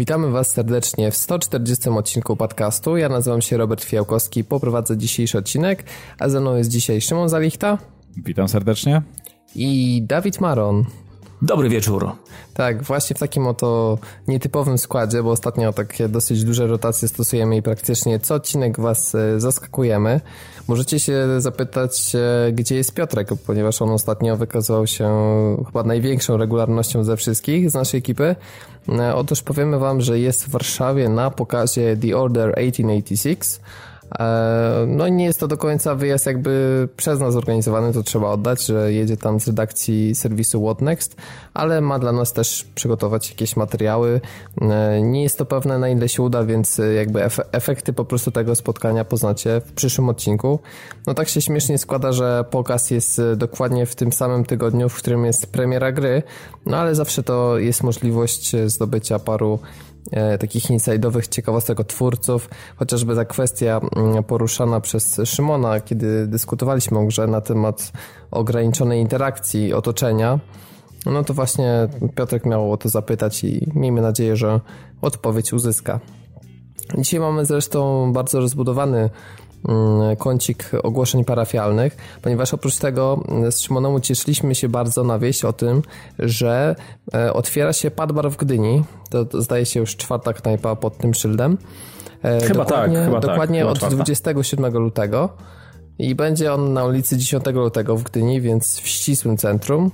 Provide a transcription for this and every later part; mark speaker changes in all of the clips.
Speaker 1: Witamy Was serdecznie w 140 odcinku podcastu. Ja nazywam się Robert Fiałkowski, poprowadzę dzisiejszy odcinek, a ze mną jest dzisiaj Szymon Zalichta.
Speaker 2: Witam serdecznie.
Speaker 1: I Dawid Maron.
Speaker 3: Dobry wieczór.
Speaker 1: Tak, właśnie w takim oto nietypowym składzie, bo ostatnio takie dosyć duże rotacje stosujemy i praktycznie co odcinek was e, zaskakujemy. Możecie się zapytać, e, gdzie jest Piotrek, ponieważ on ostatnio wykazał się chyba największą regularnością ze wszystkich z naszej ekipy. E, otóż powiemy wam, że jest w Warszawie na pokazie The Order 1886, E, no i nie jest to do końca wyjazd jakby przez nas zorganizowany, to trzeba oddać, że jedzie tam z redakcji serwisu What Next, ale ma dla nas też przygotować jakieś materiały. E, nie jest to pewne na ile się uda, więc jakby efekty po prostu tego spotkania poznacie w przyszłym odcinku. No tak się śmiesznie składa, że pokaz jest dokładnie w tym samym tygodniu, w którym jest premiera gry, no ale zawsze to jest możliwość zdobycia paru E, takich inside'owych ciekawostek od twórców, chociażby ta kwestia mm, poruszana przez Szymona, kiedy dyskutowaliśmy o grze na temat ograniczonej interakcji otoczenia, no to właśnie Piotrek miał o to zapytać i miejmy nadzieję, że odpowiedź uzyska. Dzisiaj mamy zresztą bardzo rozbudowany kącik ogłoszeń parafialnych, ponieważ oprócz tego mm, z Szymonem ucieszyliśmy się bardzo na wieść o tym, że e, otwiera się Padbar w Gdyni. To, to zdaje się już czwarta knajpa pod tym szyldem.
Speaker 3: E, chyba
Speaker 1: dokładnie,
Speaker 3: tak, chyba
Speaker 1: tak, Dokładnie
Speaker 3: tak,
Speaker 1: od
Speaker 3: czwarta.
Speaker 1: 27 lutego i będzie on na ulicy 10 lutego w Gdyni, więc w ścisłym centrum.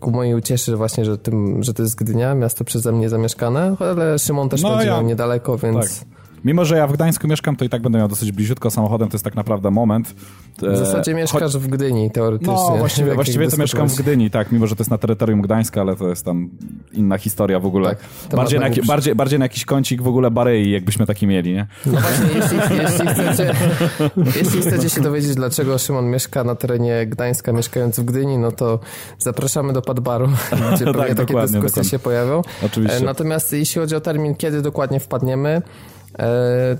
Speaker 1: Ku mojej ucieszy właśnie, że, tym, że to jest Gdynia, miasto przeze mnie zamieszkane, ale Szymon też no, będzie ja... niedaleko, więc...
Speaker 2: Tak. Mimo, że ja w Gdańsku mieszkam, to i tak będę miał dosyć bliziutko samochodem, to jest tak naprawdę moment.
Speaker 1: W zasadzie mieszkasz w Gdyni, teoretycznie.
Speaker 2: No, właściwie, właściwie to mieszkam w Gdyni, tak, mimo, że to jest na terytorium Gdańska, ale to jest tam inna historia w ogóle. Tak, bardziej, na, bardziej, bardziej na jakiś kącik w ogóle Barei, jakbyśmy taki mieli, nie?
Speaker 1: No właśnie, jeśli, jeśli, chcecie, jeśli chcecie się dowiedzieć, dlaczego Szymon mieszka na terenie Gdańska, mieszkając w Gdyni, no to zapraszamy do Padbaru, gdzie pewnie tak, takie dyskusje dokładnie. się pojawią.
Speaker 2: Oczywiście.
Speaker 1: Natomiast jeśli chodzi o termin, kiedy dokładnie wpadniemy, E,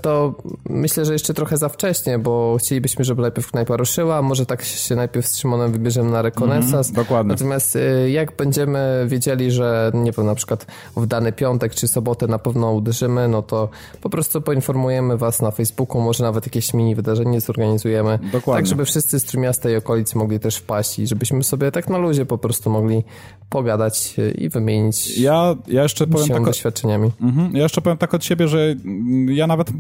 Speaker 1: to myślę, że jeszcze trochę za wcześnie, bo chcielibyśmy, żeby najpierw knajpa ruszyła, może tak się najpierw z Szymonem wybierzemy na rekonesans.
Speaker 2: Mm, dokładnie.
Speaker 1: Natomiast e, jak będziemy wiedzieli, że nie wiem, na przykład w dany piątek czy sobotę na pewno uderzymy, no to po prostu poinformujemy was na Facebooku, może nawet jakieś mini wydarzenie zorganizujemy.
Speaker 2: Dokładnie.
Speaker 1: Tak, żeby wszyscy z Trójmiasta i okolicy mogli też wpaść i żebyśmy sobie tak na luzie po prostu mogli pogadać i wymienić
Speaker 2: ja, ja jeszcze powiem
Speaker 1: się
Speaker 2: tak,
Speaker 1: doświadczeniami.
Speaker 2: Mhm, ja jeszcze powiem tak od siebie, że ja nawet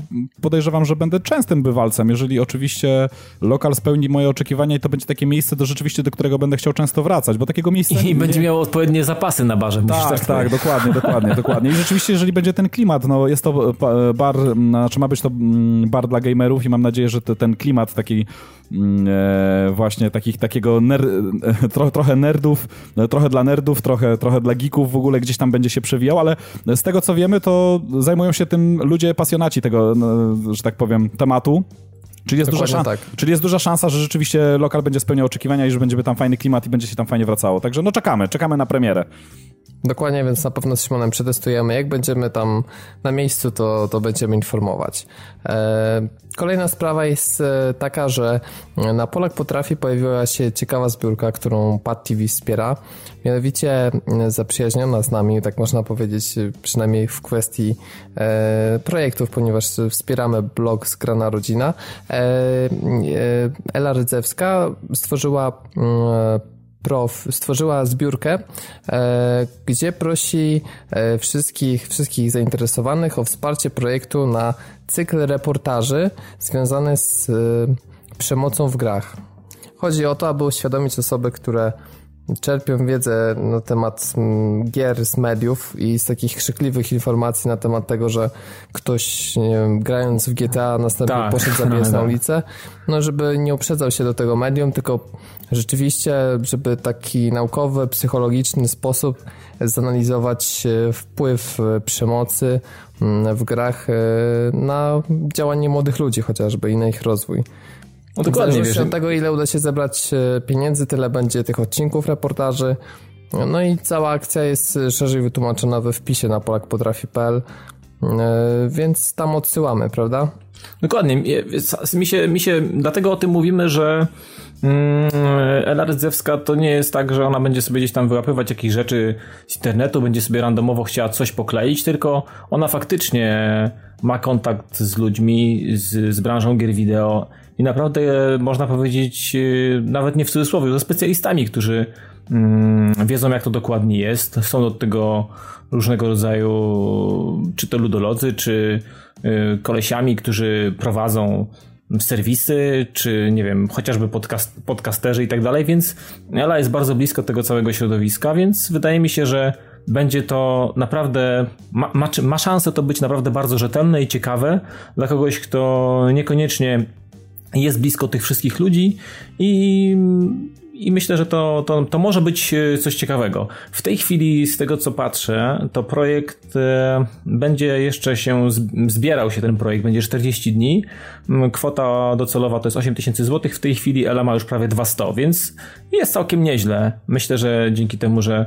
Speaker 2: podejrzewam, że będę częstym bywalcem, jeżeli oczywiście lokal spełni moje oczekiwania i to będzie takie miejsce do rzeczywiście, do którego będę chciał często wracać, bo takiego miejsca...
Speaker 3: I nie... będzie miał odpowiednie zapasy na barze.
Speaker 2: Tak, tak, tak, dokładnie, dokładnie, dokładnie. I rzeczywiście, jeżeli będzie ten klimat, no jest to bar, znaczy ma być to mm, bar dla gamerów i mam nadzieję, że ten klimat taki mm, e, właśnie takich, takiego ner, e, tro, trochę nerdów, e, trochę dla nerdów, trochę, trochę dla geeków w ogóle gdzieś tam będzie się przewijał, ale z tego co wiemy, to zajmują się tym ludzie pasjonaci tego, no, że tak powiem, tematu. Czyli jest, duża szansa, tak. czyli jest duża szansa, że rzeczywiście lokal będzie spełniał oczekiwania i że będzie tam fajny klimat i będzie się tam fajnie wracało. Także no czekamy, czekamy na premierę.
Speaker 1: Dokładnie, więc na pewno z Szymonem przetestujemy. Jak będziemy tam na miejscu, to, to będziemy informować. E, kolejna sprawa jest e, taka, że na Polak Potrafi pojawiła się ciekawa zbiórka, którą Pad TV wspiera. Mianowicie e, zaprzyjaźniona z nami, tak można powiedzieć, przynajmniej w kwestii projektów, ponieważ wspieramy blog Zgrana Rodzina. Ela Rydzewska stworzyła Prof stworzyła zbiórkę, e, gdzie prosi e, wszystkich, wszystkich zainteresowanych o wsparcie projektu na cykl reportaży związany z e, przemocą w grach. Chodzi o to, aby uświadomić osoby, które czerpią wiedzę na temat mm, gier z mediów i z takich krzykliwych informacji na temat tego, że ktoś wiem, grając w GTA następnie tak. poszedł zabijać na tak. ulicę, no żeby nie uprzedzał się do tego medium, tylko rzeczywiście, żeby taki naukowy, psychologiczny sposób zanalizować e, wpływ e, przemocy mm, w grach e, na działanie młodych ludzi chociażby i na ich rozwój. No dokładnie. Wiesz, od tego, ile uda się zebrać e, pieniędzy, tyle będzie tych odcinków reportaży. No i cała akcja jest szerzej wytłumaczona we wpisie na polakpotrafi.pl. więc tam odsyłamy, prawda?
Speaker 3: Dokładnie. Mi się, mi się, dlatego o tym mówimy, że mm, Ela Rydzewska to nie jest tak, że ona będzie sobie gdzieś tam wyłapywać jakieś rzeczy z internetu, będzie sobie randomowo chciała coś pokleić, tylko ona faktycznie ma kontakt z ludźmi, z, z branżą gier wideo i naprawdę można powiedzieć, y, nawet nie w cudzysłowie, ze specjalistami, którzy mm, wiedzą jak to dokładnie jest. Są do tego różnego rodzaju, czy to ludolodzy, czy y, kolesiami, którzy prowadzą serwisy, czy nie wiem, chociażby podcast, podcasterzy i tak dalej, więc Ela jest bardzo blisko tego całego środowiska, więc wydaje mi się, że będzie to naprawdę, ma, ma, ma szansę to być naprawdę bardzo rzetelne i ciekawe dla kogoś, kto niekoniecznie jest blisko tych wszystkich ludzi i i myślę, że to, to, to może być e, coś ciekawego. W tej chwili, z tego co patrzę, to projekt e, będzie jeszcze się zbierał się ten projekt, będzie 40 dni. Kwota docelowa to jest 8000 zł. W tej chwili Ela ma już prawie 200, więc jest całkiem nieźle. Myślę, że dzięki temu, że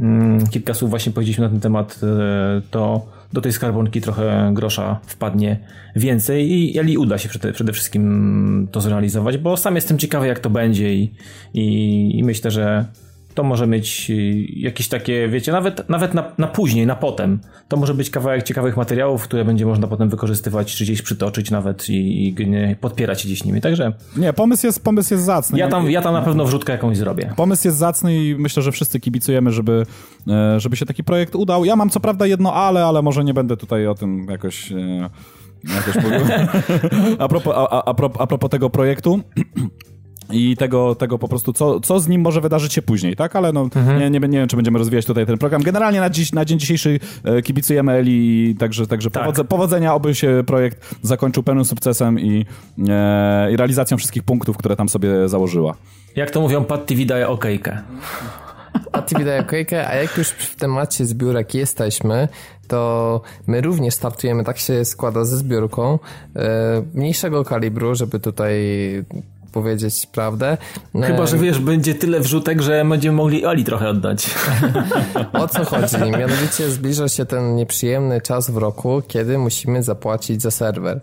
Speaker 3: mm, kilka słów właśnie powiedzieliśmy na ten temat, e, to do tej skarbonki trochę grosza wpadnie więcej i Eli uda się przede, przede wszystkim to zrealizować, bo sam jestem ciekawy jak to będzie i, i, i myślę, że to może mieć jakieś takie, wiecie, nawet, nawet na, na później, na potem. To może być kawałek ciekawych materiałów, które będzie można potem wykorzystywać, czy gdzieś przytoczyć nawet i, i podpierać się gdzieś nimi. Także.
Speaker 2: Nie, pomysł jest, pomysł jest zacny.
Speaker 3: Ja tam, ja tam na pewno wrzutkę jakąś zrobię.
Speaker 2: Pomysł jest zacny i myślę, że wszyscy kibicujemy, żeby, e, żeby się taki projekt udał. Ja mam co prawda jedno ale, ale może nie będę tutaj o tym jakoś. E, jakoś a, propos, a, a, a propos tego projektu i tego, tego po prostu, co, co z nim może wydarzyć się później, tak? Ale no, mhm. nie, nie, nie wiem, czy będziemy rozwijać tutaj ten program. Generalnie na, dziś, na dzień dzisiejszy e, kibicujemy Eli, także, także tak. powodze, powodzenia, oby się projekt zakończył pełnym sukcesem i, e, i realizacją wszystkich punktów, które tam sobie założyła.
Speaker 3: Jak to mówią, Pat TV daje okejkę.
Speaker 1: Pat TV daje okejkę, a jak już w temacie zbiórek jesteśmy, to my również startujemy, tak się składa ze zbiórką e, mniejszego kalibru, żeby tutaj powiedzieć prawdę.
Speaker 3: Chyba, że wiesz, będzie tyle wrzutek, że będziemy mogli Oli trochę oddać.
Speaker 1: o co chodzi? Mianowicie zbliża się ten nieprzyjemny czas w roku, kiedy musimy zapłacić za serwer.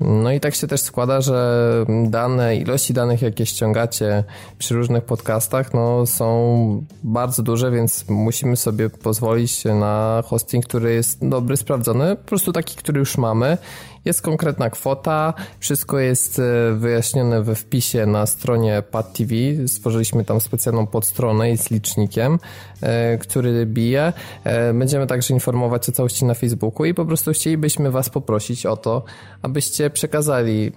Speaker 1: No i tak się też składa, że dane, ilości danych, jakie ściągacie przy różnych podcastach, no są bardzo duże, więc musimy sobie pozwolić na hosting, który jest dobry, sprawdzony, po prostu taki, który już mamy jest konkretna kwota, wszystko jest e, wyjaśnione we wpisie na stronie Pad TV. Stworzyliśmy tam specjalną podstronę z licznikiem, e, który bije. E, będziemy także informować o całości na Facebooku i po prostu chcielibyśmy Was poprosić o to, abyście przekazali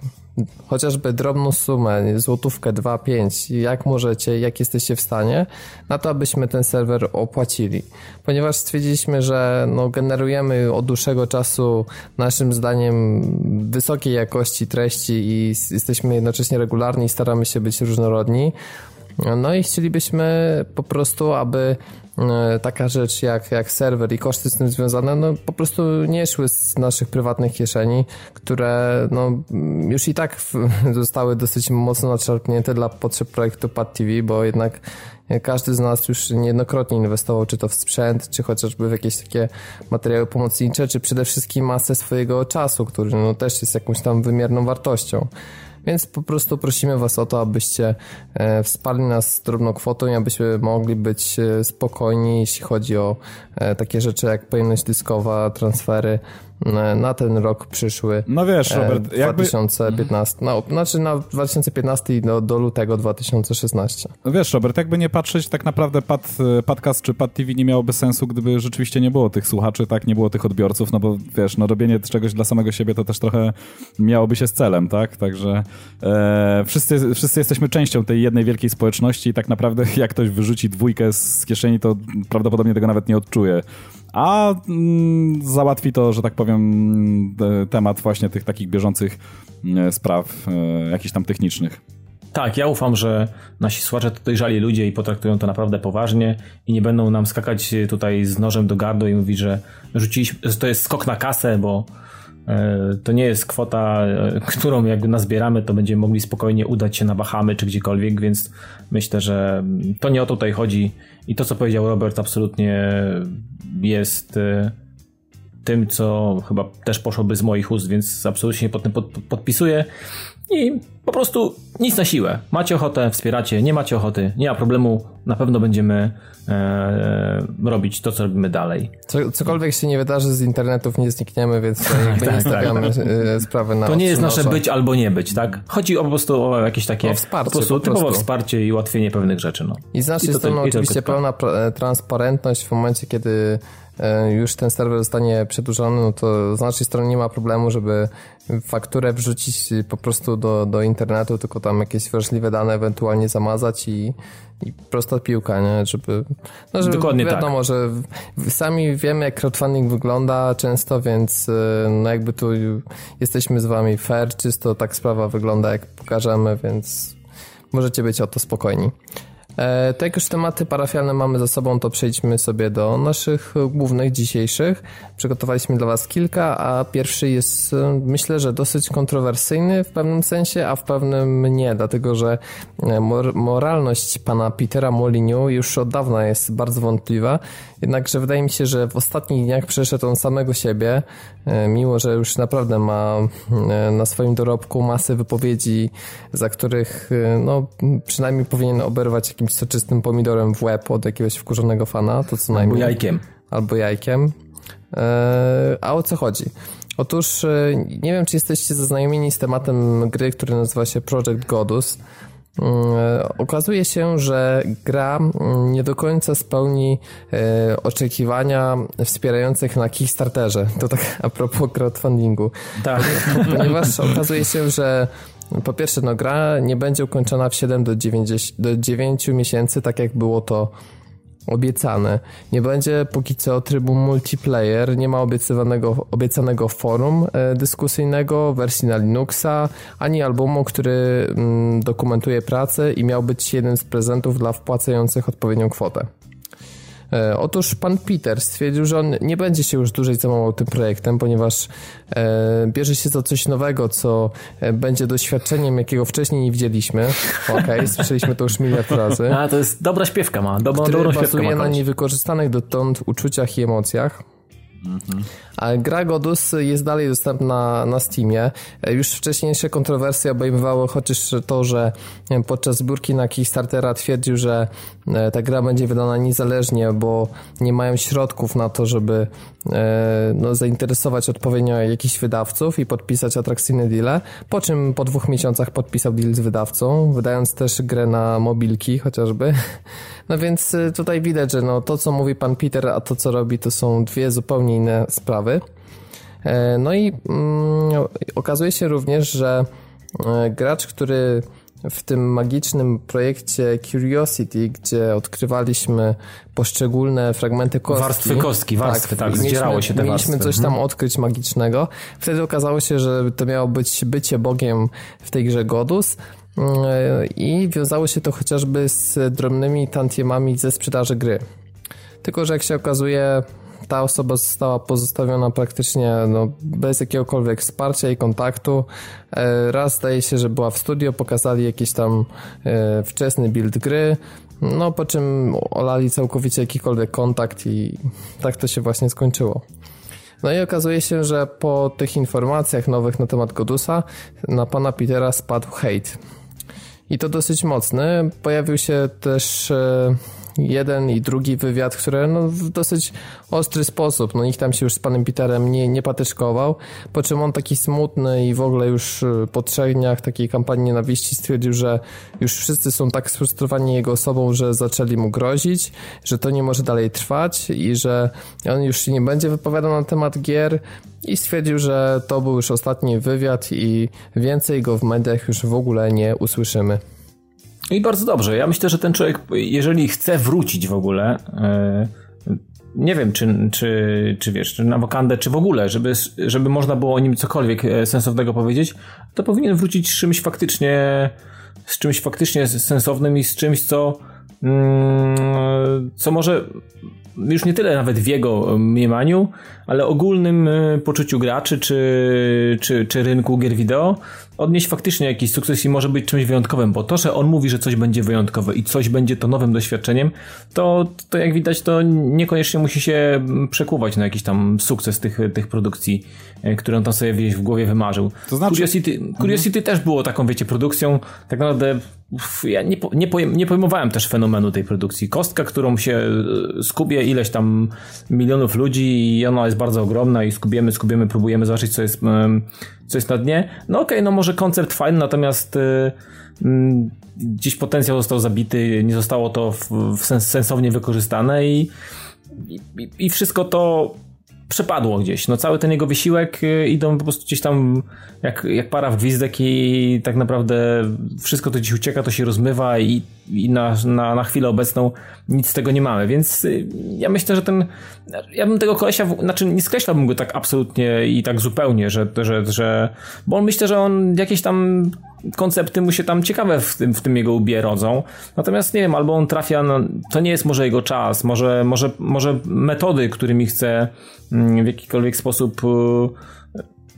Speaker 1: chociażby drobną sumę, złotówkę, 2, 5, jak możecie, jak jesteście w stanie, na to, abyśmy ten serwer opłacili. Ponieważ stwierdziliśmy, że no, generujemy od dłuższego czasu naszym zdaniem wysokiej jakości treści i jesteśmy jednocześnie regularni i staramy się być różnorodni. No i chcielibyśmy po prostu, aby taka rzecz jak, jak serwer i koszty z tym związane, no po prostu nie szły z naszych prywatnych kieszeni, które no już i tak zostały dosyć mocno nadszarpnięte dla potrzeb projektu Pad TV, bo jednak każdy z nas już niejednokrotnie inwestował, czy to w sprzęt, czy chociażby w jakieś takie materiały pomocnicze, czy przede wszystkim masę swojego czasu, który no też jest jakąś tam wymierną wartością. Więc po prostu prosimy Was o to, abyście e, wsparli nas drobną kwotą i abyśmy mogli być e, spokojni, jeśli chodzi o e, takie rzeczy jak pojemność dyskowa, transfery, na ten rok przyszły.
Speaker 2: No wiesz, Robert,
Speaker 1: 2015. Jakby... No, znaczy na 2015 i do, do lutego 2016.
Speaker 2: No wiesz, Robert, jakby nie patrzeć, tak naprawdę pad, podcast czy pad TV nie miałoby sensu, gdyby rzeczywiście nie było tych słuchaczy, tak, nie było tych odbiorców, no bo wiesz, no robienie czegoś dla samego siebie to też trochę miałoby się z celem, tak? Także e, wszyscy, wszyscy jesteśmy częścią tej jednej wielkiej społeczności i tak naprawdę jak ktoś wyrzuci dwójkę z kieszeni, to prawdopodobnie tego nawet nie odczuje a mm, załatwi to, że tak powiem, temat właśnie tych takich bieżących e, spraw, e, jakichś tam technicznych.
Speaker 3: Tak, ja ufam, że nasi słuchacze to dojrzali ludzie i potraktują to naprawdę poważnie i nie będą nam skakać tutaj z nożem do gardła i mówić, że rzuciliśmy, że to jest skok na kasę, bo e, to nie jest kwota, którą jakby nazbieramy, to będziemy mogli spokojnie udać się na Bahamy czy gdziekolwiek, więc myślę, że to nie o to tutaj chodzi i to, co powiedział Robert, absolutnie jest, e, tym, co chyba też poszłoby z moich ust, więc absolutnie pod tym pod, podpisuję. I po prostu nic na siłę. Macie ochotę, wspieracie, nie macie ochoty, nie ma problemu, na pewno będziemy e, robić to, co robimy dalej.
Speaker 1: Co, cokolwiek się nie wydarzy z internetów, nie znikniemy, więc jakby tak, nie stawiamy tak, tak. sprawy na
Speaker 3: To nie jest nasze być albo nie być, tak? Chodzi o po prostu o jakieś takie
Speaker 1: o wsparcie,
Speaker 3: po prostu, po typowe wsparcie i ułatwienie pewnych rzeczy. No.
Speaker 1: I z naszej strony oczywiście pełna transparentność w momencie, kiedy E, już ten serwer zostanie przedłużony, no to z naszej strony nie ma problemu, żeby fakturę wrzucić po prostu do, do internetu, tylko tam jakieś wrażliwe dane ewentualnie zamazać i, i prosta piłka, nie? Żeby, no żeby Dokładnie wiadomo, tak. że sami wiemy, jak crowdfunding wygląda często, więc e, no jakby tu jesteśmy z wami fair, czysto tak sprawa wygląda, jak pokażemy, więc możecie być o to spokojni. To jak już tematy parafialne mamy za sobą, to przejdźmy sobie do naszych głównych dzisiejszych. Przygotowaliśmy dla Was kilka, a pierwszy jest e, myślę, że dosyć kontrowersyjny w pewnym sensie, a w pewnym nie, dlatego że e, mor moralność pana Petera Moliniu już od dawna jest bardzo wątpliwa. Jednakże wydaje mi się, że w ostatnich dniach przeszedł on samego siebie, mimo że już naprawdę ma na swoim dorobku masę wypowiedzi, za których no, przynajmniej powinien oberwać jakimś soczystym pomidorem w łeb od jakiegoś wkurzonego fana, to co najmniej.
Speaker 3: Albo jajkiem.
Speaker 1: Albo jajkiem. A o co chodzi? Otóż e, nie wiem, czy jesteście zaznajomieni z tematem gry, który nazywa się Project Godus. E, okazuje się, że gra nie do końca spełni e, oczekiwania wspierających na Kickstarterze. To tak a propos crowdfundingu. Tak. Ponieważ okazuje się, że po pierwsze, no gra nie będzie ukończona w 7 do 9, do 9 miesięcy, tak jak było to obiecane. Nie będzie póki co trybu multiplayer, nie ma obiecywanego, obiecanego forum e, dyskusyjnego, wersji na Linuxa, ani albumu, który mm, dokumentuje pracę i miał być jeden z prezentów dla wpłacających odpowiednią kwotę. E, otóż pan Peter stwierdził, że on nie będzie się już dłużej zajmował tym projektem, ponieważ e, bierze się za coś nowego, co e, będzie doświadczeniem, jakiego wcześniej nie widzieliśmy. Okej, okay, słyszeliśmy to już miliard razy.
Speaker 3: A, to jest dobra śpiewka ma, dobrą, który dobrą
Speaker 1: bazuje na niewykorzystanych dotąd uczuciach i emocjach. Mhm. A gra Godus jest dalej dostępna na Steamie. Już wcześniejsze kontrowersje obejmowały chociaż to, że podczas zbiórki na Kickstartera twierdził, że ta gra będzie wydana niezależnie, bo nie mają środków na to, żeby e, no, zainteresować odpowiednio jakichś wydawców i podpisać atrakcyjne deale. Po czym po dwóch miesiącach podpisał deal z wydawcą, wydając też grę na mobilki chociażby. No więc e, tutaj widać, że no, to co mówi pan Peter, a to co robi to są dwie zupełnie inne sprawy. E, no i mm, okazuje się również, że e, gracz, który w tym magicznym projekcie Curiosity, gdzie odkrywaliśmy poszczególne fragmenty kostki.
Speaker 3: Warstwy kostki, warstwy, tak, tak zdzierało się te
Speaker 1: Mieliśmy
Speaker 3: warstwy.
Speaker 1: coś tam mhm. odkryć magicznego. Wtedy okazało się, że to miało być bycie Bogiem w tej grze Godus e, i wiązało się to chociażby z drobnymi tantiemami ze sprzedaży gry. Tylko, że jak się okazuje, ta osoba została pozostawiona praktycznie no, bez jakiegokolwiek wsparcia i kontaktu. E, raz zdaje się, że była w studio, pokazali jakiś tam e, wczesny build gry, no po czym olali całkowicie jakikolwiek kontakt i tak to się właśnie skończyło. No i okazuje się, że po tych informacjach nowych na temat Godusa na pana Petera spadł hate. I to dosyć mocny. Pojawił się też e, jeden i drugi wywiad, które no, w dosyć ostry sposób, no nikt tam się już z panem Peterem nie, nie patyczkował, po czym on taki smutny i w ogóle już y, po trzech dniach takiej kampanii nienawiści stwierdził, że już wszyscy są tak sfrustrowani jego osobą, że zaczęli mu grozić, że to nie może dalej trwać i że on już nie będzie wypowiadał na temat gier. I stwierdził, że to był już ostatni wywiad i więcej go w mediach już w ogóle nie usłyszymy.
Speaker 3: No i bardzo dobrze. Ja myślę, że ten człowiek, jeżeli chce wrócić w ogóle, yy, nie wiem, czy, czy, czy wiesz, czy na wokandę, czy w ogóle, żeby, żeby można było o nim cokolwiek e, sensownego powiedzieć, to powinien wrócić z czymś faktycznie, z czymś faktycznie sensownym i z czymś, co, yy, co może już nie tyle nawet w jego mniemaniu, ale ogólnym poczuciu graczy czy, czy, czy rynku gier wideo odnieść faktycznie jakiś sukces i może być czymś wyjątkowym, bo to, że on mówi, że coś będzie wyjątkowe i coś będzie to nowym doświadczeniem, to, to jak widać, to niekoniecznie musi się przekuwać na jakiś tam sukces tych, tych produkcji, e, które on tam sobie gdzieś w głowie wymarzył. To znaczy... Curiosity, Curiosity mhm. też było taką, wiecie, produkcją, tak naprawdę ja nie, nie, pojem, nie pojmowałem też fenomenu tej produkcji. Kostka, którą się e, skubie ileś tam milionów ludzi i ona jest bardzo ogromna i skubiemy, skubiemy, próbujemy zobaczyć, co jest, co jest na dnie. No okej, okay, no może koncept fajny, natomiast e, gdzieś potencjał został zabity, nie zostało to w, w sens, sensownie wykorzystane i, i, i wszystko to przepadło gdzieś. No cały ten jego wysiłek y, idą po prostu gdzieś tam jak, jak para w gwizdek i tak naprawdę wszystko to gdzieś ucieka, to się rozmywa i, i na, na, na chwilę obecną nic z tego nie mamy, więc y, ja myślę, że ten ja bym tego kolesia, znaczy nie skreślałbym go tak absolutnie i tak zupełnie, że, że, że bo on myślę, że on jakieś tam koncepty mu się tam ciekawe w tym, w tym jego łbie rodzą. Natomiast nie wiem, albo on trafia na, to nie jest może jego czas, może, może, może metody, którymi chce mm, w jakikolwiek sposób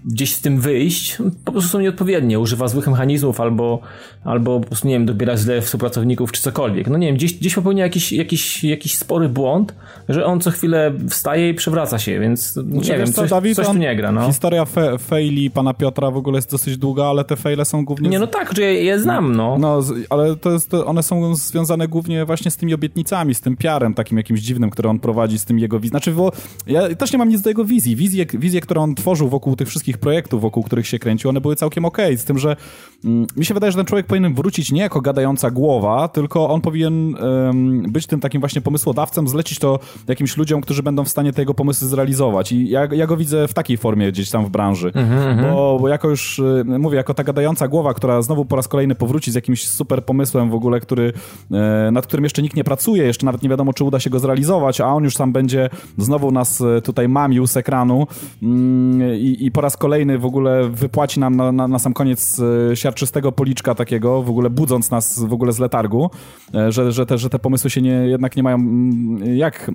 Speaker 3: gdzieś z tym wyjść, po prostu są nieodpowiednie. Używa złych mechanizmów albo, albo po prostu, nie wiem, dobiera źle współpracowników czy cokolwiek. No nie wiem, gdzieś, gdzieś popełnia jakiś, jakiś, jakiś spory błąd, że on co chwilę wstaje i przewraca się, więc nie znaczy, wiem, coś, Dawid, coś tu nie gra. No.
Speaker 2: Historia fe, faili pana Piotra w ogóle jest dosyć długa, ale te faile są głównie...
Speaker 3: Nie, no tak, że je, je znam, no.
Speaker 2: No, ale to jest, to one są związane głównie właśnie z tymi obietnicami, z tym piarem takim jakimś dziwnym, który on prowadzi, z tym jego wizją. Znaczy, bo ja też nie mam nic do jego wizji. Wizje, wizje które on tworzył wokół tych wszystkich projektów, wokół których się kręcił, one były całkiem okej, okay, z tym, że mm, mi się wydaje, że ten człowiek powinien wrócić nie jako gadająca głowa, tylko on powinien być tym takim właśnie pomysłodawcą, zlecić to jakimś ludziom, którzy będą w stanie tego pomysłu zrealizować i ja, ja go widzę w takiej formie gdzieś tam w branży, mm-hmm. bo, bo jako już, y, mówię, jako ta gadająca głowa, która znowu po raz kolejny powróci z jakimś super pomysłem w ogóle, który, e, nad którym jeszcze nikt nie pracuje, jeszcze nawet nie wiadomo, czy uda się go zrealizować, a on już sam będzie znowu nas e, tutaj mamił z ekranu mm, i, i po raz kolejny w ogóle wypłaci nam na, na, na sam koniec e, siarczystego policzka takiego, w ogóle budząc nas w ogóle z letargu, e, że, że, te, że te pomysły się nie, jednak nie mają mm, jak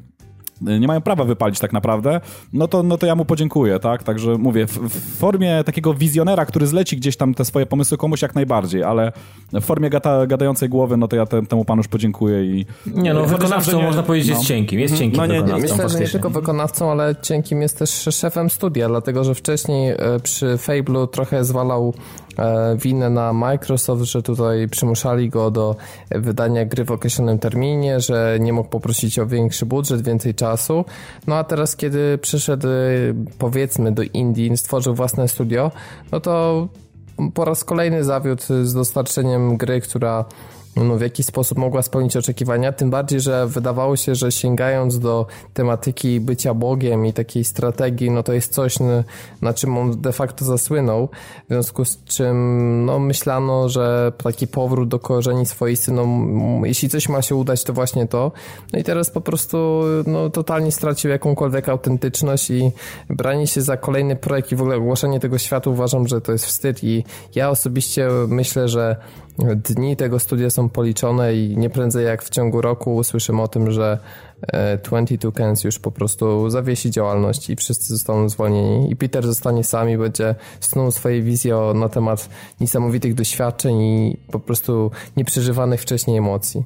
Speaker 2: nie mają prawa wypalić tak naprawdę, no to, no to ja mu podziękuję, tak? Także mówię, w, w formie takiego wizjonera, który zleci gdzieś tam te swoje pomysły komuś jak najbardziej, ale w formie gata, gadającej głowy, no to ja te, temu panu już podziękuję i...
Speaker 3: Nie no, wykonawcą nie, można powiedzieć no. jest cienkim, jest cienkim
Speaker 1: no, nie, nie, Myślę, że nie tylko wykonawcą, ale cienkim jest też szefem studia, dlatego, że wcześniej e, przy Fable'u trochę zwalał winę na Microsoft, że tutaj przymuszali go do wydania gry w określonym terminie, że nie mógł poprosić o większy budżet, więcej czasu. No a teraz, kiedy przyszedł powiedzmy do Indii, stworzył własne studio, no to po raz kolejny zawiódł z dostarczeniem gry, która no, w jakiś sposób mogła spełnić oczekiwania, tym bardziej, że wydawało się, że sięgając do tematyki bycia Bogiem i takiej strategii, no to jest coś, na czym on de facto zasłynął, w związku z czym no, myślano, że taki powrót do korzeni swoisty, no jeśli coś ma się udać, to właśnie to. No i teraz po prostu no, totalnie stracił jakąkolwiek autentyczność i branie się za kolejny projekt i w ogóle ogłoszenie tego światu uważam, że to jest wstyd i ja osobiście myślę, że dni tego studia są policzone i nie prędzej jak w ciągu roku usłyszymy o tym, że 22 e, Cans już po prostu zawiesi działalność i wszyscy zostaną zwolnieni i Peter zostanie sam i będzie snuł swoje wizje na temat niesamowitych doświadczeń i po prostu nieprzeżywanych wcześniej emocji.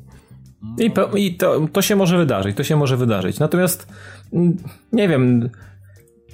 Speaker 3: I, i to, to się może wydarzyć, to się może wydarzyć. Natomiast mm, nie wiem,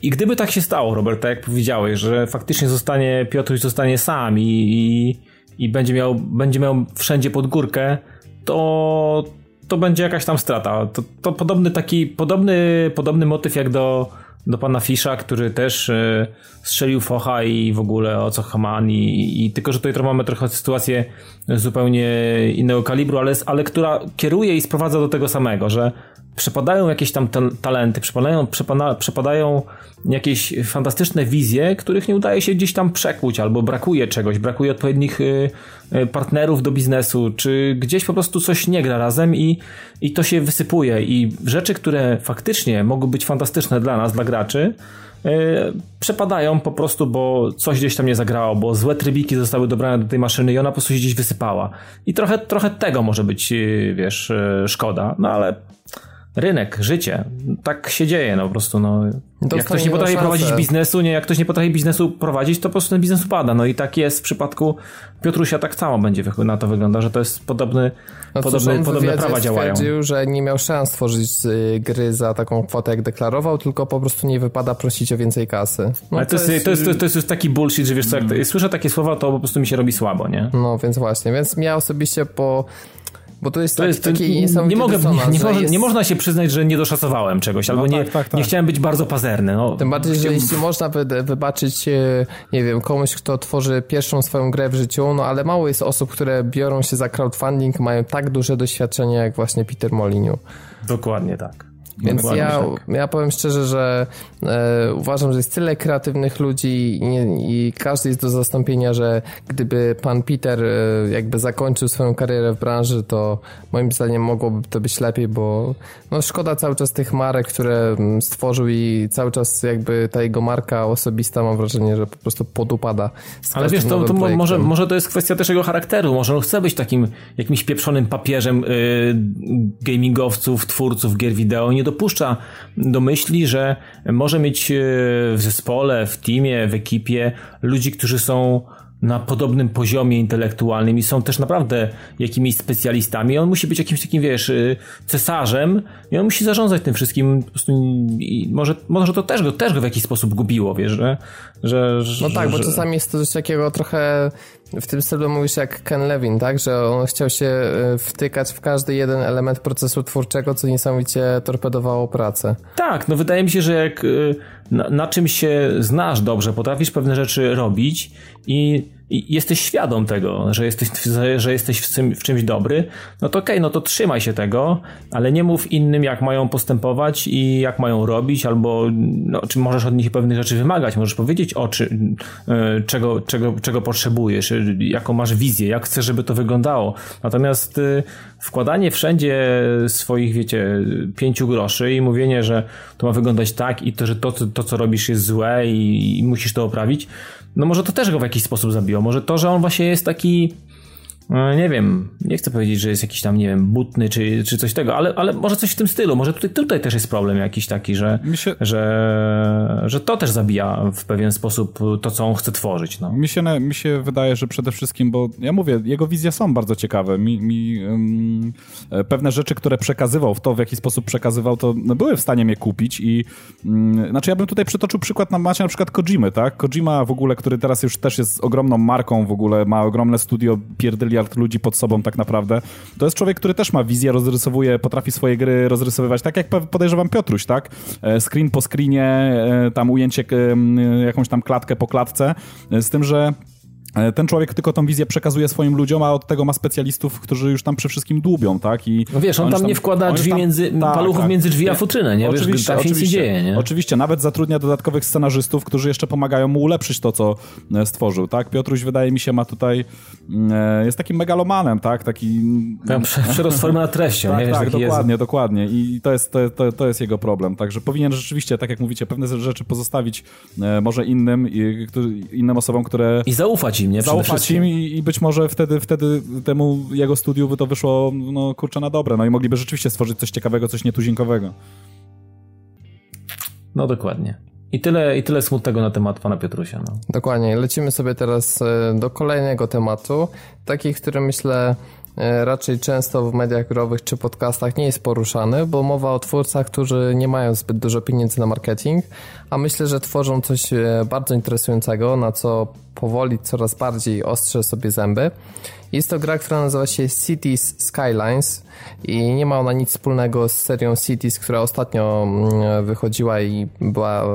Speaker 3: i gdyby tak się stało, Robert, tak jak powiedziałeś, że faktycznie zostanie, Piotruś zostanie sam i, i i będzie miał, będzie miał wszędzie pod górkę, to, to będzie jakaś tam strata. To, to podobny taki, podobny, podobny motyw jak do, do pana Fisza, który też y, strzelił focha i w ogóle o co Haman i, i tylko, że tutaj mamy trochę sytuację zupełnie innego kalibru, ale, ale która kieruje i sprowadza do tego samego, że przepadają jakieś tam talenty, przepadają, przepadają, przepadają jakieś fantastyczne wizje, których nie udaje się gdzieś tam przekłuć, albo brakuje czegoś, brakuje odpowiednich y, y, partnerów do biznesu, czy gdzieś po prostu coś nie gra razem i, i to się wysypuje. I rzeczy, które faktycznie mogą być fantastyczne dla nas, dla graczy, y, przepadają po prostu, bo coś gdzieś tam nie zagrało, bo złe trybiki zostały dobrane do tej maszyny i ona po prostu się gdzieś wysypała. I trochę, trochę tego może być, wiesz, szkoda, no ale rynek, życie. Tak się dzieje, no po prostu, no.
Speaker 1: Dostanie
Speaker 3: jak ktoś nie potrafi
Speaker 1: szansę.
Speaker 3: prowadzić biznesu, nie, jak ktoś nie potrafi biznesu prowadzić, to po prostu ten biznes upada. No i tak jest w przypadku Piotrusia, tak samo będzie na to wygląda, że to jest podobny,
Speaker 1: No
Speaker 3: podobny, podobne prawa działają.
Speaker 1: stwierdził, że nie miał szans tworzyć y, gry za taką kwotę, jak deklarował, tylko po prostu nie wypada prosić o więcej kasy. No,
Speaker 3: Ale to jest, to, jest, to, jest, to jest już taki bullshit, że wiesz co, jak to, słyszę takie słowa, to po prostu mi się robi słabo, nie?
Speaker 1: No, więc właśnie, więc ja osobiście po... Bo to jest,
Speaker 3: To
Speaker 1: taki,
Speaker 3: jest,
Speaker 1: taki
Speaker 3: nie,
Speaker 1: niesamowity
Speaker 3: mogę, nie,
Speaker 1: dysonans,
Speaker 3: nie,
Speaker 1: że
Speaker 3: mo-
Speaker 1: jest...
Speaker 3: nie można się przyznać, że nie doszacowałem czegoś, albo nie,
Speaker 2: tak, tak, tak.
Speaker 3: nie chciałem być bardzo pazerny. No,
Speaker 1: Tym bardziej, że jeśli można wy, wybaczyć, e, nie wiem, komuś, kto tworzy pierwszą swoją grę w życiu, no ale mało jest osób, które biorą się za crowdfunding, mają tak duże doświadczenie jak właśnie Peter Moliniu.
Speaker 3: Dokładnie tak.
Speaker 1: Więc
Speaker 3: Dokładnie
Speaker 1: ja,
Speaker 3: tak.
Speaker 1: ja powiem szczerze, że e, uważam, że jest tyle kreatywnych ludzi i, nie, i każdy jest do zastąpienia, że gdyby pan Peter e, jakby zakończył swoją karierę w branży, to moim zdaniem mogłoby to być lepiej, bo no szkoda cały czas tych marek, które mm, stworzył i cały czas jakby ta jego marka osobista mam wrażenie, że po prostu podupada.
Speaker 3: Ale wiesz, to, to może, może to jest kwestia też jego charakteru. Może on chce być takim jakimś pieprzonym papieżem y, gamingowców, twórców gier wideo. Nie dopuszcza do myśli, że może mieć y, w zespole, w teamie, w ekipie ludzi, którzy są na podobnym poziomie intelektualnym i są też naprawdę jakimiś specjalistami. On musi być jakimś takim, wiesz, y, cesarzem i on musi zarządzać tym wszystkim. Po prostu i może, może to też go, też go w jakiś sposób gubiło, wiesz, że... że
Speaker 1: No tak, bo
Speaker 3: że...
Speaker 1: czasami jest to coś takiego trochę w tym stylu mówisz jak Ken Levin, tak? Że on chciał się y, wtykać w każdy jeden element procesu twórczego, co niesamowicie torpedowało pracę.
Speaker 3: Tak, no wydaje mi się, że jak y, na, na czymś się znasz dobrze, potrafisz pewne rzeczy robić i, i jesteś świadom tego, że jesteś, że jesteś w, czym, w czymś dobry, no to okej, okay, no to trzymaj się tego, ale nie mów innym, jak mają postępować i jak mają robić, albo no, czy możesz od nich pewnych rzeczy wymagać, możesz powiedzieć o czy, y, czego, czego, czego potrzebujesz, jaką masz wizję, jak chcesz, żeby to wyglądało. Natomiast y, wkładanie wszędzie swoich, wiecie, pięciu groszy i mówienie, że to ma wyglądać tak i to, że to, to co robisz jest złe i, i musisz to poprawić, no może to też go w jakiś sposób zabiło. Może to, że on właśnie jest taki nie wiem, nie chcę powiedzieć, że jest jakiś tam, nie wiem, butny czy, czy coś tego, ale, ale może coś w tym stylu. Może tutaj, tutaj też jest problem jakiś taki, że,
Speaker 2: się-
Speaker 3: że, że to też zabija w pewien sposób to, co on chce tworzyć. No.
Speaker 2: Mi się, mi się wydaje, że przede wszystkim, bo ja mówię, jego wizje są bardzo ciekawe. Mi, mi e, pewne rzeczy, które przekazywał, w to w jaki sposób przekazywał, to no, były w stanie mnie kupić i ym, znaczy ja bym tutaj przytoczył przykład na macie na przykład Kojimy, tak? Kojima w ogóle, który teraz już też jest ogromną marką w ogóle, ma ogromne studio, pierdyliard ludzi pod sobą tak naprawdę. To jest człowiek, który też ma wizję, rozrysowuje, potrafi swoje gry rozrysowywać, tak jak podejrzewam Piotruś, tak? E, Screen po screenie, e, tam ujęcie, jakąś tam klatkę po klatce, e, z tym, że Ten człowiek tylko tą wizję przekazuje swoim ludziom, a od tego ma specjalistów, którzy już tam przy wszystkim dłubią, tak? I
Speaker 3: No wiesz, on
Speaker 2: oni
Speaker 3: tam nie wkłada drzwi
Speaker 2: tam-
Speaker 3: między- paluchów między drzwi a futrynę, nie? Wiesz,
Speaker 2: Oczywiście,
Speaker 3: tam się nic nie
Speaker 2: oczywiście.
Speaker 3: dzieje, nie?
Speaker 2: Oczywiście, nawet zatrudnia dodatkowych scenarzystów, którzy jeszcze pomagają mu ulepszyć to, co e, stworzył, tak? Piotruś wydaje mi się ma tutaj, mm, e, jest takim megalomanem, tak? Taki...
Speaker 3: Tam prze- Przerost formy nad treścią,
Speaker 2: Tak,
Speaker 3: nie? Wiesz,
Speaker 2: tak,
Speaker 3: taki jest.
Speaker 2: dokładnie, dokładnie. I to jest, to, to, to jest jego problem. Także powinien rzeczywiście, tak jak mówicie, pewne rzeczy pozostawić e, może innym, i, innym osobom, które
Speaker 3: I zaufać im, nie? Przede
Speaker 2: zaufać
Speaker 3: wszystkim.
Speaker 2: im i, i być może wtedy, wtedy temu jego studiu by to wyszło, no kurczę, na dobre. No i mogliby rzeczywiście stworzyć coś ciekawego, coś nietuzinkowego.
Speaker 3: No dokładnie. I tyle, I tyle smutnego na temat pana Piotrusia. No.
Speaker 1: Dokładnie. Lecimy sobie teraz e, do kolejnego tematu, taki, który myślę raczej często w mediach growych czy podcastach nie jest poruszany, bo mowa o twórcach, którzy nie mają zbyt dużo pieniędzy na marketing, a myślę, że tworzą coś e, bardzo interesującego, na co powoli coraz bardziej ostrze sobie zęby. Jest to gra, która nazywa się Cities Skylines i nie ma ona nic wspólnego z serią Cities, która ostatnio mm, wychodziła i była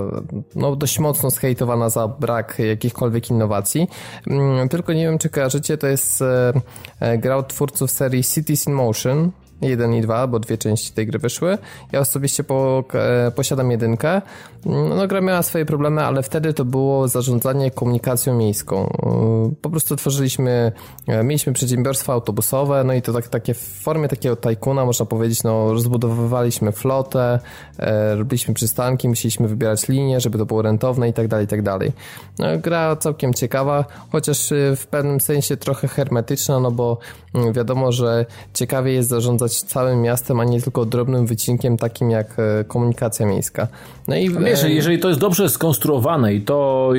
Speaker 1: no, dość mocno zhejtowana za brak jakichkolwiek innowacji. Mm, Tylko nie wiem, czy kojarzycie, to jest e, e, gra od twórców serii Cities in Motion. 1 i 2, bo dwie części tej gry wyszły. Ja osobiście po, e, posiadam jedynkę. No, gra miała swoje problemy, ale wtedy to było zarządzanie komunikacją miejską. E, Po prostu tworzyliśmy, e, mieliśmy przedsiębiorstwa autobusowe, no i to tak, takie w formie takiego tajkuna, można powiedzieć, no rozbudowywaliśmy flotę, e, robiliśmy przystanki, musieliśmy wybierać linie, żeby to było rentowne i tak dalej, i tak dalej. No, gra całkiem ciekawa, chociaż w pewnym sensie trochę hermetyczna, no bo mm, wiadomo, że ciekawie jest zarządzać całym miastem, a nie tylko drobnym wycinkiem takim jak komunikacja miejska.
Speaker 3: No i wiesz, jeżeli to jest dobrze skonstruowane i to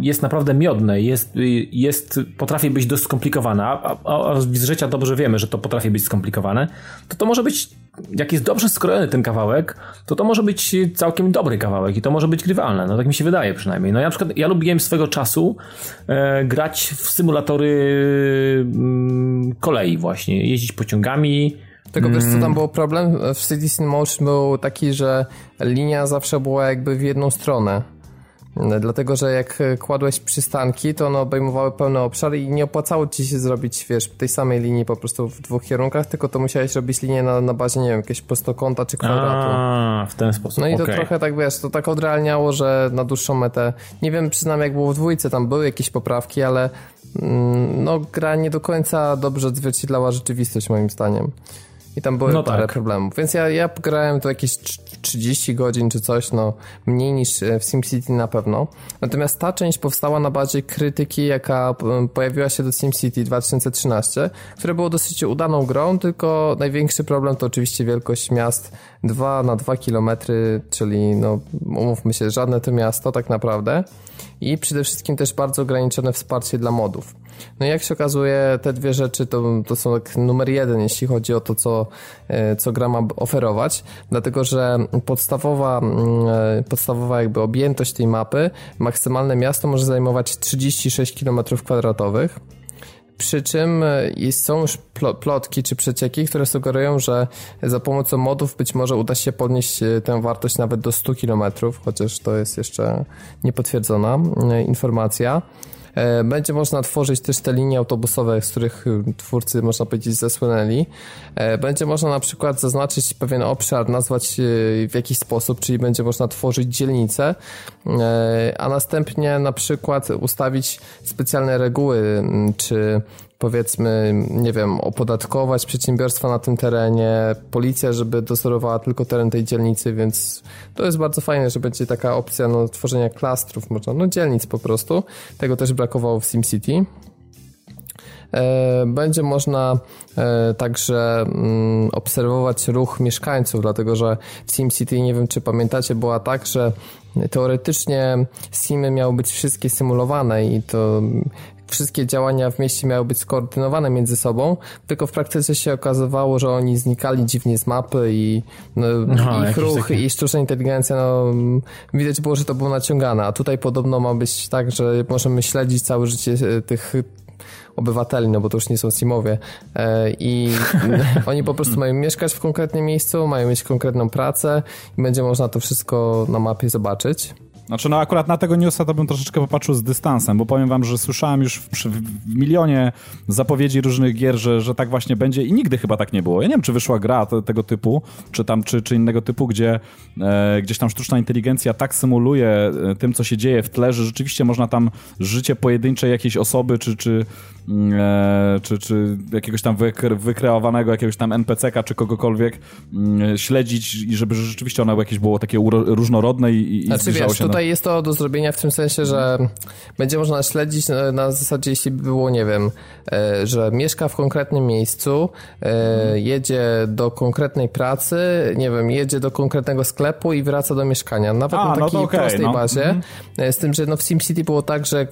Speaker 3: jest naprawdę miodne, jest, jest potrafi być dość skomplikowane, a, a, a z życia dobrze wiemy, że to potrafi być skomplikowane, to to może być jak jest dobrze skrojony ten kawałek, to to może być całkiem dobry kawałek i to może być grywalne. No tak mi się wydaje przynajmniej. No ja na przykład, ja lubiłem swego czasu e, grać w symulatory mm, kolei właśnie, jeździć pociągami,
Speaker 1: tego wiesz co tam mm. było problem? W Cities in Motion był taki, że linia zawsze była jakby w jedną stronę. Dlatego, że jak kładłeś przystanki, to one obejmowały pełne obszary i nie opłacało ci się zrobić, wiesz, tej samej linii po prostu w dwóch kierunkach, tylko to musiałeś robić linię na, na bazie, nie wiem, jakiegoś prostokąta czy kwadratu.
Speaker 3: A, w ten sposób.
Speaker 1: No i to
Speaker 3: okay.
Speaker 1: trochę tak, wiesz, to tak odrealniało, że na dłuższą metę, nie wiem, przynajmniej jak było w dwójce, tam były jakieś poprawki, ale mm, no gra nie do końca dobrze odzwierciedlała rzeczywistość moim zdaniem. I tam były no parę tak. problemów. Więc ja, ja grałem to jakieś 30 godzin czy coś, no mniej niż e, w SimCity na pewno. Natomiast ta część powstała na bazie krytyki, jaka pojawiła się do SimCity 2013, które było dosyć udaną grą, tylko największy problem to oczywiście wielkość miast 2 na 2 km, czyli no umówmy się, żadne to miasto tak naprawdę. I przede wszystkim też bardzo ograniczone wsparcie dla modów. No i jak się okazuje, te dwie rzeczy to, to są tak numer jeden, jeśli chodzi o to, co, e, co gra ma oferować, dlatego że podstawowa, mm, e, podstawowa jakby objętość tej mapy, maksymalne miasto może zajmować 36 km kwadratowych. Przy czym e, są już plotki czy przecieki, które sugerują, że za pomocą modów być może uda się podnieść tę wartość nawet do 100 km, chociaż to jest jeszcze niepotwierdzona informacja. E, będzie można tworzyć też te linie autobusowe, z których y, twórcy, można powiedzieć, zasłynęli. E, będzie można na przykład zaznaczyć pewien obszar, nazwać y, w jakiś sposób, czyli będzie można tworzyć dzielnice, e, a następnie na przykład ustawić specjalne reguły, mm, czy powiedzmy, nie wiem, opodatkować przedsiębiorstwa na tym terenie, policja, żeby dozorowała tylko teren tej dzielnicy, więc to jest bardzo fajne, że będzie taka opcja no, tworzenia klastrów, można, no dzielnic po prostu. Tego też brakowało w SimCity. E, będzie można e, także mm, obserwować ruch mieszkańców, dlatego że w SimCity, nie wiem czy pamiętacie, była tak, że teoretycznie simy miały być wszystkie symulowane i to wszystkie działania w mieście miały być skoordynowane między sobą, tylko w praktyce się okazywało, że oni znikali dziwnie z mapy i no, no, ich ruch takie... i sztuczna inteligencja, no, widać było, że to było naciągane, a tutaj podobno ma być tak, że możemy śledzić całe życie e, tych obywateli, no bo to już nie są Simowie e, i oni po prostu mają mieszkać w konkretnym miejscu, mają mieć konkretną pracę i będzie można to wszystko na mapie zobaczyć.
Speaker 2: Znaczy, no akurat na tego newsa to bym troszeczkę popatrzył z dystansem, bo powiem wam, że słyszałem już w, w, milionie zapowiedzi różnych gier, że, że tak właśnie będzie i nigdy chyba tak nie było. Ja nie wiem, czy wyszła gra te, tego typu, czy tam, czy, czy innego typu, gdzie e, gdzieś tam sztuczna inteligencja tak symuluje e, tym, co się dzieje w tle, że rzeczywiście można tam życie pojedynczej jakiejś osoby, czy, czy, mm, e, czy, czy jakiegoś tam wykre, wykreowanego jakiegoś tam NPC-ka, czy kogokolwiek mm, śledzić i żeby rzeczywiście ono jakieś było takie różnorodne i, i znaczy, zbliżało wiesz, się
Speaker 1: tutaj jest to do zrobienia w tym sensie, że będzie można śledzić na, na zasadzie, jeśli by było, nie wiem, e, że mieszka w konkretnym miejscu, e, jedzie do konkretnej pracy, nie wiem, jedzie do konkretnego sklepu i wraca do mieszkania. Nawet A, na takiej no okay, prostej no. bazie. Mm -hmm. Z tym, że no w SimCity było tak, że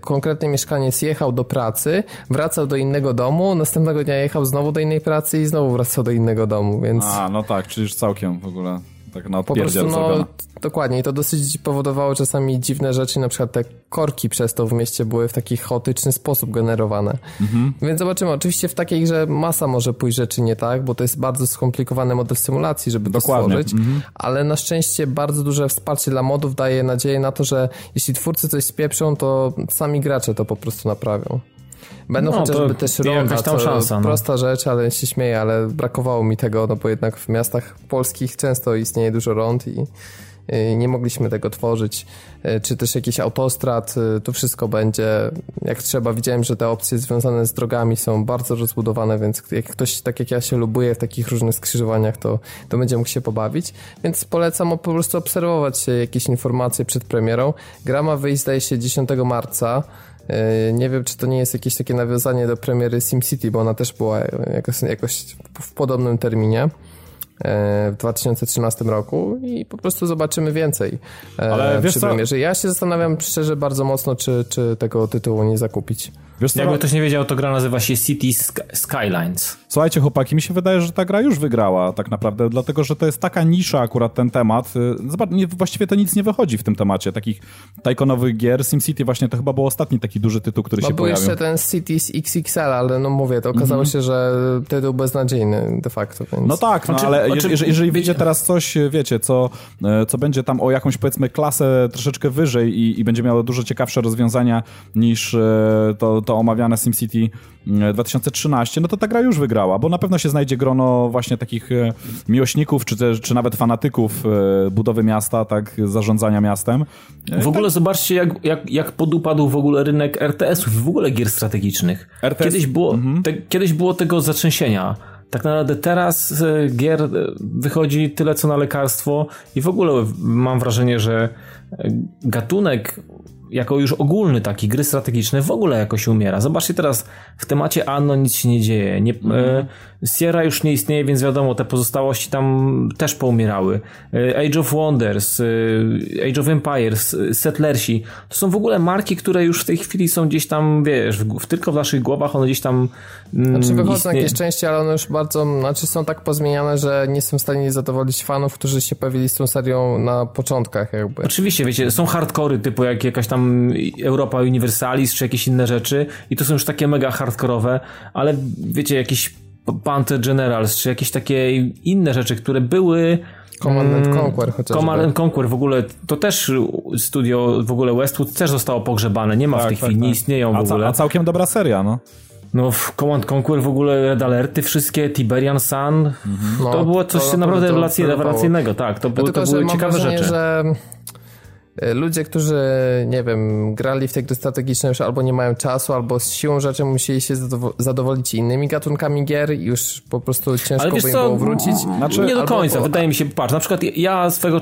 Speaker 1: konkretny mieszkaniec jechał do pracy, wracał do innego domu, następnego dnia jechał znowu do innej pracy i znowu wracał do innego domu, więc...
Speaker 2: A, no tak, czyli już całkiem w ogóle tak na po prostu,
Speaker 1: no, Dokładnie i to dosyć powodowało czasami dziwne rzeczy, na przykład te korki przez to w mieście były w taki chaotyczny sposób generowane. Mhm. Więc zobaczymy, oczywiście w takiej grze masa może pójść rzeczy nie tak, bo to jest bardzo skomplikowany model symulacji, żeby Dokładnie. to stworzyć, mhm. ale na szczęście bardzo duże wsparcie dla modów daje nadzieję na to, że jeśli twórcy coś spieprzą, to sami gracze to po prostu naprawią. Będą no, chociażby też ronda, tam szansa, no. prosta rzecz, ale się śmieję, ale brakowało mi tego, no bo jednak w miastach polskich często istnieje dużo rond i nie mogliśmy tego tworzyć, y, czy też jakiś autostrad, y, to wszystko będzie jak trzeba. Widziałem, że te opcje związane z drogami są bardzo rozbudowane, więc jak ktoś, tak jak ja się lubuje w takich różnych skrzyżowaniach, to, to będzie mógł się pobawić. Więc polecam po prostu obserwować jakieś informacje przed premierą. Gra ma wyjść zdaje się 10 marca, Nie wiem, czy to nie jest jakieś takie nawiązanie do premiery SimCity, bo ona też była jakoś, jakoś w podobnym terminie w 2013 roku i po prostu zobaczymy więcej Ale przy premierze. Ja się zastanawiam szczerze bardzo mocno, czy, czy tego tytułu nie zakupić.
Speaker 3: Wiesz co? Jakby ktoś nie wiedział, to gra nazywa się City Skylines.
Speaker 2: Słuchajcie, chłopaki, mi się wydaje, że ta gra już wygrała tak naprawdę, dlatego że to jest taka nisza akurat ten temat. Y, zobacz, nie, właściwie to nic nie wychodzi w tym temacie. Takich tajkonowych gier, SimCity właśnie to chyba był ostatni taki duży tytuł, który no, się
Speaker 1: był
Speaker 2: pojawił.
Speaker 1: jeszcze ten Cities XXL, ale no mówię, to okazało mm -hmm. się, że tytuł beznadziejny de facto. Więc...
Speaker 2: No tak, no, znaczy, ale znaczy, jeżeli, jeżeli wyjdzie teraz coś, wiecie, co, e, co będzie tam o jakąś powiedzmy klasę troszeczkę wyżej i, i będzie miało dużo ciekawsze rozwiązania niż e, to, to omawiane SimCity 2013, no to ta gra już wygrała, bo na pewno się znajdzie grono właśnie takich e, miłośników, czy, też, czy nawet fanatyków e, budowy miasta, tak, zarządzania miastem.
Speaker 3: E, w ogóle tak. zobaczcie, jak, jak, jak podupadł w ogóle rynek RTS-ów i w ogóle gier strategicznych. RTS? Kiedyś, było, mhm. te, kiedyś było tego zatrzęsienia. Tak naprawdę teraz gier wychodzi tyle co na lekarstwo i w ogóle mam wrażenie, że gatunek jako już ogólny taki, gry strategiczne w ogóle jakoś umiera. Zobaczcie teraz, w temacie Anno nic się nie dzieje. Nie, mm. Sierra już nie istnieje, więc wiadomo, te pozostałości tam też poumierały. E, Age of Wonders, e, Age of Empires, Settlersi, to są w ogóle marki, które już w tej chwili są gdzieś tam, wiesz, w, tylko w naszych głowach one gdzieś tam
Speaker 1: mm, Znaczy wychodzą jakieś części, ale one już bardzo, znaczy są tak pozmieniane, że nie jestem w stanie zadowolić fanów, którzy się pojawili z tą serią na początkach jakby.
Speaker 3: Oczywiście, wiecie, są hardkory typu jak jakaś tam Europa Universalis czy jakieś inne rzeczy i to są już takie mega hardkorowe, ale wiecie, jakieś Panther Generals czy jakieś takie inne rzeczy, które były
Speaker 1: Command and mm, Conquer chociażby.
Speaker 3: Command and Conquer w ogóle, to też studio w ogóle Westwood też zostało pogrzebane, nie ma tak, w tej tak, chwili, tak. nie istnieją w ogóle.
Speaker 2: A całkiem dobra seria, no.
Speaker 3: No w Command Conquer w ogóle Red Alerty wszystkie, Tiberian Sun, mhm. no, to było coś to naprawdę rewelacyjnego, tak, to, było, to były ciekawe wrażenie, rzeczy.
Speaker 1: że ludzie, którzy, nie wiem, grali w te gry strategiczne już albo nie mają czasu, albo z siłą rzeczy musieli się zadowolić innymi gatunkami gier i już po prostu ciężko by im co, było wrócić.
Speaker 3: Znaczy, nie do końca, wydaje mi się, patrz, na przykład ja swego,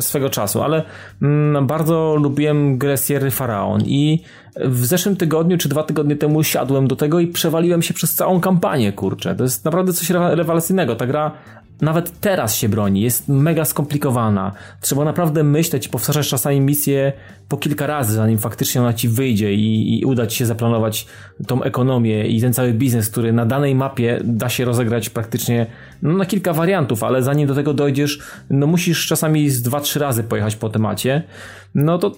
Speaker 3: swego czasu, ale mm, bardzo lubiłem grę Sierra Faraon i w zeszłym tygodniu czy dwa tygodnie temu siadłem do tego i przewaliłem się przez całą kampanię, kurczę. To jest naprawdę coś rewelacyjnego. Ta gra nawet teraz się broni, jest mega skomplikowana. Trzeba naprawdę myśleć, powtarzać czasami misję po kilka razy, zanim faktycznie ona ci wyjdzie i, i uda ci się zaplanować tą ekonomię i ten cały biznes, który na danej mapie da się rozegrać praktycznie no, na kilka wariantów, ale zanim do tego dojdziesz, no musisz czasami z dwa, trzy razy pojechać po temacie. No to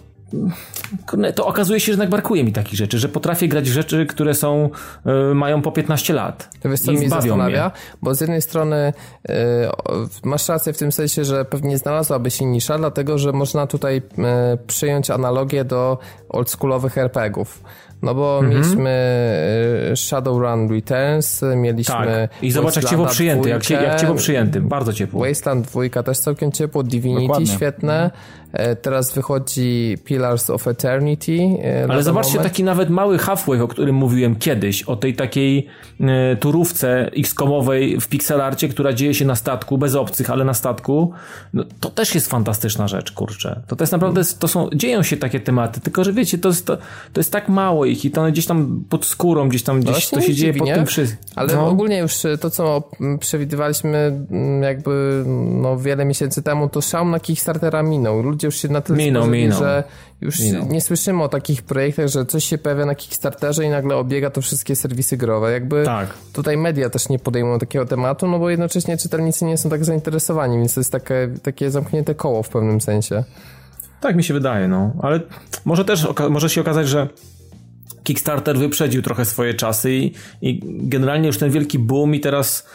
Speaker 3: to okazuje się, że jednak brakuje mi takich rzeczy, że potrafię grać w rzeczy, które są, y, mają po 15 lat.
Speaker 1: To wiesz, co mnie zastanawia? Mnie. Bo z jednej strony y, masz rację w tym sensie, że pewnie znalazłaby się nisza, dlatego, że można tutaj y, przyjąć analogię do oldschoolowych RPGów. No bo mhm. mieliśmy Shadowrun Returns, mieliśmy. Tak.
Speaker 3: I zobacz, jak ciepło przyjęty, jak, jak ciepło przyjęty, bardzo ciepło.
Speaker 1: Wasteland 2 też całkiem ciepło, Divinity Dokładnie. świetne. E, teraz wychodzi Pillars of Eternity.
Speaker 3: E, Ale zobaczcie moment. taki nawet mały halfway, o którym mówiłem kiedyś, o tej takiej e, turówce X-komowej w pixelarcie, która dzieje się na statku, bez obcych, ale na statku. No, to też jest fantastyczna rzecz, kurczę. To jest naprawdę, to są, dzieją się takie tematy, tylko że wiecie, to jest, to, to jest tak mało ich i to gdzieś tam pod skórą, gdzieś tam, gdzieś no to się dzieje pod tym wszystkim.
Speaker 1: Ale no. ogólnie już to, co przewidywaliśmy jakby no, wiele miesięcy temu, to szał na Kickstartera minął. Ludzie ludzie już się na tyle minął, minął. że już minął. nie słyszymy o takich projektach, że coś się pojawia na Kickstarterze i nagle obiega to wszystkie serwisy growe. Jakby tak. tutaj media też nie podejmują takiego tematu, no bo jednocześnie czytelnicy nie są tak zainteresowani, więc to jest takie, takie zamknięte koło w pewnym sensie.
Speaker 3: Tak mi się wydaje, no. Ale może też może się okazać, że Kickstarter wyprzedził trochę swoje czasy i, i generalnie już ten wielki boom i teraz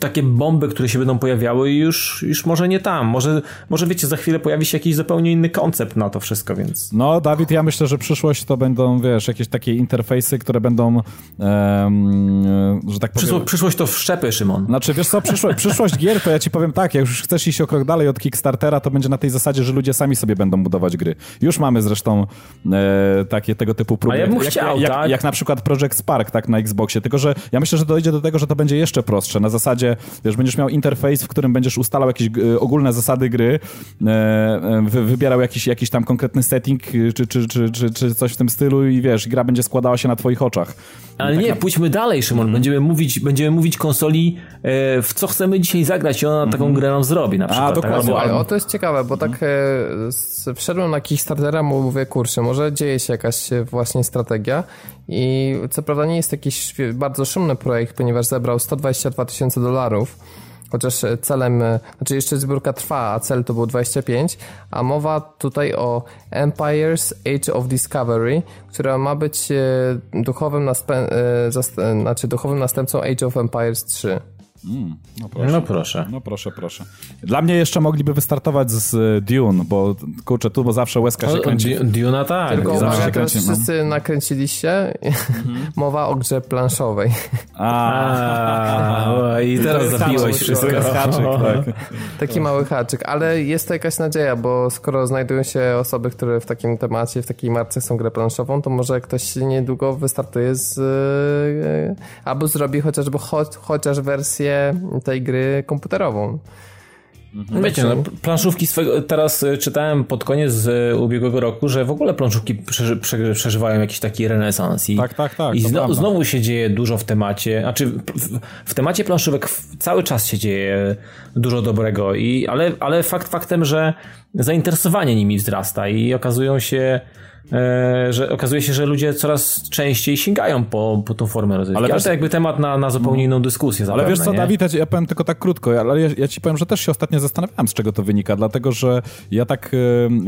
Speaker 3: takie bomby, które się będą pojawiały już, już może nie tam. Może, może wiecie, za chwilę pojawi się jakiś zupełnie inny koncept na to wszystko, więc...
Speaker 2: No, Dawid, ja myślę, że przyszłość to będą, wiesz, jakieś takie interfejsy, które będą, um, że tak powiem...
Speaker 3: Przyszło, przyszłość to wszczepy, Szymon.
Speaker 2: Znaczy, wiesz co, przyszłość, przyszłość gier, to ja ci powiem tak, jak już chcesz iść o krok dalej od Kickstartera, to będzie na tej zasadzie, że ludzie sami sobie będą budować gry. Już mamy zresztą e, takie tego typu próby. A
Speaker 3: ja bym jak, chciał,
Speaker 2: jak,
Speaker 3: tak?
Speaker 2: jak, na przykład Project Spark, tak, na Xboxie, tylko że ja myślę, że dojdzie do tego, że to będzie jeszcze prostsze. Na zasadzie, wiesz, będziesz miał interfejs, w którym będziesz ustalał jakieś e, ogólne zasady gry, e, e, wy, wybierał jakiś, jakiś tam konkretny setting, czy, czy, czy, czy, czy coś w tym stylu i wiesz, gra będzie składała się na twoich oczach.
Speaker 3: Ale tak nie, na... pójdźmy dalej, Szymon. Mm. Będziemy mówić, będziemy mówić konsoli, e, w co chcemy dzisiaj zagrać i ona mm. taką grę nam zrobi na przykład. A,
Speaker 1: tak? dokładnie. Tak? O, to jest ciekawe, bo tak e, wszedłem na Kickstartera, mówię, kurczę, może dzieje się jakaś właśnie strategia i co prawda nie jest jakiś bardzo szumny projekt, ponieważ zebrał 122 tysiące dolarów, chociaż celem, znaczy jeszcze zbiórka trwa, a cel to był 25, a mowa tutaj o Empires Age of Discovery, która ma być e, duchowym, następ, e, znaczy duchowym następcą Age of Empires 3.
Speaker 3: Mm, no, proszę. no, proszę.
Speaker 2: No proszę, proszę. Dla mnie jeszcze mogliby wystartować z e, Dune, bo kurczę, tu bo zawsze łezka się kręci.
Speaker 3: Duna tak.
Speaker 1: Tylko zawsze się kręci, no. wszyscy nakręciliście. Mhm. Mowa o grze planszowej.
Speaker 3: A, i teraz zabiłeś wszystko. Haczyk,
Speaker 1: tak. Taki mały haczyk, ale jest to jakaś nadzieja, bo skoro znajdują się osoby, które w takim temacie, w takiej marce są grę planszową, to może ktoś niedługo wystartuje z e, albo zrobi chociażby cho chociaż wersję tej gry komputerową.
Speaker 3: Mhm. Wiecie, no, planszówki swego, teraz e, czytałem pod koniec e, ubiegłego roku, że w ogóle planszówki przeży, przeżywają jakiś taki renesans i,
Speaker 2: tak, tak, tak,
Speaker 3: i znowu, znowu się dzieje dużo w temacie, znaczy w, w temacie planszówek cały czas się dzieje dużo dobrego, i, ale, ale fakt faktem, że zainteresowanie nimi wzrasta i okazują się że okazuje się, że ludzie coraz częściej sięgają po, po tą formę rozrywki. Ale, ale to jakby temat na, na zupełnie inną dyskusję.
Speaker 2: Zapewne,
Speaker 3: ale
Speaker 2: wiesz co, nie? Dawid, ja powiem tylko tak krótko, ale ja, ja, ci powiem, że też się ostatnio zastanawiałem, z czego to wynika, dlatego, że ja tak,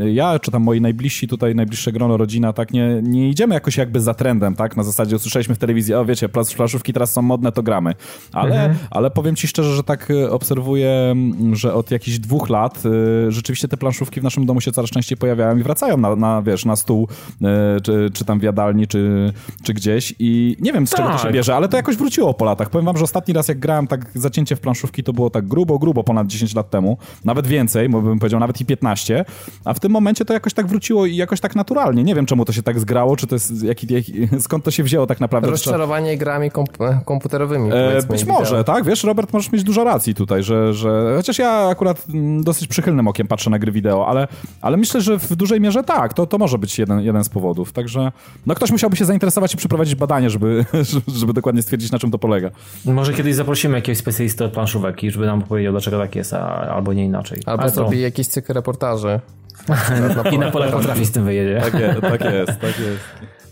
Speaker 2: e, ja czy tam moi najbliżsi tutaj, najbliższe grono, rodzina, tak, nie, nie idziemy jakoś jakby za trendem, tak, na zasadzie usłyszeliśmy w telewizji, o wiecie, plaszówki teraz są modne, to gramy. Ale, mhm. ale powiem ci szczerze, że tak e, obserwuję, że od jakichś dwóch lat rzeczywiście te planszówki w naszym domu się coraz częściej pojawiają i wracają na, na wiesz, na stół E, czy, czy tam w jadalni, czy, czy gdzieś i nie wiem z czego to się tak. bierze, ale to jakoś wróciło po latach. Powiem wam, że ostatni raz jak grałem tak zacięcie w planszówki, to było tak grubo, grubo ponad 10 lat temu, nawet więcej, bo bym powiedział nawet i 15, a w tym momencie to jakoś tak wróciło i jakoś tak naturalnie. Nie wiem czemu to się tak zgrało, czy to jest jaki, jaki skąd to się wzięło tak naprawdę.
Speaker 1: Rozczarowanie grami komp komputerowymi.
Speaker 2: E, być może, tak? Wiesz, Robert, możesz mieć dużo racji tutaj, że, że chociaż ja akurat dosyć przychylnym okiem patrzę na gry wideo, ale, ale myślę, że w dużej mierze tak, to, to może być jeden, jeden z powodów. Także no ktoś musiałby się zainteresować i przeprowadzić badanie, żeby, żeby dokładnie stwierdzić, na czym to polega.
Speaker 3: Może kiedyś zaprosimy jakiegoś specjalistę od planszówek i żeby nam powiedział, dlaczego tak jest, a, albo nie inaczej.
Speaker 1: Albo zrobi to... jakiś cykl reportaży.
Speaker 3: I na pole potrafi z tym wyjedzie.
Speaker 2: Tak jest, tak jest. Tak jest.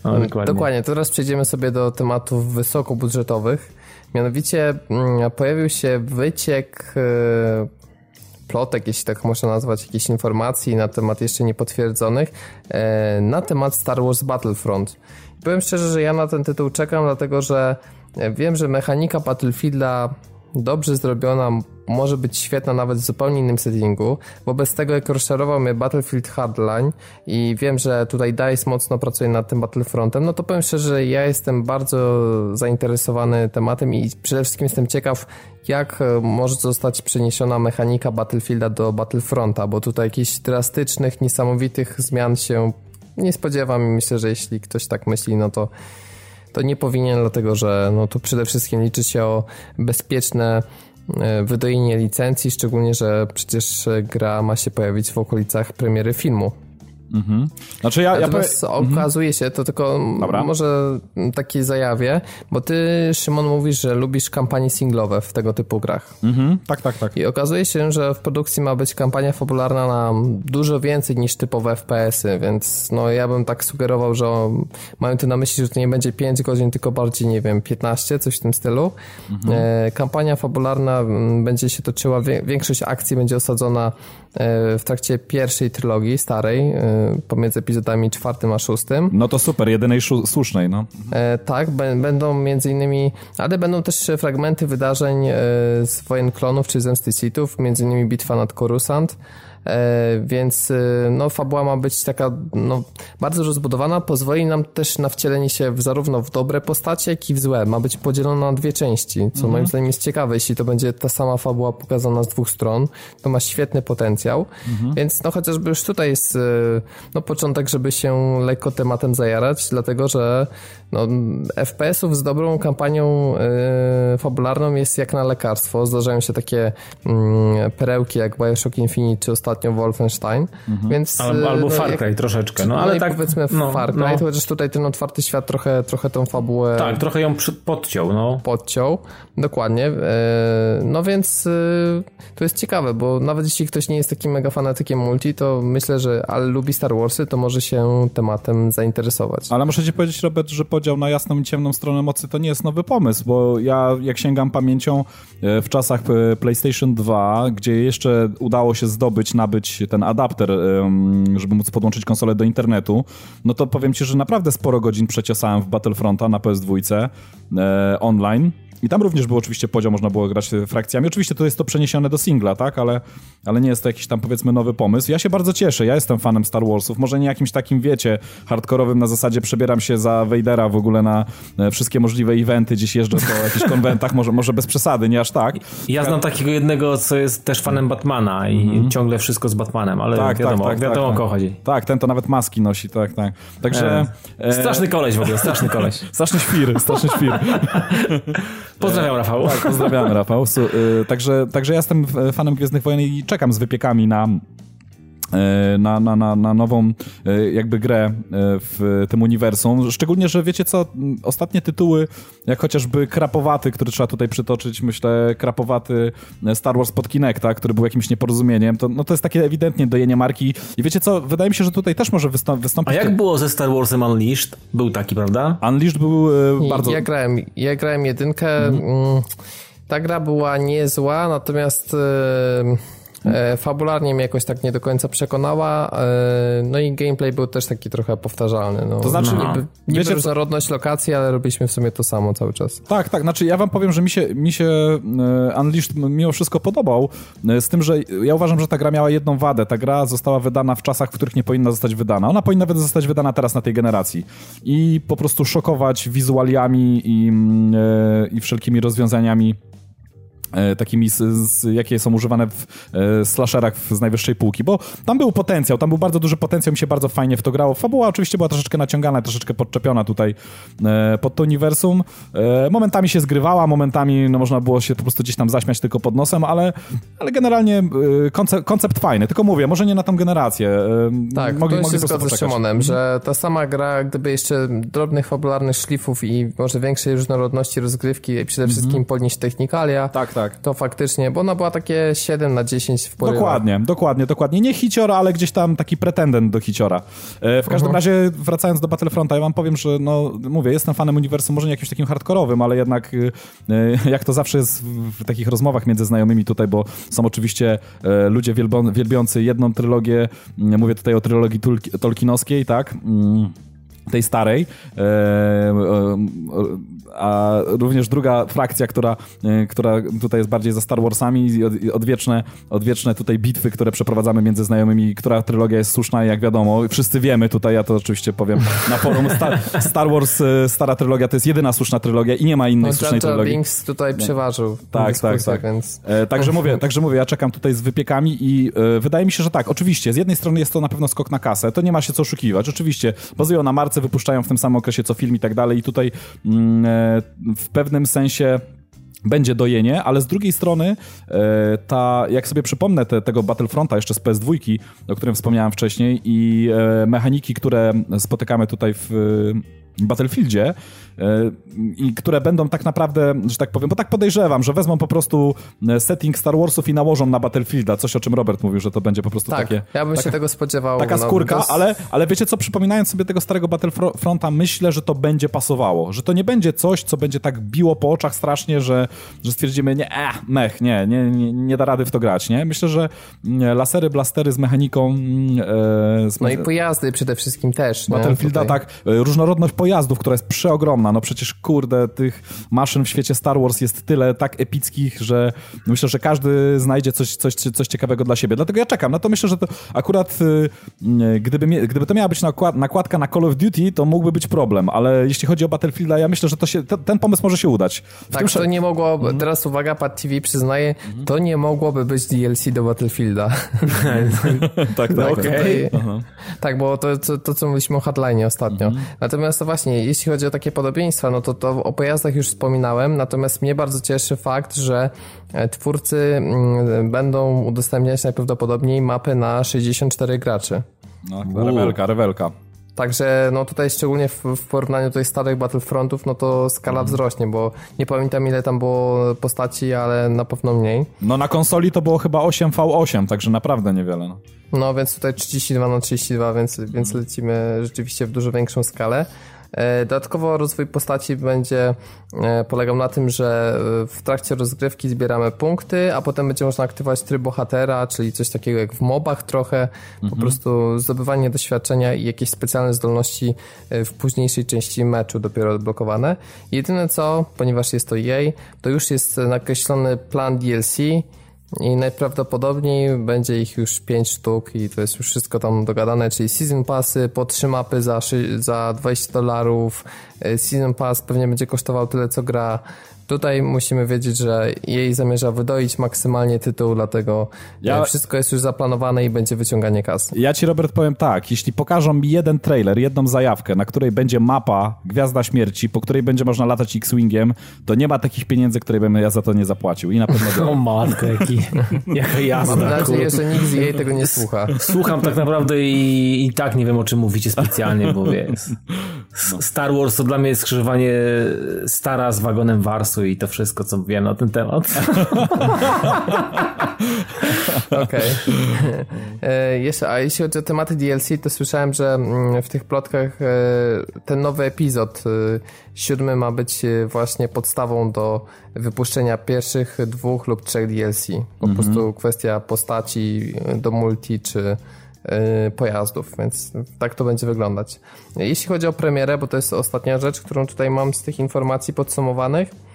Speaker 1: No, dokładnie. dokładnie. Teraz przejdziemy sobie do tematów wysokobudżetowych. Mianowicie mm, pojawił się wyciek e, plotek, jeśli tak można nazwać, jakichś informacji na temat jeszcze niepotwierdzonych, e, na temat Star Wars Battlefront. Powiem szczerze, że ja na ten tytuł czekam, dlatego że wiem, że mechanika Battlefielda dobrze zrobiona, może być świetna nawet w zupełnie innym settingu. Wobec tego, jak rozczarował mnie Battlefield Hardline i wiem, że tutaj DICE mocno pracuje nad tym Battlefrontem, no to powiem szczerze, że ja jestem bardzo zainteresowany tematem i przede wszystkim jestem ciekaw, jak e, może zostać przeniesiona mechanika Battlefielda do Battlefronta, bo tutaj jakichś drastycznych, niesamowitych zmian się nie spodziewam i myślę, że jeśli ktoś tak myśli, no to to nie powinien, dlatego że no, tu przede wszystkim liczy się o bezpieczne e, wydojenie licencji, szczególnie, że przecież gra ma się pojawić w okolicach premiery filmu. Mhm. Znaczy ja, Natomiast ja powie... okazuje się, to tylko Dobra. może takie zajawie, bo ty, Szymon, mówisz, że lubisz kampanie singlowe w tego typu grach.
Speaker 2: Mhm. Tak, tak, tak.
Speaker 1: I okazuje się, że w produkcji ma być kampania fabularna na dużo więcej niż typowe FPS-y, więc no ja bym tak sugerował, że mają tu na myśli, że to nie będzie 5 godzin, tylko bardziej, nie wiem, 15, coś w tym stylu. Mhm. E, kampania fabularna będzie się toczyła, większość akcji będzie osadzona e, w trakcie pierwszej trylogii, starej, e, pomiędzy epizodami czwartym a szóstym.
Speaker 2: No to super, jedynej słusznej, no.
Speaker 1: E, tak, będą między innymi, ale będą też fragmenty wydarzeń e, z Wojen Klonów czy Zemsty Sithów, między innymi bitwa nad Coruscant, więc e, no, fabuła ma być taka no, bardzo rozbudowana, pozwoli nam też na wcielenie się w, zarówno w dobre postacie, jak i w złe. Ma być podzielona na dwie części, co mhm. moim zdaniem jest ciekawe. Jeśli to będzie ta sama fabuła pokazana z dwóch stron, to ma świetny potencjał. Mhm. Więc no chociażby już tutaj jest e, no, początek, żeby się lekko tematem zajarać, dlatego że no, FPS-ów z dobrą kampanią yy, fabularną jest jak na lekarstwo. Zdarzają się takie yy, perełki jak Bioshock Infinite czy ostatnio Wolfenstein. Mhm. Więc,
Speaker 3: albo, albo yy, Far Cry jak, troszeczkę. No, ale no tak,
Speaker 1: powiedzmy no, Far Cry, no. chociaż tutaj ten otwarty świat trochę, trochę tą fabułę...
Speaker 3: Tak, trochę ją podciął. No.
Speaker 1: Podciął, dokładnie. Yy, no więc yy, to jest ciekawe, bo nawet jeśli ktoś nie jest takim mega fanatykiem multi, to myślę, że ale lubi Star Warsy, to może się tematem zainteresować.
Speaker 2: Ale muszę ci powiedzieć, Robert, że podział na jasną i ciemną stronę mocy to nie jest nowy pomysł, bo ja jak sięgam pamięcią e, w czasach e, PlayStation 2, gdzie jeszcze udało się zdobyć, nabyć ten adapter, żeby móc podłączyć konsolę do internetu, no to powiem ci, że naprawdę sporo godzin przeciosałem w Battlefronta na PS2 e, online i tam również był oczywiście podział, można było grać frakcjami. Oczywiście to jest to przeniesione do singla, tak, ale, ale nie jest to jakiś tam powiedzmy nowy pomysł. Ja się bardzo cieszę, ja jestem fanem Star Warsów, może nie jakimś takim, wiecie, hardkorowym na zasadzie przebieram się za Vadera w ogóle na e, wszystkie możliwe eventy, gdzieś jeżdżę po jakichś konwentach, może, może bez przesady, nie aż tak.
Speaker 3: Ja znam takiego jednego, co jest też fanem Batmana i -hmm. ciągle wszystko z Batmanem, ale tak, wiadomo, tak, tak, wiadomo tak, o kogo chodzi.
Speaker 2: Tak, ten to nawet maski nosi, tak, tak. Także...
Speaker 3: E, straszny koleś w ogóle, straszny koleś.
Speaker 2: straszny świr, straszny świr.
Speaker 3: Pozdrawiam Rafał.
Speaker 2: Tak, pozdrawiamy Rafał. Także, także ja jestem fanem Gwiezdnych Wojen i czekam z wypiekami na na, na, na, na nową y, jakby grę w tym uniwersum. Szczególnie, że wiecie co, ostatnie tytuły, jak chociażby Krapowaty, który trzeba tutaj przytoczyć, myślę, Krapowaty Star Wars pod Kinecta, który był jakimś nieporozumieniem, to, no to jest takie ewidentnie dojenie marki. I wiecie co, wydaje mi się, że tutaj też może wystąp wystąpić...
Speaker 3: A jak było ze Star Warsem Unleashed? Był taki, prawda?
Speaker 2: Unleashed był bardzo...
Speaker 1: Ja grałem, ja grałem jedynkę... Mhm. Mm, ta gra była niezła, natomiast e, fabularnie mnie jakoś tak nie do końca przekonała. E, no i gameplay był też taki trochę powtarzalny. No.
Speaker 2: To znaczy, no.
Speaker 1: niby, niby wiecie, różnorodność lokacji, ale robiliśmy w sumie to samo cały czas.
Speaker 2: Tak, tak. Znaczy ja wam powiem, że mi się, mi się e, Unleashed mimo wszystko podobał, z tym, że ja uważam, że ta gra miała jedną wadę. Ta gra została wydana w czasach, w których nie powinna zostać wydana. Ona powinna zostać wydana teraz na tej generacji i po prostu szokować wizualiami i, i wszelkimi rozwiązaniami E, takimi, z, z, jakie są używane w e, slasherach z najwyższej półki, bo tam był potencjał, tam był bardzo duży potencjał, mi się bardzo fajnie w to grało. Fabuła oczywiście była troszeczkę naciągana, troszeczkę podczepiona tutaj e, pod to uniwersum. E, momentami się zgrywała, momentami no, można było się po prostu gdzieś tam zaśmiać tylko pod nosem, ale, ale generalnie e, koncept, koncept fajny, tylko mówię, może nie na tą generację. E,
Speaker 1: tak, mogli, to się zgodzę z Szymonem, że ta sama gra, gdyby jeszcze drobnych fabularnych szlifów i może większej różnorodności rozgrywki i przede wszystkim mm -hmm. podnieść technikalia,
Speaker 2: tak, tak.
Speaker 1: To faktycznie, bo ona była takie 7 na 10 w porywach.
Speaker 2: Dokładnie, dokładnie, dokładnie. Nie hicior, ale gdzieś tam taki pretendent do hiciora. E, w każdym uh mhm. -huh. razie, wracając do Battlefronta, ja wam powiem, że no, mówię, jestem fanem uniwersum, może nie jakimś takim hardkorowym, ale jednak e, jak to zawsze jest w takich rozmowach między znajomymi tutaj, bo są oczywiście e, ludzie wielbiący jedną trylogię, mówię tutaj o trylogii Tolkienowskiej, tak? Mm tej starej, e, e, a również druga frakcja, która, e, która tutaj jest bardziej za Star Warsami i odwieczne, odwieczne tutaj bitwy, które przeprowadzamy między znajomymi, która trylogia jest słuszna jak wiadomo, wszyscy wiemy tutaj, ja to oczywiście powiem na forum, Star, Star Wars, stara trylogia to jest jedyna słuszna trylogia i nie ma innej no, słusznej trylogii.
Speaker 1: Binks tutaj przeważył.
Speaker 2: Tak, tak, tak. Więc... także mówię, także mówię, ja czekam tutaj z wypiekami i wydaje mi się, że tak, oczywiście, z jednej strony jest to na pewno skok na kasę, to nie ma się co oszukiwać, oczywiście, bazują na marce wypuszczają w tym samym okresie co film i tak dalej i tutaj mm, e, w pewnym sensie będzie dojenie, ale z drugiej strony e, ta, jak sobie przypomnę te, tego Battlefronta jeszcze z PS2, o którym wspomniałem wcześniej i e, mechaniki, które spotykamy tutaj w Battlefieldzie e, i które będą tak naprawdę, że tak powiem, bo tak podejrzewam, że wezmą po prostu e, setting Star Warsów i nałożą na Battlefielda, coś o czym Robert mówił, że to będzie po prostu
Speaker 1: tak,
Speaker 2: takie...
Speaker 1: ja bym
Speaker 2: taka,
Speaker 1: się tego spodziewał.
Speaker 2: Taka no, skórka, no, ale, ale wiecie co, przypominając sobie tego starego Battlefronta, myślę, że to będzie pasowało, że to nie będzie coś, co będzie tak biło po oczach strasznie, że, że stwierdzimy, nie, eh, mech, nie, nie, nie, nie da rady w to grać, nie? Myślę, że mm, lasery, blastery z mechaniką...
Speaker 1: Mm, e, z... No i pojazdy przede wszystkim też.
Speaker 2: Battlefielda, tak, różnorodność pojazdów pojazdów, która jest przeogromna. No przecież, kurde, tych maszyn w świecie Star Wars jest tyle tak epickich, że myślę, że każdy znajdzie coś, coś, coś ciekawego dla siebie. Dlatego ja czekam. No to myślę, że to akurat y, gdyby, gdyby to miała być nakład, nakładka na Call of Duty, to mógłby być problem, ale jeśli chodzi o Battlefielda, ja myślę, że to się, ten pomysł może się udać.
Speaker 1: W tak, to nie mogło, mhm. teraz uwaga, Pad TV przyznaje, mhm. to nie mogłoby być DLC do Battlefielda.
Speaker 2: tak, tak.
Speaker 1: Okay. Tak, bo to, to, to, co mówiliśmy o hardline ostatnio. Mhm. Natomiast to właśnie, jeśli chodzi o takie podobieństwa, no to, to o pojazdach już wspominałem, natomiast mnie bardzo cieszy fakt, że e, twórcy mm, będą udostępniać najprawdopodobniej mapy na 64 graczy.
Speaker 2: No, rewelka, rewelka.
Speaker 1: Także no tutaj szczególnie w, w porównaniu do starych Battlefrontów, no to skala mhm. wzrośnie, bo nie pamiętam ile tam było postaci, ale na pewno mniej.
Speaker 2: No na konsoli to było chyba 8v8, także naprawdę niewiele. No,
Speaker 1: no więc tutaj 32 na 32, więc, więc lecimy rzeczywiście w dużo większą skalę. E, dodatkowo rozwój postaci będzie e, polegał na tym, że e, w trakcie rozgrywki zbieramy punkty, a potem będzie można aktywować tryb bohatera, czyli coś takiego jak w mobach trochę, mhm. po prostu zdobywanie doświadczenia i jakieś specjalne zdolności w późniejszej części meczu dopiero odblokowane. Jedyne co, ponieważ jest to jej, to już jest nakreślony plan DLC, i najprawdopodobniej będzie ich już 5 sztuk i to jest już wszystko tam dogadane, czyli Season Passy po 3 mapy za, za 20 dolarów. E, season Pass pewnie będzie kosztował tyle co gra Tutaj musimy wiedzieć, że jej zamierza wydoić maksymalnie tytuł, dlatego ja... wszystko jest już zaplanowane i będzie wyciąganie kas.
Speaker 2: Ja ci, Robert, powiem tak. Jeśli pokażą mi jeden trailer, jedną zajawkę, na której będzie mapa Gwiazda Śmierci, po której będzie można latać X-Wingiem, to nie ma takich pieniędzy, które bym ja za to nie zapłacił. I na pewno...
Speaker 3: o matko, jaki, jaka jazda. Mam
Speaker 1: nadzieję, że nikt z jej tego nie słucha.
Speaker 3: Słucham tak naprawdę i, i tak nie wiem, o czym mówicie specjalnie, bo wiesz, Star Wars to dla mnie jest skrzyżowanie stara z wagonem I to wszystko, co wiem na ten temat.
Speaker 1: Okej. Okay. Jeszcze, a jeśli chodzi o tematy DLC, to słyszałem, że mm, w tych plotkach e, ten nowy epizod e, siódmy ma być e, właśnie podstawą do wypuszczenia pierwszych dwóch lub trzech DLC. Po mhm. prostu kwestia postaci do multi, czy pojazdów, więc tak to będzie wyglądać. Jeśli chodzi o premierę, bo to jest ostatnia rzecz, którą tutaj mam z tych informacji podsumowanych, E,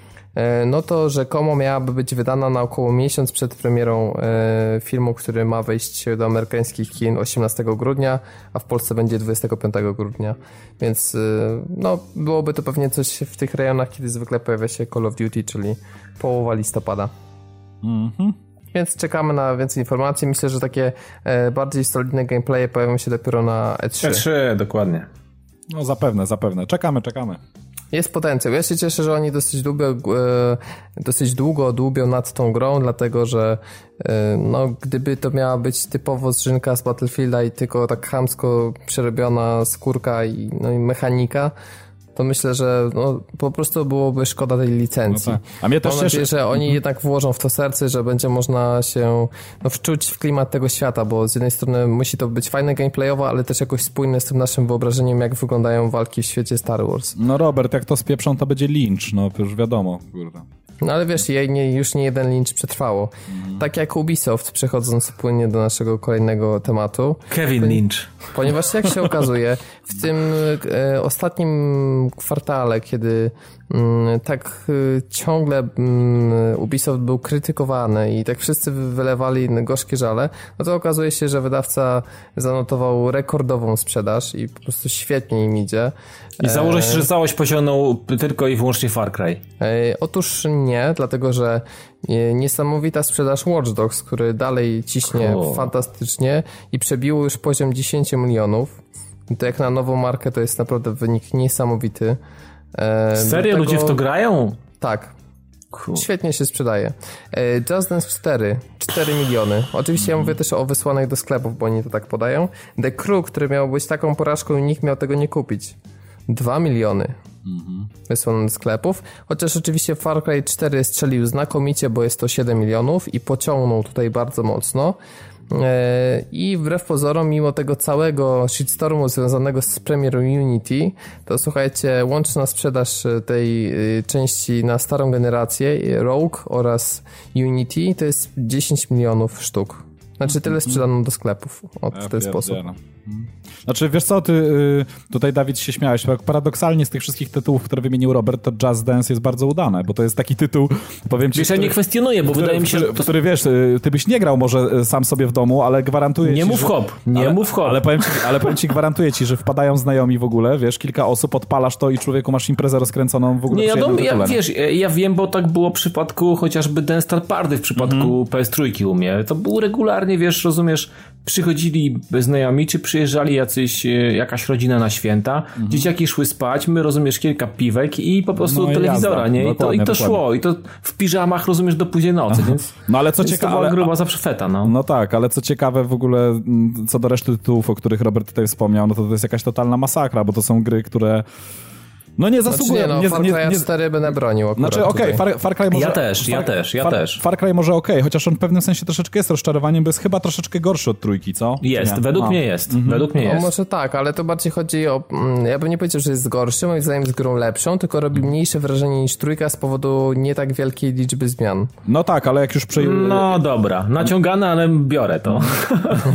Speaker 1: no to rzekomo miałaby być wydana na około miesiąc przed premierą e, filmu, który ma wejść do amerykańskich kin 18 grudnia, a w Polsce będzie 25 grudnia. Więc e, no, byłoby to pewnie coś w tych rejonach, kiedy zwykle pojawia się Call of Duty, czyli połowa listopada. Mhm. Więc czekamy na więcej informacji. Myślę, że takie bardziej solidne gameplaye pojawią się dopiero na E3.
Speaker 3: E3, dokładnie.
Speaker 2: No zapewne, zapewne. Czekamy, czekamy.
Speaker 1: Jest potencjał. Ja się cieszę, że oni dosyć długo, e, dosyć długo dłubią nad tą grą, dlatego że e, no, gdyby to miała być typowo zrzynka z Battlefielda i tylko tak chamsko przerobiona skórka i, no, i mechanika, to myślę, że no, po prostu byłoby szkoda tej licencji. No tak. A mnie też Mam nadzieję, że oni mhm. jednak włożą w to serce, że będzie można się no, wczuć w klimat tego świata, bo z jednej strony musi to być fajne gameplayowo, ale też jakoś spójne z tym naszym wyobrażeniem, jak wyglądają walki w świecie Star Wars.
Speaker 2: No Robert, jak to spieprzą, to będzie Lynch, no już wiadomo, kurde.
Speaker 1: No ale wiesz, jej nie, już nie jeden Lynch przetrwało. Mm. Tak jak Ubisoft, przechodząc płynnie do naszego kolejnego tematu.
Speaker 3: Kevin Lynch.
Speaker 1: Ponieważ jak się okazuje, w tym e, ostatnim kwartale, kiedy tak e, ciągle mm, Ubisoft był krytykowany i tak wszyscy wylewali gorzkie żale, no to okazuje się, że wydawca zanotował rekordową sprzedaż i po prostu świetnie im idzie.
Speaker 3: I założę się, że całość posiągnął tylko i wyłącznie Far Cry.
Speaker 1: E, otóż nie, dlatego że e, niesamowita sprzedaż Watch Dogs, który dalej ciśnie cool. fantastycznie i przebił już poziom 10 milionów. To jak na nową markę to jest naprawdę wynik niesamowity.
Speaker 3: E, Serio? Tego... Ludzie w to grają?
Speaker 1: Tak. Cool. Świetnie się sprzedaje. Just Dance 4, 4 miliony. Oczywiście ja mówię też o wysłanych do sklepów, bo oni to tak podają. The Crew, który miał być taką porażką i nikt miał tego nie kupić. 2 miliony mhm. wysłano do sklepów. Chociaż oczywiście Far Cry 4 strzelił znakomicie, bo jest to 7 milionów i pociągnął tutaj bardzo mocno. E, I wbrew pozorom, mimo tego całego shitstormu związanego z premierą Unity, to słuchajcie, łączna sprzedaż tej y, części na starą generację, Rogue oraz Unity, to jest 10 milionów sztuk. Znaczy tyle mhm. sprzedano do sklepów od, w ten sposób.
Speaker 2: Znaczy, wiesz co, ty y, tutaj, Dawid, się śmiałeś. Paradoksalnie z tych wszystkich tytułów, które wymienił Robert, to Just Dance jest bardzo udane, bo to jest taki tytuł, powiem ci...
Speaker 3: Wiesz, ja nie kwestionuję, bo
Speaker 2: który,
Speaker 3: wydaje mi się, że...
Speaker 2: Który, który, wiesz, y, ty byś nie grał może y, sam sobie w domu, ale gwarantuję
Speaker 3: Nie
Speaker 2: ci,
Speaker 3: mów
Speaker 2: że...
Speaker 3: hop, nie
Speaker 2: ale,
Speaker 3: mów hop.
Speaker 2: Ale powiem, ci, ale powiem ci, gwarantuję ci, że wpadają znajomi w ogóle, wiesz, kilka osób, odpalasz to i człowieku masz imprezę rozkręconą w ogóle
Speaker 3: Nie, ja,
Speaker 2: jednym
Speaker 3: ja,
Speaker 2: nie?
Speaker 3: wiesz, ja, ja wiem, bo tak było w przypadku chociażby Denstar Party w przypadku PS3 u mnie. To było regularnie, wiesz, rozumiesz, przychodzili znajomi, czy przyjeżdżali jacyś, e, jakaś rodzina na święta, dzieciaki szły spać, my, rozumiesz, kilka piwek i po prostu
Speaker 2: No
Speaker 3: telewizora,
Speaker 2: jazda.
Speaker 3: nie? I to, i to szło, i to w piżamach, rozumiesz, do późnej nocy, więc...
Speaker 2: No ale co
Speaker 3: więc to
Speaker 2: ciekawe,
Speaker 3: była gruba zawsze feta, no.
Speaker 2: No tak, ale co ciekawe w ogóle mm, co do reszty tytułów, o których Robert tutaj wspomniał, no to to jest jakaś totalna masakra, bo to są gry, które no nie
Speaker 1: Znaczy
Speaker 2: zasługują.
Speaker 1: nie, no,
Speaker 2: nie,
Speaker 1: Far
Speaker 2: nie,
Speaker 1: Cry
Speaker 2: nie,
Speaker 1: 4 będę bronił akurat
Speaker 2: Znaczy, okej,
Speaker 1: tutaj.
Speaker 2: Far, Far Cry może...
Speaker 3: Ja też, ja
Speaker 2: Far,
Speaker 3: też, ja
Speaker 2: Far,
Speaker 3: też.
Speaker 2: Far Cry może okej, chociaż on w pewnym sensie troszeczkę jest rozczarowaniem, bo jest chyba troszeczkę gorszy od trójki, co?
Speaker 3: Jest,
Speaker 2: nie?
Speaker 3: według
Speaker 2: No.
Speaker 3: mnie jest, według mnie
Speaker 1: No
Speaker 3: jest.
Speaker 1: może tak, ale to bardziej chodzi o... mm, Ja bym nie powiedział, że jest gorszy, moim zdaniem jest grą lepszą, tylko robi mniejsze wrażenie niż trójka z powodu nie tak wielkiej liczby zmian.
Speaker 2: No tak, ale jak już przej...
Speaker 3: No dobra, naciągane, ale biorę to.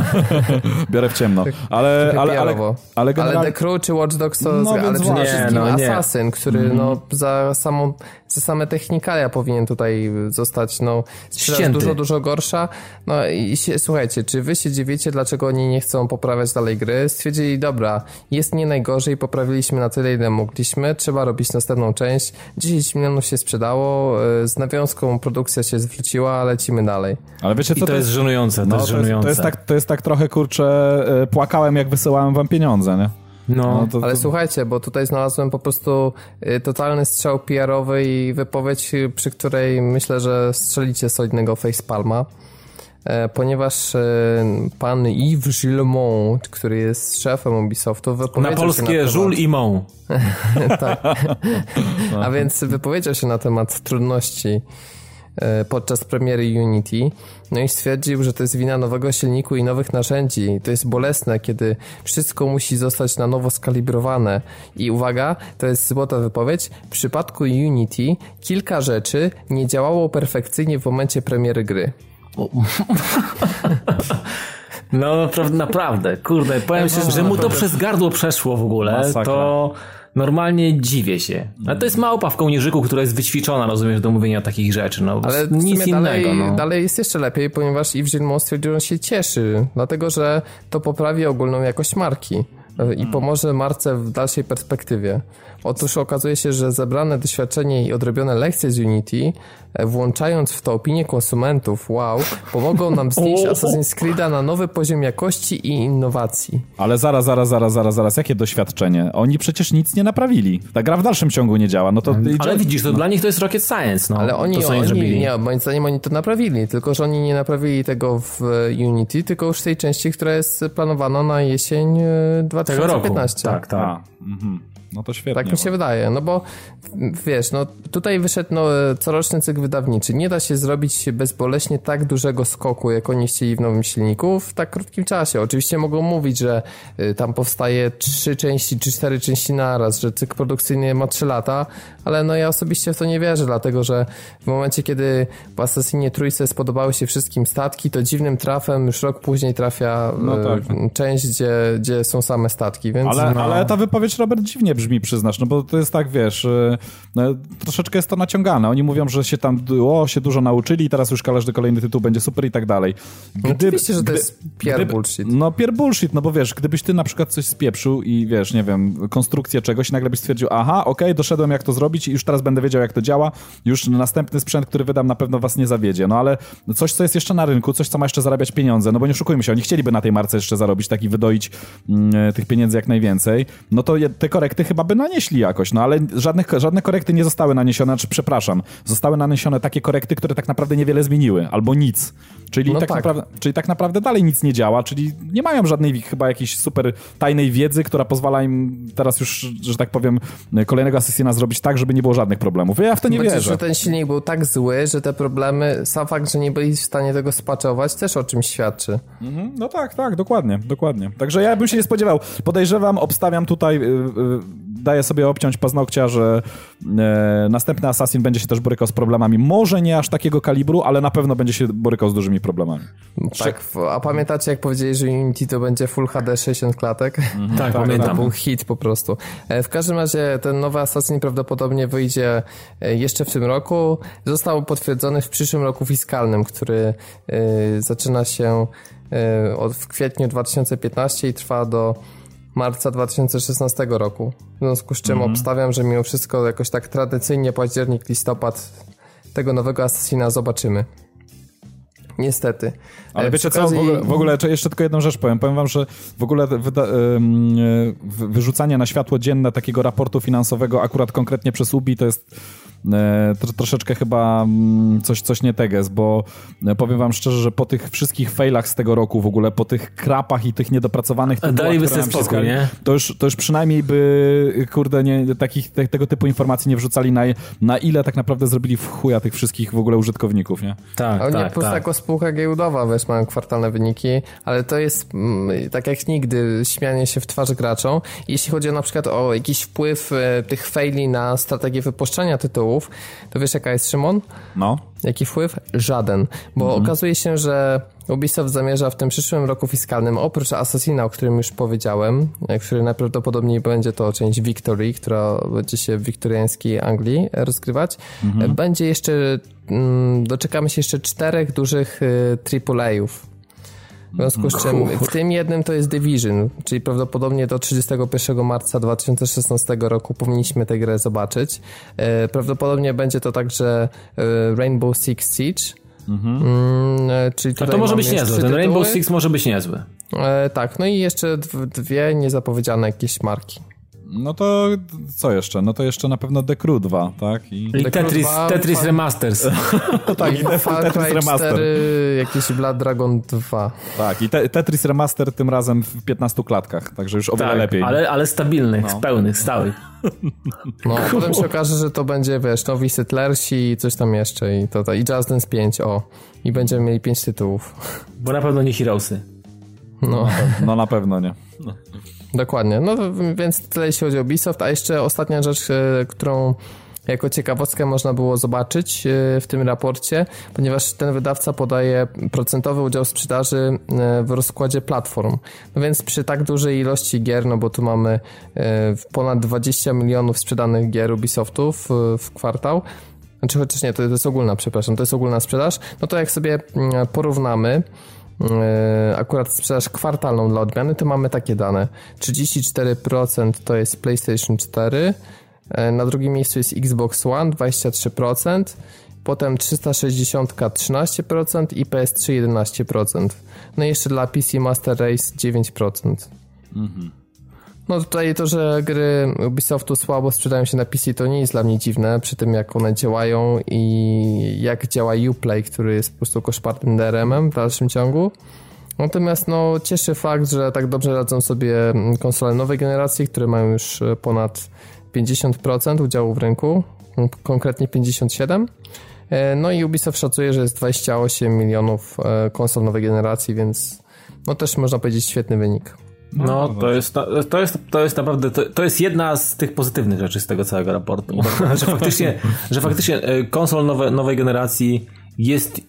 Speaker 2: biorę w ciemno. Ale, ale, ale,
Speaker 1: PR-owo.
Speaker 2: ale generalnie...
Speaker 1: Ale The Crew czy Watch Dogs to...
Speaker 2: No
Speaker 1: ale wszystkim
Speaker 3: Nie, no nie.
Speaker 1: Assassin, który no za samą... Za same technikalia powinien tutaj zostać, no, sprzedaż dużo, dużo gorsza. No i się, słuchajcie, czy wy się dziwicie, dlaczego oni nie chcą poprawiać dalej gry? Stwierdzili, dobra, jest nie najgorzej, poprawiliśmy na tyle, ile mogliśmy, trzeba robić następną część. 10 milionów się sprzedało, y, z nawiązką produkcja się zwróciła, lecimy dalej.
Speaker 2: Ale wiecie
Speaker 3: I
Speaker 2: co,
Speaker 3: to jest żenujące, to
Speaker 2: no,
Speaker 3: jest
Speaker 2: to, jest,
Speaker 3: żenujące.
Speaker 2: to, jest tak, to jest tak trochę, kurczę, e, płakałem jak wysyłałem wam pieniądze, nie?
Speaker 3: No,
Speaker 2: No, to,
Speaker 1: Ale
Speaker 2: to...
Speaker 1: słuchajcie, bo tutaj znalazłem po prostu y, totalny strzał PR-owy i wypowiedź, y, przy której myślę, że strzelicie solidnego facepalma. E, Ponieważ e, pan Yves Gillemont, który jest szefem Ubisoftu, wypowiedział
Speaker 3: na
Speaker 1: się
Speaker 3: polskie
Speaker 1: temat-
Speaker 3: żul i mą.
Speaker 1: tak. A więc wypowiedział się na temat trudności podczas premiery Unity. No i stwierdził, że to jest wina nowego silniku i nowych narzędzi. To jest bolesne, kiedy wszystko musi zostać na nowo skalibrowane. I uwaga, to jest złota wypowiedź. W przypadku Unity kilka rzeczy nie działało perfekcyjnie w momencie premiery gry.
Speaker 3: No naprawdę, naprawdę, kurde, powiem się, że mu to przez gardło przeszło w ogóle,
Speaker 2: Masakra.
Speaker 3: to normalnie dziwię się. Ale to jest małpa w kołnierzyku, która jest wyćwiczona, rozumiesz, do mówienia takich rzeczy, no
Speaker 1: Ale
Speaker 3: nic
Speaker 1: sumie dalej,
Speaker 3: innego, no.
Speaker 1: dalej jest jeszcze lepiej, ponieważ Yves Gillemot stwierdził, że się cieszy, dlatego że to poprawi ogólną jakość marki e, i pomoże marce w dalszej perspektywie. Otóż okazuje się, że zebrane doświadczenie i odrobione lekcje z Unity, e, włączając w to opinię konsumentów, wow, pomogą nam znieść! Assassin's Creed'a na nowy poziom jakości i innowacji.
Speaker 2: Ale zaraz, zaraz, zaraz, zaraz, zaraz, jakie doświadczenie? Oni przecież nic nie naprawili. Ta gra w dalszym ciągu nie działa, no to...
Speaker 3: Ale widzisz, to dla nich to jest rocket science, no.
Speaker 1: Ale oni,
Speaker 3: to,
Speaker 1: oni,
Speaker 3: zrobili.
Speaker 1: nie, moim zdaniem oni to naprawili, tylko że oni nie naprawili tego w e, Unity, tylko już w tej części, która jest planowana na jesień e,
Speaker 3: Tego roku.
Speaker 1: 2015.
Speaker 3: Tak, tak.
Speaker 2: A, mhm. No to świetnie.
Speaker 1: Tak mi się wydaje, no bo wiesz, no tutaj wyszedł no, coroczny cykl wydawniczy. Nie da się zrobić bezboleśnie tak dużego skoku, jak oni chcieli w nowym silniku w tak krótkim czasie. Oczywiście mogą mówić, że y, tam powstaje trzy części czy cztery części naraz, że cykl produkcyjny ma trzy lata, ale no ja osobiście w to nie wierzę, dlatego że w momencie, kiedy w Assassinie Trójce spodobały się wszystkim statki, to dziwnym trafem już rok później trafia
Speaker 2: No
Speaker 1: y,
Speaker 2: tak.
Speaker 1: część, gdzie, gdzie są same statki, więc...
Speaker 2: Ale,
Speaker 1: no.
Speaker 2: ale ta wypowiedź, Robert, dziwnie brzmi, przyznasz, no bo to jest tak, wiesz, y, no, troszeczkę jest to naciągane. Oni mówią, że się tam o, się dużo nauczyli i teraz już każdy kolejny tytuł będzie super i tak dalej.
Speaker 1: No oczywiście, że to jest pier bullshit.
Speaker 2: No pier bullshit, no bo wiesz, gdybyś ty na przykład coś spieprzył i wiesz, nie wiem, konstrukcję czegoś i nagle byś stwierdził, aha, okej, doszedłem jak to zrobić i już teraz będę wiedział jak to działa, już następny sprzęt, który wydam na pewno was nie zawiedzie, no ale coś, co jest jeszcze na rynku, coś, co ma jeszcze zarabiać pieniądze, no bo nie oszukujmy się, oni chcieliby na tej marce jeszcze zarobić tak i wydoić mm, tych pieniędzy jak najwięcej, no to je- te korekty chyba by nanieśli jakoś, no ale żadnych, żadne korekty nie zostały naniesione, znaczy przepraszam, zostały naniesione takie korekty, które tak naprawdę niewiele zmieniły, albo nic. Czyli,
Speaker 1: No
Speaker 2: tak
Speaker 1: tak.
Speaker 2: Naprawdę, czyli tak naprawdę dalej nic nie działa, czyli nie mają żadnej chyba jakiejś super tajnej wiedzy, która pozwala im teraz już, że tak powiem, kolejnego Assassina zrobić tak, żeby nie było żadnych problemów. Ja w to nie
Speaker 1: Chociaż,
Speaker 2: wierzę.
Speaker 1: że ten silnik był tak zły, że te problemy, sam fakt, że nie byli w stanie tego spaczować, też o czymś świadczy.
Speaker 2: Mhm, No tak, tak, dokładnie, dokładnie. Także ja bym się nie spodziewał. Podejrzewam, obstawiam tutaj, yy, yy, daję sobie obciąć paznokcia, że e, następny Assassin będzie się też borykał z problemami. Może nie aż takiego kalibru, ale na pewno będzie się borykał z dużymi problemami.
Speaker 1: Tak, a pamiętacie jak powiedzieli, że Unity to będzie Full HD 60 klatek?
Speaker 3: Mhm. Tak, pamiętam.
Speaker 1: To był hit po prostu. E, w każdym razie ten nowy Assassin prawdopodobnie wyjdzie e, jeszcze w tym roku. Został potwierdzony w przyszłym roku fiskalnym, który e, zaczyna się od, w kwietniu 2015 i trwa do marca 2016 roku. W związku z czym mm. obstawiam, że mimo wszystko jakoś tak tradycyjnie październik, listopad tego nowego Assassina zobaczymy. Niestety.
Speaker 2: Ale e, wiecie co, w ogóle, w ogóle, jeszcze tylko jedną rzecz powiem. Powiem wam, że w ogóle wyda, e, wyrzucanie na światło dzienne takiego raportu finansowego akurat konkretnie przez UBI to jest E, troszeczkę chyba mm, coś, coś nie teges, bo e, powiem wam szczerze, że po tych wszystkich failach z tego roku w ogóle, po tych krapach i tych niedopracowanych tytułach,
Speaker 3: Daliby sobie spokój, nie?
Speaker 2: To już, to już przynajmniej by, kurde, nie, takich, te, tego typu informacji nie wrzucali na, na ile tak naprawdę zrobili w chuja tych wszystkich w ogóle użytkowników, nie?
Speaker 1: Tak, Oni tak, po tak. jako spółka giełdowa, wiesz, mają kwartalne wyniki, ale to jest mm, tak jak nigdy śmianie się w twarz graczom. Jeśli chodzi o, na przykład o jakiś wpływ e, tych faili na strategię wypuszczania tytułu, tytułów, to wiesz jaka jest Szymon?
Speaker 2: No.
Speaker 1: Jaki wpływ? Żaden. Bo mhm. okazuje się, że Ubisoft zamierza w tym przyszłym roku fiskalnym, oprócz Assassina, o którym już powiedziałem, który najprawdopodobniej będzie to część Victory, która będzie się w wiktoriańskiej Anglii rozgrywać, mhm. będzie jeszcze, mm, doczekamy się jeszcze czterech dużych y, AAA-ów w związku z czym w tym jednym to jest Division, czyli prawdopodobnie do 31 marca 2016 roku powinniśmy tę grę zobaczyć. E, prawdopodobnie będzie to także e, Rainbow Six Siege. Mhm.
Speaker 3: Mm, e, czyli A to może być niezłe, ten Rainbow Six może być niezły.
Speaker 1: tak, no i jeszcze dwie niezapowiedziane jakieś marki.
Speaker 2: No to co jeszcze? No to jeszcze na pewno The Crew 2, tak?
Speaker 3: I, I Tetris, 2, Tetris Remasters.
Speaker 1: tak, i Far Cry Remaster. 4, jakiś Blood Dragon 2.
Speaker 2: Tak, i te, Tetris Remaster tym razem w 15 klatkach, także już o wiele tak, lepiej.
Speaker 3: Ale, ale stabilnych, no. pełnych, stałych.
Speaker 1: No, potem się okaże, że to będzie, wiesz, nowi Settlersi i coś tam jeszcze i to, to i Just Dance 5, o. I będziemy mieli 5 tytułów.
Speaker 3: Bo na pewno nie Heroesy.
Speaker 2: No. no na pewno nie.
Speaker 1: Dokładnie. No więc tyle jeśli chodzi o Ubisoft. A jeszcze ostatnia rzecz, e, którą jako ciekawostkę można było zobaczyć e, w tym raporcie, ponieważ ten wydawca podaje procentowy udział sprzedaży e, w rozkładzie platform. No więc przy tak dużej ilości gier, no bo tu mamy ponad 20 milionów sprzedanych gier Ubisoftów w kwartał, znaczy chociaż nie, to jest ogólna, przepraszam, to jest ogólna sprzedaż, no to jak sobie mm, porównamy akurat sprzedaż kwartalną dla odmiany, to mamy takie dane. 34% to jest PlayStation 4, e, na drugim miejscu jest Xbox One 23%, potem 360 13% i PS3 11%. No i jeszcze dla PC Master Race 9%. Mhm. No tutaj to, że gry Ubisoftu słabo sprzedają się na PC to nie jest dla mnie dziwne, przy tym jak one działają i jak działa Uplay, który jest po prostu koszmarnym DRM-em w dalszym ciągu. Natomiast no, cieszy fakt, że tak dobrze radzą sobie konsole nowej generacji, które mają już ponad 50% udziału w rynku, konkretnie 57%. E, no i Ubisoft szacuje, że jest 28 milionów e, konsol nowej generacji, więc no też można powiedzieć świetny wynik.
Speaker 3: No, no to, jest, to, jest, to jest naprawdę, to, to jest jedna z tych pozytywnych rzeczy z tego całego raportu. że faktycznie, że faktycznie e, konsol nowe, nowej generacji jest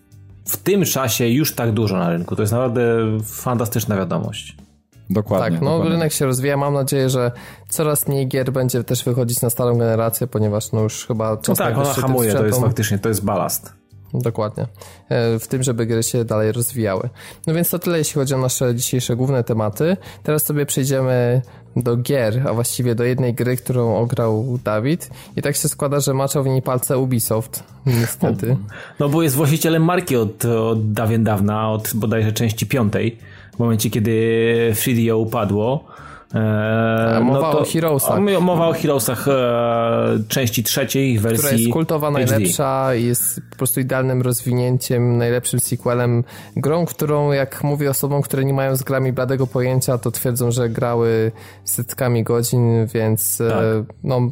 Speaker 3: w tym czasie już tak dużo na rynku. To jest naprawdę fantastyczna wiadomość.
Speaker 2: Dokładnie.
Speaker 1: Tak, no
Speaker 2: dokładnie.
Speaker 1: rynek się rozwija. Mam nadzieję, że coraz mniej gier będzie też wychodzić na starą generację, ponieważ no już chyba czas
Speaker 3: no tak, ona hamuje, to jest faktycznie, to jest balast.
Speaker 1: Dokładnie. E, w tym, żeby gry się dalej rozwijały. No więc to tyle, jeśli chodzi o nasze dzisiejsze główne tematy. Teraz sobie przejdziemy do gier, a właściwie do jednej gry, którą ograł Dawid. I tak się składa, że maczał w niej palce Ubisoft, niestety.
Speaker 3: No bo jest właścicielem marki od, od dawien dawna, od bodajże części piątej, w momencie kiedy 3DO upadło.
Speaker 1: Eee, mowa no to, o Heroesach.
Speaker 3: Mowa o Heroesach e, części trzeciej wersji
Speaker 1: Która jest kultowa, HD. najlepsza jest po prostu idealnym rozwinięciem, najlepszym sequelem. Grą, którą jak mówię osobom, które nie mają z grami bladego pojęcia, to twierdzą, że grały setkami godzin, więc e, tak. no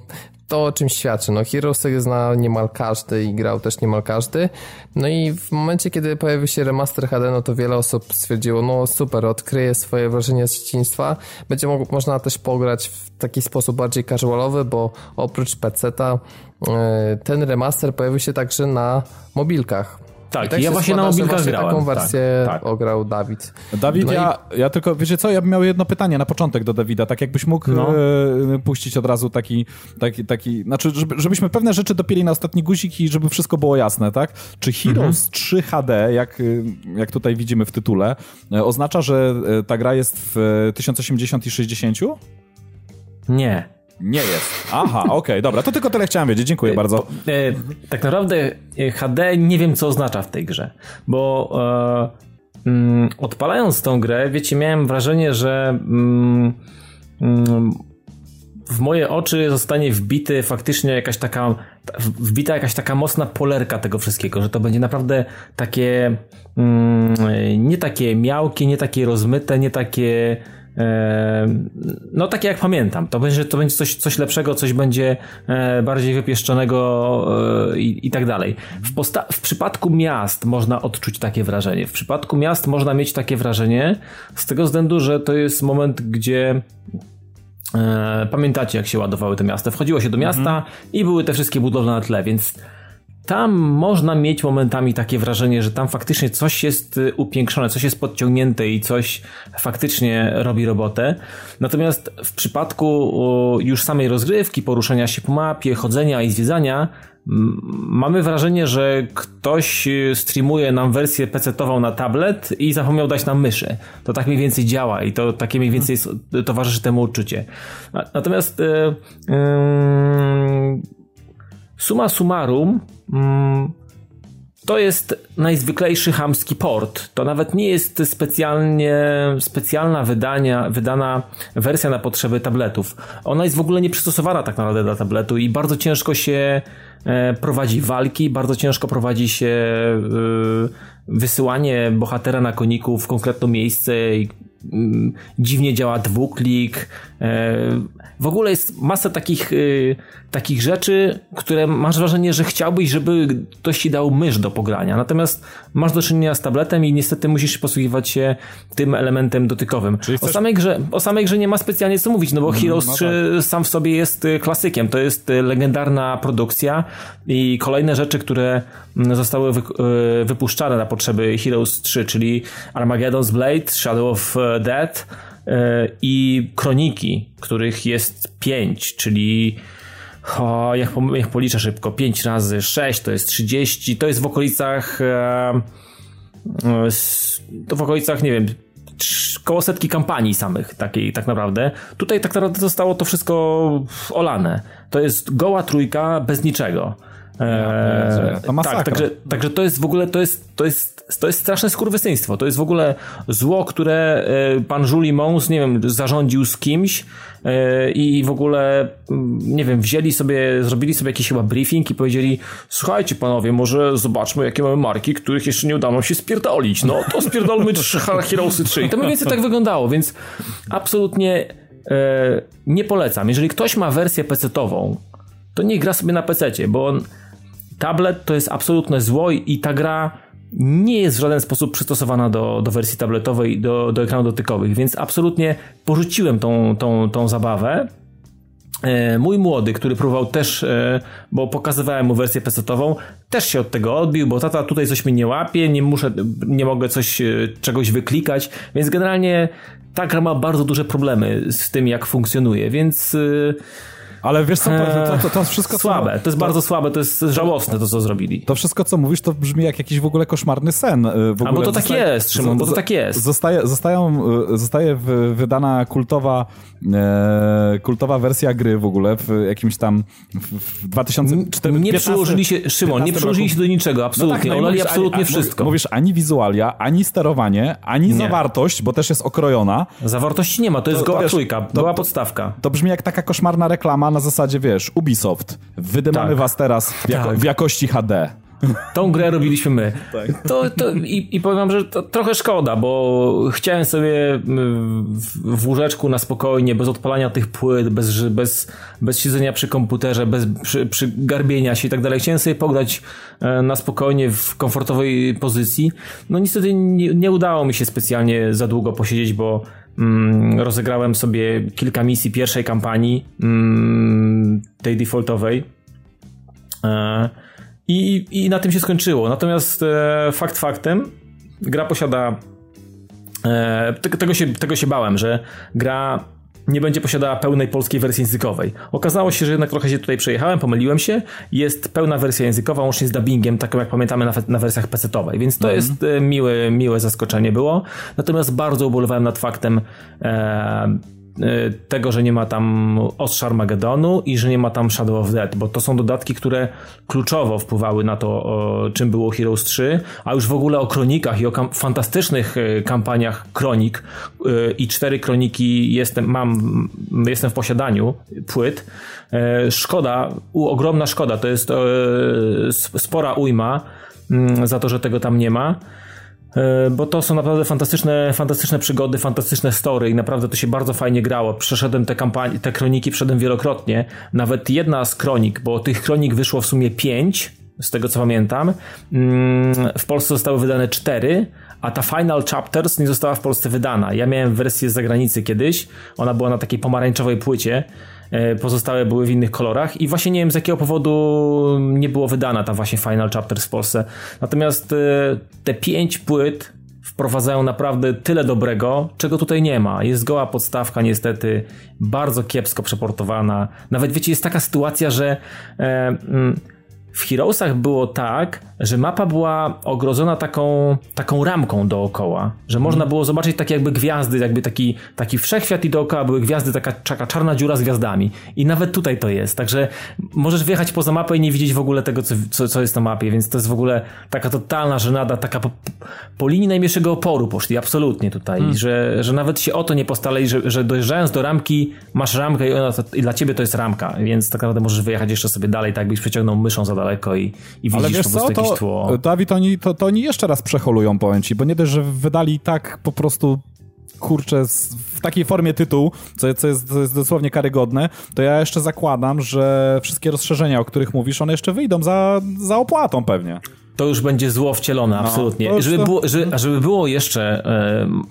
Speaker 1: to o czym świadczy. No Heroesy zna niemal każdy i grał też niemal każdy. No i w momencie, kiedy pojawił się remaster HD, no to wiele osób stwierdziło, no super, odkryje swoje wrażenie z dzieciństwa. Będzie mo można też pograć w taki sposób bardziej casualowy, bo oprócz PC-ta e, ten remaster pojawił się także na mobilkach.
Speaker 3: Tak, tak ja właśnie składa, na mobilkach grałem.
Speaker 1: Taką wersję tak, tak. ograł Dawid.
Speaker 2: Dawid, no ja, i... ja tylko, wiecie co, ja bym miał jedno pytanie na początek do Dawida, tak jakbyś mógł no. e, puścić od razu taki, taki, taki znaczy, żeby, żebyśmy pewne rzeczy dopieli na ostatni guzik i żeby wszystko było jasne, tak? Czy Heroes mhm. 3 HD, jak, jak tutaj widzimy w tytule, e, oznacza, że e, ta gra jest w 1080 i 60?
Speaker 3: Nie.
Speaker 2: Nie jest. Aha, okej, okay, dobra, to tylko tyle chciałem wiedzieć, dziękuję bardzo.
Speaker 3: E, tak naprawdę e, HD nie wiem, co oznacza w tej grze, bo e, mm, odpalając tą grę, wiecie, miałem wrażenie, że mm, mm, w moje oczy zostanie wbity faktycznie jakaś taka, wbita jakaś taka mocna polerka tego wszystkiego, że to będzie naprawdę takie, nie takie miałkie, nie takie rozmyte, nie takie no takie jak pamiętam. To będzie, to będzie coś, coś lepszego, coś będzie e, bardziej wypieszczonego e, i, i tak dalej. W, posta- w przypadku miast można odczuć takie wrażenie. W przypadku miast można mieć takie wrażenie z tego względu, że to jest moment, gdzie e, pamiętacie jak się ładowały te miasta. Wchodziło się do miasta mhm. i były te wszystkie budowle na tle, więc tam można mieć momentami takie wrażenie, że tam faktycznie coś jest y, upiększone, coś jest podciągnięte i coś faktycznie robi robotę. Natomiast w przypadku już samej rozgrywki, poruszania się po mapie, chodzenia i zwiedzania, mamy wrażenie, że ktoś y, streamuje nam wersję PC-tową na tablet i zapomniał dać nam myszy. To tak mniej więcej działa i to takie mniej więcej towarzyszy temu uczucie. Natomiast yy, yy, Suma summarum, mm, to jest najzwyklejszy hamski port. To nawet nie jest specjalnie, specjalna wydania, wydana wersja na potrzeby tabletów. Ona jest w ogóle nieprzystosowana tak naprawdę do tabletu i bardzo ciężko się e, prowadzi walki, bardzo ciężko prowadzi się e, wysyłanie bohatera na koniku w konkretne miejsce mm, dziwnie działa dwuklik. E, w ogóle jest masa takich, takich rzeczy, które masz wrażenie, że chciałbyś, żeby ktoś ci dał mysz do pogrania. Natomiast masz do czynienia z tabletem i niestety musisz posługiwać się tym elementem dotykowym. O, samej grze, o samej grze nie ma specjalnie co mówić, no bo mm, Heroes no 3 tak. sam w sobie jest y, klasykiem. To jest y, legendarna produkcja i kolejne rzeczy, które mm, zostały wy, wypuszczane na potrzeby Heroes 3, czyli Armageddon's Blade, Shadow of Death, i kroniki, których jest pięć, czyli o, jak, jak policzę szybko, 5 razy 6 to jest 30, to jest w okolicach e, to w okolicach, nie wiem, koło setki kampanii samych, takiej tak naprawdę. Tutaj tak naprawdę zostało to wszystko olane. To jest goła trójka bez niczego.
Speaker 2: Eee, to
Speaker 3: tak, także, także to jest w ogóle, to jest, to jest, to jest straszne skurwysyństwo. To jest w ogóle zło, które e, pan Julie Mons, nie wiem, zarządził z kimś i w ogóle, mm, nie wiem, wzięli sobie, zrobili sobie jakiś chyba briefing i powiedzieli, słuchajcie panowie, może zobaczmy, jakie mamy marki, których jeszcze nie udało nam się spierdolić. No, to spierdolmy Heroesy 3. I to mniej więcej tak wyglądało, więc absolutnie e, nie polecam. Jeżeli ktoś ma wersję PC-tową, to nie gra sobie na PC, bo on tablet to jest absolutne zło i ta gra nie jest w żaden sposób przystosowana do, do wersji tabletowej, do, do ekranów dotykowych, więc absolutnie porzuciłem tą, tą, tą zabawę. E, mój młody, który próbował też, e, bo pokazywałem mu wersję PC-ową, też się od tego odbił, bo tata tutaj coś mi nie łapie, nie muszę, nie mogę coś, e, czegoś wyklikać, więc generalnie ta gra ma bardzo duże problemy z tym, jak funkcjonuje, więc
Speaker 2: ale wiesz co, to, to, to, wszystko...
Speaker 3: Słabe, to jest bardzo słabe, to jest żałosne to, co zrobili.
Speaker 2: To wszystko, co mówisz, to brzmi jak jakiś w ogóle koszmarny sen.
Speaker 3: Y, w ogóle
Speaker 2: bo
Speaker 3: to tak jest, Szymon, bo to tak jest.
Speaker 2: Zostaje, zostają, y, zostaje wydana kultowa, e, kultowa wersja gry w ogóle w jakimś tam w 2014
Speaker 3: Nie przyłożyli się, Szymon, nie przyłożyli się do niczego, absolutnie. No tak, no absolutnie ani, wszystko.
Speaker 2: Mówisz, ani wizualia, ani sterowanie, ani nie. zawartość, bo też jest okrojona.
Speaker 3: Zawartości nie ma, to jest to, goła wiesz, trójka, to, była podstawka.
Speaker 2: To brzmi jak taka koszmarna reklama na zasadzie, wiesz, Ubisoft, wydymamy tak. was teraz w, jako, tak. w jakości HD.
Speaker 3: Tą grę robiliśmy my. Tak. To, to, i, I powiem wam, że to trochę szkoda, bo chciałem sobie w, w łóżeczku na spokojnie, bez odpalania tych płyt, bez, bez, bez siedzenia przy komputerze, bez przy, przy garbienia się i tak dalej. Chciałem sobie pograć e, na spokojnie w komfortowej pozycji. No niestety nie, nie udało mi się specjalnie za długo posiedzieć, bo mm, rozegrałem sobie kilka misji pierwszej kampanii, mm, tej defaultowej. E, i, I na tym się skończyło. Natomiast e, fakt faktem, gra posiada. E, tego, się, tego się bałem, że gra nie będzie posiadała pełnej polskiej wersji językowej. Okazało się, że jednak trochę się tutaj przejechałem, pomyliłem się. Jest pełna wersja językowa, łącznie z dubbingiem, taką jak pamiętamy na, na wersjach PC-owej, więc to mm. jest e, miłe, miłe zaskoczenie było. Natomiast bardzo ubolewałem nad faktem E, tego, że nie ma tam Ostrza Armagedonu i że nie ma tam Shadow of Dead, bo to są dodatki, które kluczowo wpływały na to, czym było Heroes 3, a już w ogóle o kronikach i o kam fantastycznych e, kampaniach kronik e, i cztery kroniki jestem, mam, jestem w posiadaniu płyt. Szkoda, ogromna szkoda, to jest spora ujma mm, za to, że tego tam nie ma. E, bo to są naprawdę fantastyczne, fantastyczne przygody, fantastyczne story i naprawdę to się bardzo fajnie grało. Przeszedłem te kampanie, te kroniki przeszedłem wielokrotnie. Nawet jedna z kronik, bo tych kronik wyszło w sumie pięć, z tego co pamiętam. Mm, w Polsce zostały wydane cztery, a ta Final Chapters nie została w Polsce wydana. Ja miałem wersję z zagranicy kiedyś, ona była na takiej pomarańczowej płycie pozostałe były w innych kolorach i właśnie nie wiem z jakiego powodu nie było wydana ta właśnie Final Chapters w Polsce. Natomiast e, te pięć płyt wprowadzają naprawdę tyle dobrego, czego tutaj nie ma. Jest goła podstawka niestety, bardzo kiepsko przeportowana. Nawet wiecie, jest taka sytuacja, że e, mm, w Heroesach było tak, że mapa była ogrodzona taką, taką ramką dookoła, że można mhm. było zobaczyć takie jakby gwiazdy, jakby taki, taki wszechświat i dookoła były gwiazdy, taka, taka czarna dziura z gwiazdami. I nawet tutaj to jest, także możesz wjechać poza mapę i nie widzieć w ogóle tego, co, co, co jest na mapie, więc to jest w ogóle taka totalna żenada, taka po, po linii najmniejszego oporu poszli, absolutnie tutaj, hmm. że, że nawet się o to nie postarali, że, że dojeżdżając do ramki, masz ramkę i, ona i dla ciebie to jest ramka, więc tak naprawdę możesz wyjechać jeszcze sobie dalej, tak jakbyś przeciągnął myszą za daleko i, i widzisz Ale wiesz po co, jakieś tło.
Speaker 2: Dawid, oni, to, to oni jeszcze raz przeholują, powiem ci, bo nie dość, że wydali tak po prostu kurczę, w takiej formie tytuł, co, co, jest, co jest dosłownie karygodne, to ja jeszcze zakładam, że wszystkie rozszerzenia, o których mówisz, one jeszcze wyjdą za, za opłatą pewnie.
Speaker 3: To już będzie zło wcielone, no, absolutnie. Żeby, to... było, żeby, żeby było jeszcze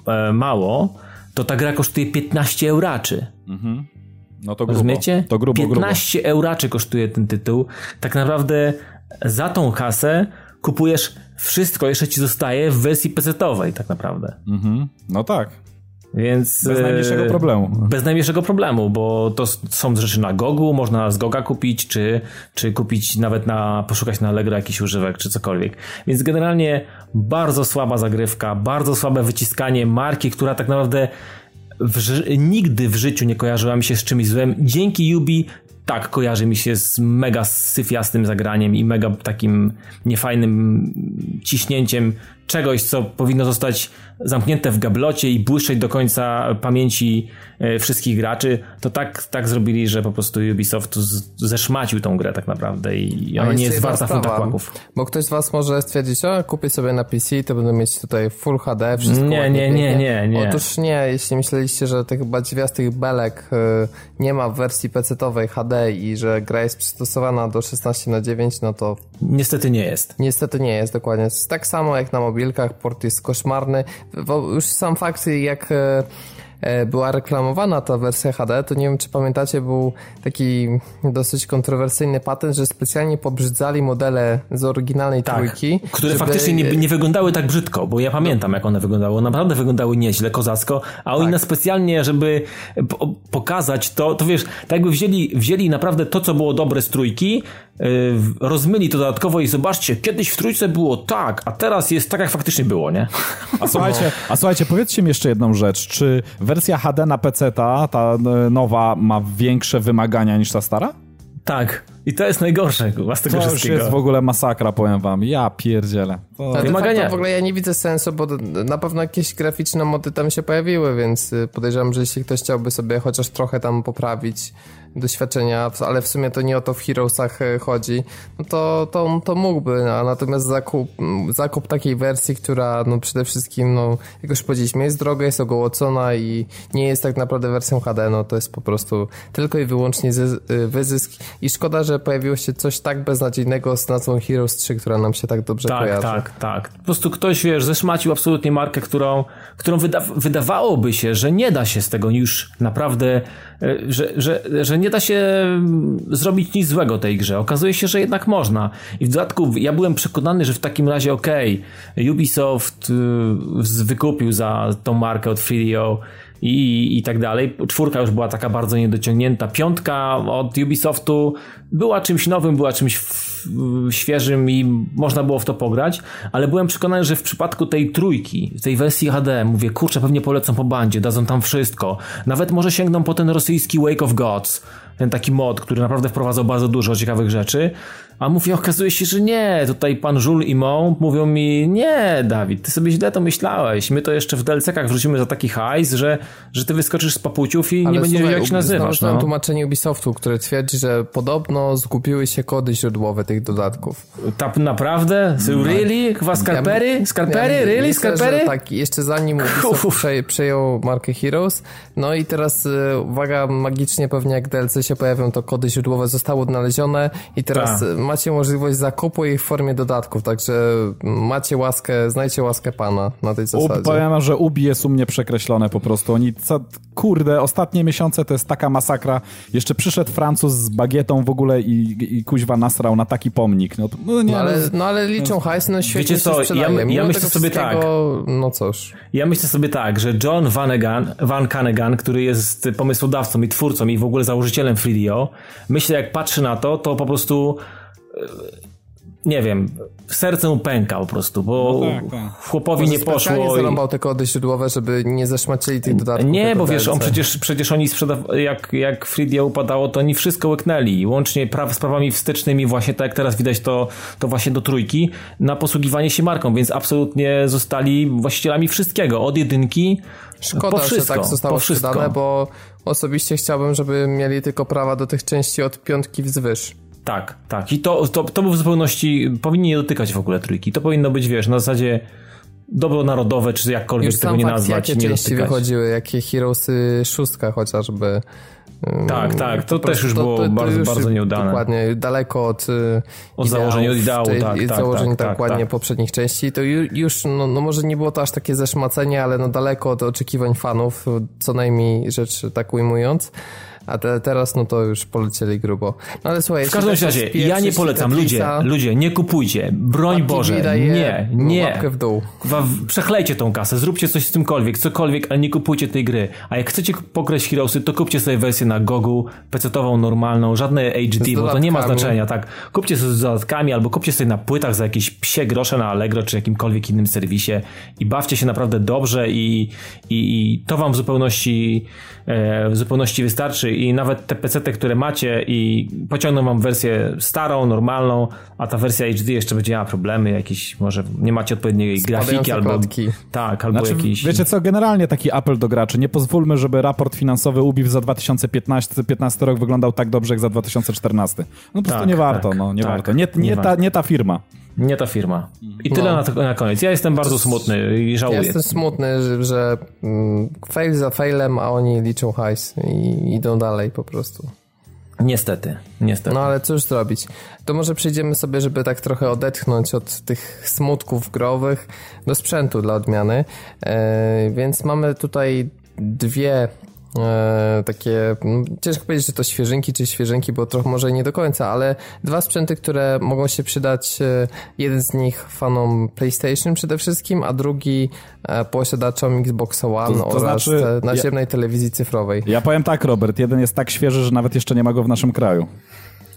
Speaker 3: e, e, mało, to ta gra kosztuje 15 euraczy. Mhm.
Speaker 2: No to grubo. Rozumiecie? To grubo,
Speaker 3: 15 grubo. euraczy kosztuje ten tytuł. Tak naprawdę za tą kasę kupujesz wszystko, jeszcze ci zostaje w wersji PC-owej tak naprawdę. Mhm.
Speaker 2: No tak.
Speaker 3: Więc,
Speaker 2: bez najmniejszego e, problemu.
Speaker 3: Bez najmniejszego problemu, bo to są rzeczy na Gogu, można z Goga kupić, czy, czy kupić nawet na, poszukać na Allegro jakiś używek, czy cokolwiek. Więc generalnie bardzo słaba zagrywka, bardzo słabe wyciskanie marki, która tak naprawdę w, nigdy w życiu nie kojarzyła mi się z czymś złym. Dzięki Yubi tak kojarzy mi się z mega syfiastym zagraniem i mega takim niefajnym ciśnięciem czegoś, co powinno zostać zamknięte w gablocie i błyszczeć do końca pamięci e, wszystkich graczy, to tak, tak zrobili, że po prostu Ubisoft zeszmacił tą grę tak naprawdę i ona nie jest warta funta kłaków.
Speaker 1: Bo ktoś z was może stwierdzić, o kupię sobie na PC, to będę mieć tutaj Full HD, wszystko
Speaker 3: Nie, nie, nie, nie, nie.
Speaker 1: Otóż nie, jeśli myśleliście, że tych badziwiastych belek e, nie ma w wersji PC-owej HD i że gra jest przystosowana do 16 na 9, no to...
Speaker 3: Niestety nie jest.
Speaker 1: Niestety nie jest, dokładnie. Tak samo jak na mobilkach, port jest koszmarny. Już sam fakt, jak e, E, była reklamowana ta wersja HD, to nie wiem, czy pamiętacie, był taki dosyć kontrowersyjny patent, że specjalnie pobrzydzali modele z oryginalnej tak, trójki.
Speaker 3: Które żeby... faktycznie nie, nie, wyglądały tak brzydko, bo ja pamiętam, jak one wyglądały. Naprawdę wyglądały nieźle, kozacko, a oni tak. specjalnie, żeby pokazać to, to wiesz, tak jakby wzięli, wzięli naprawdę to, co było dobre z trójki, rozmyli to dodatkowo i zobaczcie, kiedyś w trójce było tak, a teraz jest tak, jak faktycznie było, nie?
Speaker 2: A słuchajcie, a słuchajcie, powiedzcie mi jeszcze jedną rzecz, czy wersja HD na PC ta, ta e, nowa ma większe wymagania niż ta stara?
Speaker 3: Tak, I to jest najgorsze z tego
Speaker 2: to
Speaker 3: wszystkiego.
Speaker 2: już jest w ogóle masakra, powiem wam. Ja pierdzielę.
Speaker 1: To... Wymagania. w ogóle ja nie widzę sensu, bo na pewno jakieś graficzne mody tam się pojawiły, więc y, podejrzewam, że jeśli ktoś chciałby sobie chociaż trochę tam poprawić doświadczenia, ale w sumie to nie o to w Heroesach e, chodzi, no to, to, to mógłby, a natomiast zakup, zakup takiej wersji, która no przede wszystkim, no jak już powiedzieliśmy, jest droga, jest ogołocona i nie jest tak naprawdę wersją HD, no to jest po prostu tylko i wyłącznie e, wyzysk. I szkoda, że pojawiło się coś tak beznadziejnego z nazwą Heroes 3, która nam się tak dobrze
Speaker 3: tak,
Speaker 1: kojarzy.
Speaker 3: Tak, tak, Po prostu ktoś, wiesz, zeszmacił absolutnie markę, którą, którą wyda wydawałoby się, że nie da się z tego już naprawdę, że, że, że nie da się mm, zrobić nic złego tej grze. Okazuje się, że jednak można. I w dodatku ja byłem przekonany, że w takim razie okej, okay, Ubisoft y, wykupił za tą markę od Freedio i, i tak dalej. Czwórka już była taka bardzo niedociągnięta. Piątka od Ubisoftu była czymś nowym, była czymś świeżym i można było w to pograć, ale byłem przekonany, że w przypadku tej trójki, tej wersji HD, mówię, kurczę, pewnie polecą po bandzie, dadzą tam wszystko. Nawet może sięgną po ten rosyjski Wake of Gods, ten taki mod, który naprawdę wprowadzał bardzo dużo ciekawych rzeczy. A mówię, okazuje się, że nie. Tutaj pan Żul i Mą mówią mi, nie, Dawid, ty sobie źle to myślałeś. My to jeszcze w DLC-kach wrzucimy za taki hajs, że, że ty wyskoczysz z papuciów i Ale nie będziesz wiedział, jak się nazywasz.
Speaker 1: No. tłumaczenie Ubisoftu, które twierdzi, że podobno zgubiły się kody źródłowe tych dodatków.
Speaker 3: Tak naprawdę? No. Really? Chyba skarpery? Ja, skarpery? Ja, really? Myślę, skarpery?
Speaker 1: Tak, jeszcze zanim Ubisoft prze, przejął markę Heroes. No i teraz, y, uwaga, magicznie pewnie jak DLC się pojawią, to kody źródłowe zostały odnalezione i teraz Ta macie możliwość zakupu jej w formie dodatków, także macie łaskę, znajcie łaskę pana na tej zasadzie.
Speaker 2: Powiem, że Ubi jest u mnie przekreślone po prostu. Oni, co, kurde, ostatnie miesiące to jest taka masakra. Jeszcze przyszedł Francuz z bagietą w ogóle i, i kuźwa nasrał na taki pomnik. No,
Speaker 1: no, nie, no, ale, no ale liczą hajs, no świetnie Wiecie co, ja,
Speaker 3: ja myślę sobie tak.
Speaker 1: No cóż.
Speaker 3: Ja myślę sobie tak, że John Vanegan, Van Kanegan, który jest pomysłodawcą i twórcą i w ogóle założycielem Freedio, myślę jak patrzy na to, to po prostu nie wiem, serce mu pęka po prostu, bo no tak, tak. chłopowi nie poszło.
Speaker 1: Nie zarąbał te kody źródłowe, żeby nie zeszmacili tych dodatków.
Speaker 3: Nie, bo wiesz, on przecież, przecież oni sprzedawali, jak, jak Freedia upadało, to oni wszystko łyknęli, łącznie praw, z prawami wstecznymi, właśnie tak jak teraz widać to, to właśnie do trójki, na posługiwanie się marką, więc absolutnie zostali właścicielami wszystkiego, od jedynki
Speaker 1: Szkoda,
Speaker 3: po wszystko,
Speaker 1: że tak zostało
Speaker 3: sprzedane,
Speaker 1: bo osobiście chciałbym, żeby mieli tylko prawa do tych części od piątki wzwyż.
Speaker 3: Tak, tak. I to, to, to w zupełności powinni nie dotykać w ogóle trójki. To powinno być, wiesz, na zasadzie dobro narodowe, czy jakkolwiek Już tego nie nazwać.
Speaker 1: Jakie
Speaker 3: nie
Speaker 1: części
Speaker 3: dotykać.
Speaker 1: wychodziły, jakie Heroesy szóstka chociażby.
Speaker 3: Tak, tak, to, to też już było to, to bardzo, już bardzo nieudane.
Speaker 1: Dokładnie, daleko od y,
Speaker 3: Od założenia, od ideału, tej, tak, tak,
Speaker 1: założeń
Speaker 3: tak, tak,
Speaker 1: dokładnie
Speaker 3: tak.
Speaker 1: poprzednich części, to już, no, no może nie było to aż takie zeszmacenie, ale no daleko od oczekiwań fanów, co najmniej rzecz tak ujmując. A te, teraz no to już polecieli grubo. No ale słuchaj,
Speaker 3: w każdym razie, ja nie polecam. Ludzie, ludzie, nie kupujcie. Broń Boże, nie, nie.
Speaker 1: Łapkę w dół.
Speaker 3: Przachlejcie tą kasę, zróbcie coś z tymkolwiek, cokolwiek, ale nie kupujcie tej gry. A jak chcecie pograć Heroesy, to kupcie sobie wersję na Gogu, PC-ową, normalną, żadne HD, bo to nie ma znaczenia, tak. Kupcie sobie z dodatkami, albo kupcie sobie na płytach za jakieś psie grosze na Allegro, czy jakimkolwiek innym serwisie i bawcie się naprawdę dobrze i, i, i to wam w zupełności, w zupełności wystarczy i nawet te PC, które macie i pociągną wam wersję starą, normalną, a ta wersja HD jeszcze będzie miała problemy, jakieś może nie macie odpowiedniej grafiki albo klatki. tak, albo znaczy, jakiś
Speaker 2: Wiecie co, generalnie taki apel do graczy. Nie pozwólmy, żeby raport finansowy UBIF za 2015 15 rok wyglądał tak dobrze jak za 2014. No po prostu tak, nie warto, tak, no nie tak, warto. Nie, nie, nie, ta, nie ta firma.
Speaker 3: Nie ta firma. I tyle no. na, na, koniec. Ja jestem bardzo smutny i żałuję.
Speaker 1: Ja jestem smutny, że, że mm, fail za failem, a oni liczą hajs i idą dalej po prostu.
Speaker 3: Niestety, niestety.
Speaker 1: No ale cóż zrobić. To może przejdziemy sobie, żeby tak trochę odetchnąć od tych smutków growych do sprzętu dla odmiany. E, więc mamy tutaj dwie e, takie, no, ciężko powiedzieć, że to świeżynki czy świeżynki, bo trochę może nie do końca, ale dwa sprzęty, które mogą się przydać, e, jeden z nich fanom PlayStation przede wszystkim, a drugi e, posiadaczom Xbox One to, to oraz znaczy, naziemnej ja, telewizji cyfrowej.
Speaker 2: Ja powiem tak, Robert, jeden jest tak świeży, że nawet jeszcze nie ma go w naszym kraju.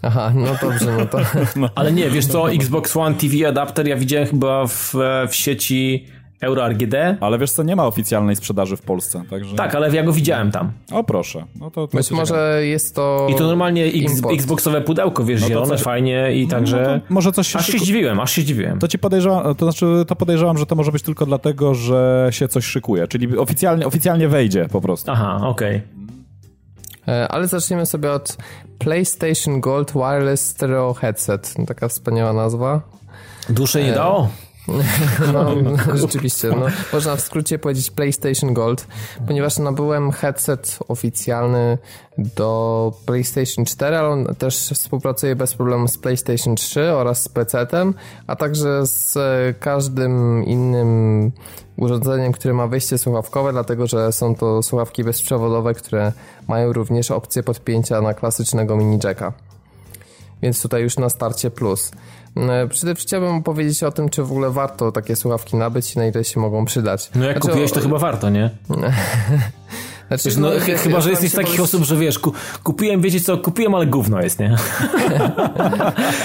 Speaker 1: Aha, no dobrze, no to...
Speaker 3: Ale nie, wiesz co, Xbox One TV adapter ja widziałem chyba w, w sieci Euro RGD.
Speaker 2: Ale wiesz co, nie ma oficjalnej sprzedaży w Polsce, także...
Speaker 3: Tak, ale ja go widziałem tam.
Speaker 2: O proszę. No to, to
Speaker 1: Być może jest to
Speaker 3: I to normalnie X. Xboxowe pudełko, wiesz,
Speaker 2: No
Speaker 3: zielone,
Speaker 2: coś-
Speaker 3: fajnie i także...
Speaker 2: No to może coś się
Speaker 3: Aż się zdziwiłem, aż się zdziwiłem.
Speaker 2: To ci podejrzewam, to znaczy to podejrzewam, że to może być tylko dlatego, że się coś szykuje, czyli oficjalnie, oficjalnie wejdzie po prostu.
Speaker 3: Aha, okej.
Speaker 1: E, Ale zaczniemy sobie od PlayStation Gold Wireless Stereo Headset. Taka wspaniała nazwa.
Speaker 3: Dłużej nie dało?
Speaker 1: No, rzeczywiście, no, można w skrócie powiedzieć PlayStation Gold, ponieważ nabyłem headset oficjalny do PlayStation 4, ale on też współpracuje bez problemu z PlayStation 3 oraz z PC-tem, a także z każdym innym urządzeniem, które ma wejście słuchawkowe, dlatego że są to słuchawki bezprzewodowe, które mają również opcję podpięcia na klasycznego mini jacka. Więc tutaj już na starcie plus. E, Przede wszystkim chciałbym powiedzieć o tym, czy w ogóle warto takie słuchawki nabyć i na ile się mogą przydać.
Speaker 3: No jak
Speaker 1: Znaczy,
Speaker 3: kupiłeś,
Speaker 1: o-
Speaker 3: to chyba warto, nie?
Speaker 1: Znaczy,
Speaker 3: no,
Speaker 1: ja
Speaker 3: chyba, że jesteś z takich osób, że wiesz, ku, kupiłem, wiecie co, kupiłem, ale gówno jest, nie?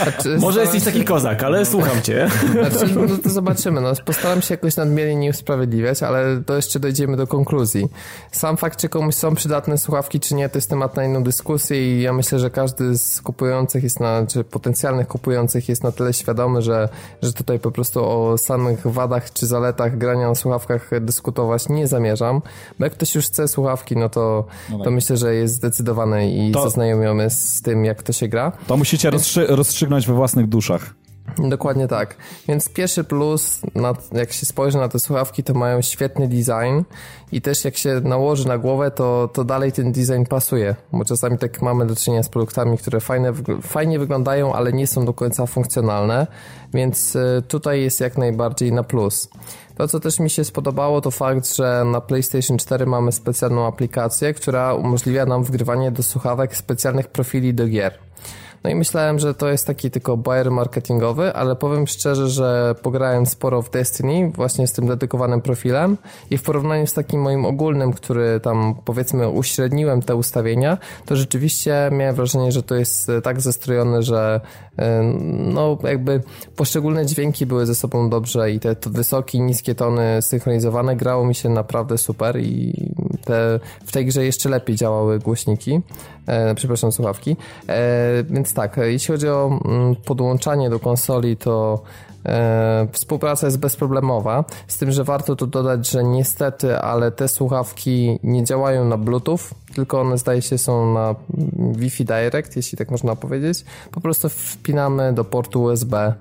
Speaker 1: znaczy,
Speaker 3: Może jesteś
Speaker 1: się-
Speaker 3: taki kozak, ale słucham cię.
Speaker 1: Znaczy, no to zobaczymy. No, postaram się jakoś nadmiernie nie usprawiedliwiać, ale to jeszcze dojdziemy do konkluzji. Sam fakt, czy komuś są przydatne słuchawki, czy nie, to jest temat na inną dyskusję i ja myślę, że każdy z kupujących jest na, czy potencjalnych kupujących jest na tyle świadomy, że, że tutaj po prostu o samych wadach czy zaletach grania na słuchawkach dyskutować nie zamierzam. Bo jak ktoś już chce słuchawki, no to, to myślę, że jest zdecydowany i
Speaker 2: To-
Speaker 1: zaznajomiony z tym, jak to się gra.
Speaker 2: To musicie rozstrzy- rozstrzygnąć we własnych duszach.
Speaker 1: Dokładnie tak. Więc pierwszy plus, jak się spojrzy na te słuchawki, to mają świetny design i też jak się nałoży na głowę, to, to dalej ten design pasuje, bo czasami tak mamy do czynienia z produktami, które fajne, fajnie wyglądają, ale nie są do końca funkcjonalne, więc y, tutaj jest jak najbardziej na plus. To, co też mi się spodobało, to fakt, że na PlayStation 4 mamy specjalną aplikację, która umożliwia nam wgrywanie do słuchawek specjalnych profili do gier. No i myślałem, że to jest taki tylko bajer marketingowy, ale powiem szczerze, że pograłem sporo w Destiny, właśnie z tym dedykowanym profilem i w porównaniu z takim moim ogólnym, który tam powiedzmy uśredniłem te ustawienia, to rzeczywiście miałem wrażenie, że to jest e, tak zestrojone, że e, no jakby poszczególne dźwięki były ze sobą dobrze i te, wysokie niskie tony synchronizowane, grało mi się naprawdę super i te, w tej grze jeszcze lepiej działały głośniki, e, przepraszam, słuchawki. E, więc tak, jeśli chodzi o mm, podłączanie do konsoli, to e, współpraca jest bezproblemowa, z tym, że warto tu dodać, że niestety, ale te słuchawki nie działają na Bluetooth, tylko one zdaje się są na mm, Wi-Fi Direct, jeśli tak można powiedzieć. Po prostu wpinamy do portu USB e,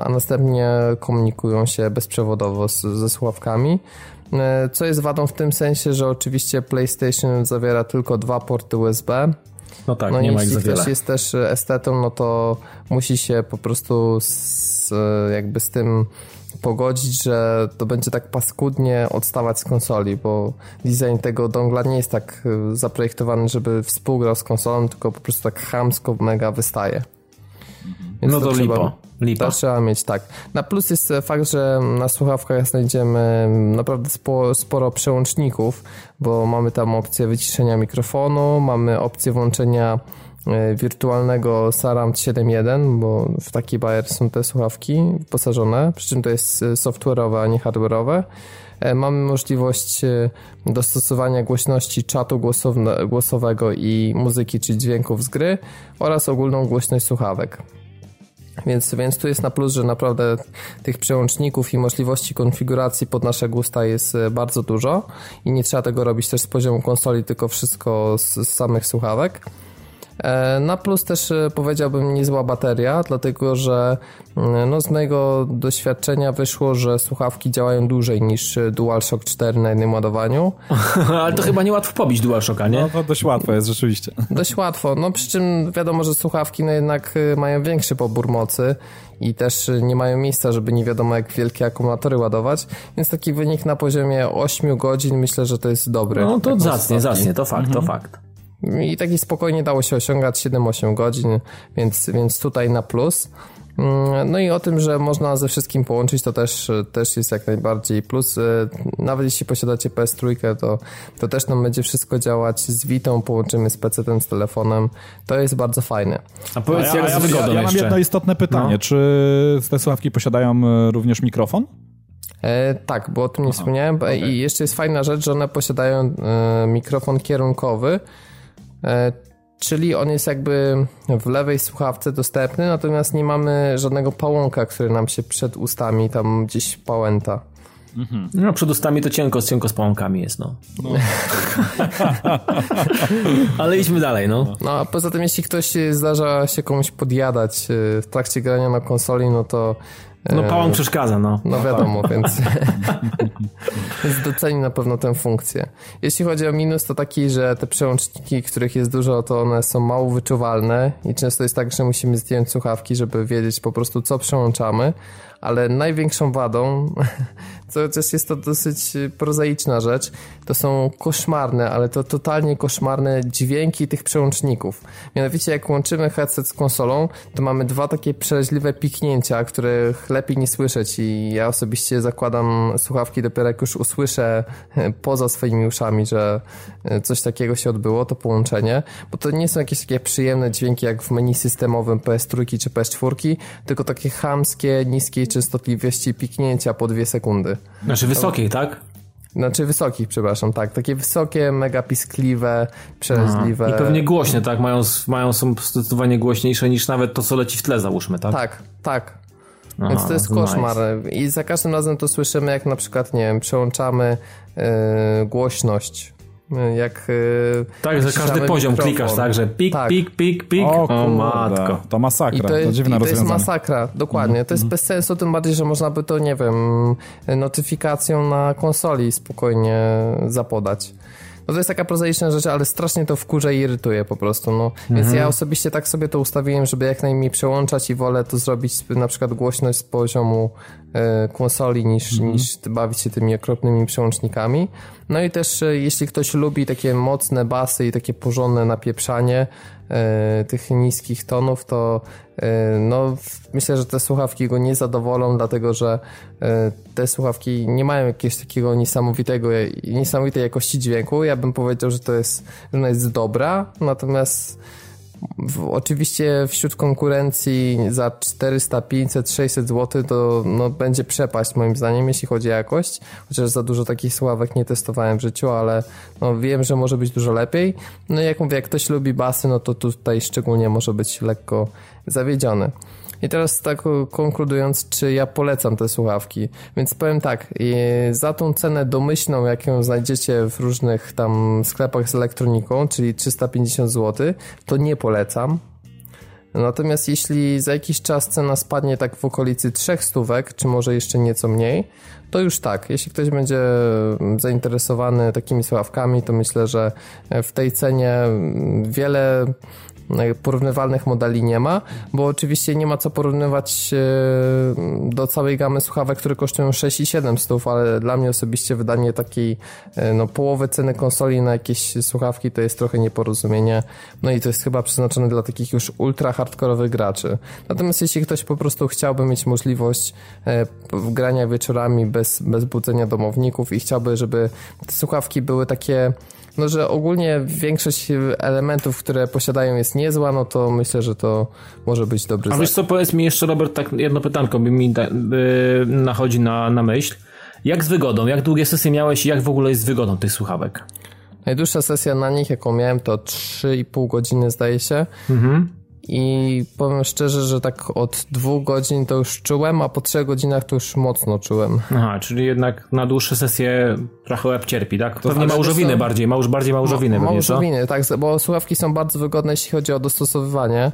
Speaker 1: a następnie komunikują się bezprzewodowo z, ze słuchawkami. E, Co jest wadą w tym sensie, że oczywiście PlayStation zawiera tylko dwa porty USB.
Speaker 3: No tak,
Speaker 1: No
Speaker 3: nie ma ich za
Speaker 1: jeśli
Speaker 3: wiele.
Speaker 1: ktoś jest też estetą, no to musi się po prostu z, jakby z tym pogodzić, że to będzie tak paskudnie odstawać z konsoli, bo design tego dongla nie jest tak e, zaprojektowany, żeby współgrał z konsolą, tylko po prostu tak chamsko mega wystaje. Więc
Speaker 3: No to
Speaker 1: trzeba-
Speaker 3: lipo. Lipa.
Speaker 1: to trzeba mieć, tak. Na plus jest e, fakt, że na słuchawkach znajdziemy naprawdę sporo, sporo przełączników, bo mamy tam opcję wyciszenia mikrofonu, mamy opcję włączenia e, wirtualnego Surround 7.1, bo w taki bajer są te słuchawki wyposażone, przy czym to jest e, software'owe, a nie hardware'owe. Mamy możliwość dostosowania głośności czatu głosowego i muzyki czy dźwięków z gry oraz ogólną głośność słuchawek. Więc, więc tu jest na plus, że naprawdę tych przełączników i możliwości konfiguracji pod nasze gusta jest e, bardzo dużo i nie trzeba tego robić też z poziomu konsoli, tylko wszystko z, z samych słuchawek. E, Na plus też e, powiedziałbym niezła bateria, dlatego że mm, no, z mojego doświadczenia wyszło, że słuchawki działają dłużej niż e, DualShock 4 na jednym ładowaniu.
Speaker 3: Ale to chyba niełatwo pobić DualShocka, nie?
Speaker 2: No to dość łatwo jest rzeczywiście.
Speaker 1: Dość łatwo, no przy czym wiadomo, że słuchawki no jednak mają większy pobór mocy i też nie mają miejsca, żeby nie wiadomo jak wielkie akumulatory ładować, więc taki wynik na poziomie 8 godzin myślę, że to jest dobry.
Speaker 3: No to
Speaker 1: na
Speaker 3: zacnie,
Speaker 1: słuchawki.
Speaker 3: zacnie, to fakt, to fakt.
Speaker 1: I taki spokojnie dało się osiągać 7-8 godzin, więc, więc tutaj na plus. Mm, No i o tym, że można ze wszystkim połączyć, to też, też jest jak najbardziej plus. Y, Nawet jeśli posiadacie PS3, to, to też nam będzie wszystko działać z Vitą, połączymy z PC-tem, z telefonem. To jest bardzo fajne.
Speaker 3: A powiedz,
Speaker 2: A ja,
Speaker 3: jak
Speaker 2: ja,
Speaker 3: z wygodą
Speaker 2: ja, ja mam jedno istotne pytanie.
Speaker 3: No.
Speaker 2: Czy te słuchawki posiadają e, również mikrofon?
Speaker 1: E, tak, bo o tym nie Aha, wspomniałem. Okay. I jeszcze jest fajna rzecz, że one posiadają e, mikrofon kierunkowy, e, czyli on jest jakby w lewej słuchawce dostępny, natomiast nie mamy żadnego pałąka, który nam się przed ustami tam gdzieś pałęta.
Speaker 3: Mhm. No, przed ustami to cienko, cienko z pałąkami jest, no. no. Ale idźmy dalej, no.
Speaker 1: No, a poza tym, jeśli ktoś zdarza się komuś podjadać w trakcie grania na konsoli, no to
Speaker 3: no pałam przeszkadza, no.
Speaker 1: No wiadomo, więc, więc doceni na pewno tę funkcję. Jeśli chodzi o minus, to taki, że te przełączniki, których jest dużo, to one są mało wyczuwalne i często jest tak, że musimy zdjąć słuchawki, żeby wiedzieć po prostu, co przełączamy, ale największą wadą, co też jest to dosyć prozaiczna rzecz, to są koszmarne, ale to totalnie koszmarne dźwięki tych przełączników. Mianowicie jak łączymy headset z konsolą, to mamy dwa takie przeraźliwe piknięcia, których lepiej nie słyszeć i ja osobiście zakładam słuchawki dopiero jak już usłyszę poza swoimi uszami, że e, coś takiego się odbyło, to połączenie, bo to nie są jakieś takie przyjemne dźwięki jak w menu systemowym PS3 czy PS4, tylko takie chamskie, niskie częstotliwości piknięcia po dwie sekundy.
Speaker 3: Znaczy wysokiej, tak?
Speaker 1: Znaczy wysokich, przepraszam, tak. Takie wysokie, mega piskliwe, przeraźliwe.
Speaker 3: I pewnie głośne, tak? Mają, mają są zdecydowanie głośniejsze niż nawet to, co leci w tle, załóżmy, tak?
Speaker 1: Tak, tak. Aha, Więc to jest koszmar. Nice. I za każdym razem to słyszymy, jak na przykład, nie wiem, przełączamy yy, głośność jak
Speaker 3: y, Tak, że każdy poziom mikrofon. klikasz, tak, że pik, tak. pik, pik, pik. O, o matko.
Speaker 2: To masakra, I to,
Speaker 1: jest,
Speaker 2: to dziwne
Speaker 1: i to jest masakra, dokładnie. Mm. To jest mm. bez sensu, tym bardziej, że można by to, nie wiem, notyfikacją na konsoli spokojnie zapodać. No to jest taka prozaiczna rzecz, ale strasznie to wkurza i irytuje po prostu, no. Więc mhm. ja osobiście tak sobie to ustawiłem, żeby jak najmniej przełączać i wolę to zrobić na przykład głośność z poziomu e, konsoli niż, mhm. niż bawić się tymi okropnymi przełącznikami. No i też e, jeśli ktoś lubi takie mocne basy i takie porządne napieprzanie tych niskich tonów, to e, no, myślę, że te słuchawki go nie zadowolą, dlatego że e, te słuchawki nie mają jakiegoś takiego niesamowitego, niesamowitej jakości dźwięku. Ja bym powiedział, że to jest, że ona jest dobra, natomiast oczywiście wśród konkurencji za 400, 500, 600 zł to no, będzie przepaść moim zdaniem, jeśli chodzi o jakość. Chociaż za dużo takich sławek nie testowałem w życiu, ale no, wiem, że może być dużo lepiej. No i jak mówię, jak ktoś lubi basy, no to tutaj szczególnie może być lekko zawiedziony. I teraz tak konkludując, czy ja polecam te słuchawki. Więc powiem tak, za tą cenę domyślną, jaką znajdziecie w różnych tam sklepach z elektroniką, czyli 350 zł, to nie polecam. Natomiast jeśli za jakiś czas cena spadnie tak w okolicy 300 stówek, czy może jeszcze nieco mniej, to już tak. Jeśli ktoś będzie zainteresowany takimi słuchawkami, to myślę, że w tej cenie wiele porównywalnych modeli nie ma, bo oczywiście nie ma co porównywać e, do całej gamy słuchawek, które kosztują 6 i 7 stów, ale dla mnie osobiście wydanie takiej e, no, połowy ceny konsoli na jakieś słuchawki to jest trochę nieporozumienie. No i to jest chyba przeznaczone dla takich już ultra hardkorowych graczy. Natomiast jeśli ktoś po prostu chciałby mieć możliwość e, grania wieczorami bez, bez budzenia domowników i chciałby, żeby te słuchawki były takie no, że ogólnie większość elementów, które posiadają jest niezła, no to myślę, że to może być dobry
Speaker 3: A wiesz co, powiedz mi jeszcze Robert, tak jedno pytanko by mi da, by nachodzi na, na myśl. Jak z wygodą? Jak długie sesje miałeś i jak w ogóle jest z wygodą tych słuchawek?
Speaker 1: Najdłuższa sesja na nich, jaką miałem, to 3,5 godziny zdaje się. Mhm. I powiem szczerze, że tak od dwóch godzin to już czułem, a po trzech godzinach to już mocno czułem.
Speaker 3: Aha, czyli jednak na dłuższe sesje trochę łeb cierpi, tak? To Pewnie małżowiny są... bardziej, małż, bardziej małżowiny. Ma,
Speaker 1: małżowiny, tak, bo słuchawki są bardzo wygodne, jeśli chodzi o dostosowywanie.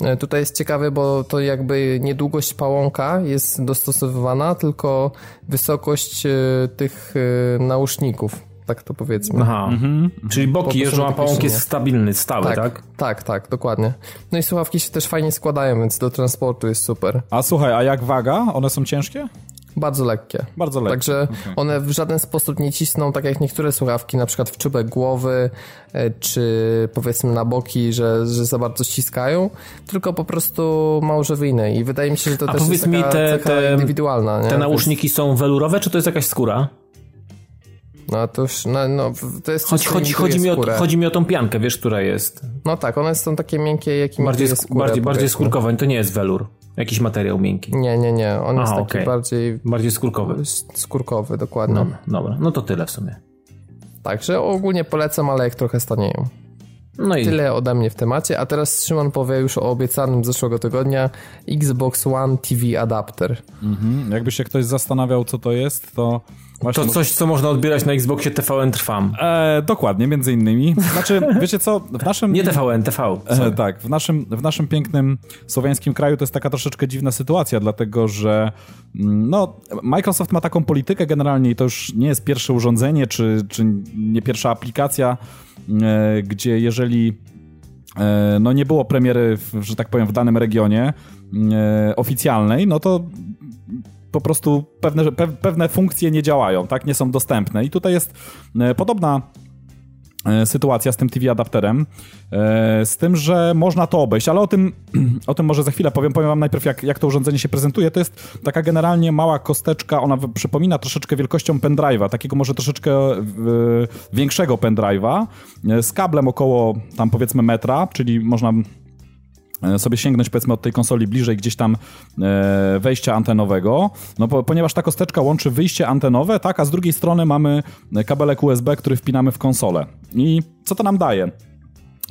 Speaker 1: E, tutaj jest ciekawe, bo to jakby nie długość pałąka jest dostosowywana, tylko wysokość e, tych e, nauszników tak to powiedzmy.
Speaker 3: Aha, mhm. czyli boki jeżdżą, a pałąk jest stabilny, stały, tak, tak?
Speaker 1: Tak, tak, dokładnie. No i słuchawki się też fajnie składają, więc do transportu jest super.
Speaker 2: A słuchaj, a jak waga? One są ciężkie?
Speaker 1: Bardzo lekkie.
Speaker 2: Bardzo lekkie.
Speaker 1: Także okay. one w żaden sposób nie cisną, tak jak niektóre słuchawki, na przykład w czubek głowy, e, czy powiedzmy na boki, że, że za bardzo ściskają, tylko po prostu małżowiny. I wydaje mi się, że to
Speaker 3: A
Speaker 1: też jest taka te, te,
Speaker 3: indywidualna. Nie? Te nauszniki są welurowe, czy to jest jakaś skóra?
Speaker 1: No to już, no, no to jest
Speaker 3: Chodź, chodzi, chodzi, mi o, chodzi mi o tą piankę, wiesz, która jest.
Speaker 1: No tak, one są takie miękkie, jakie
Speaker 3: bardziej, skórę, bardziej, bardziej skórkowe, to nie jest welur. Jakiś materiał miękki.
Speaker 1: Nie, nie, nie. On jest
Speaker 3: Aha,
Speaker 1: taki
Speaker 3: okej.
Speaker 1: bardziej
Speaker 3: Bardziej skórkowy.
Speaker 1: skórkowy, dokładnie.
Speaker 3: No, dobra, no to tyle w sumie.
Speaker 1: Także ogólnie polecam, ale jak trochę stanieją.
Speaker 3: No i
Speaker 1: Tyle ode mnie w temacie, a teraz Szymon powie już o obiecanym zeszłego tygodnia Xbox One TV adapter.
Speaker 2: Mhm. Jakby się ktoś zastanawiał, co to jest, to właśnie...
Speaker 3: to coś, co można odbierać na Xboxie TVN Trwam.
Speaker 2: E, dokładnie, między innymi. Znaczy, wiecie co, w naszym...
Speaker 3: Nie TVN, TV.
Speaker 2: E, tak, w naszym, w naszym pięknym słowiańskim kraju to jest taka troszeczkę dziwna sytuacja, dlatego że mm, no, Microsoft ma taką politykę generalnie i to już nie jest pierwsze urządzenie, czy, czy nie pierwsza aplikacja, e, gdzie jeżeli e, no, nie było premiery, w, że tak powiem, w danym regionie e, oficjalnej, no to po prostu pewne, pe, pewne funkcje nie działają, tak, nie są dostępne. I tutaj jest e, podobna e, sytuacja z tym TV adapterem, e, z tym, że można to obejść, ale o tym, o tym może za chwilę powiem. Powiem wam najpierw, jak, jak to urządzenie się prezentuje. To jest taka generalnie mała kosteczka, ona przypomina troszeczkę wielkością pendrive'a, takiego może troszeczkę większego pendrive'a, z kablem około tam powiedzmy metra, czyli można sobie sięgnąć powiedzmy od tej konsoli bliżej gdzieś tam e, wejścia antenowego, no po, ponieważ ta kosteczka łączy wyjście antenowe, tak, a z drugiej strony mamy kabelek USB, który wpinamy w konsolę. I co to nam daje?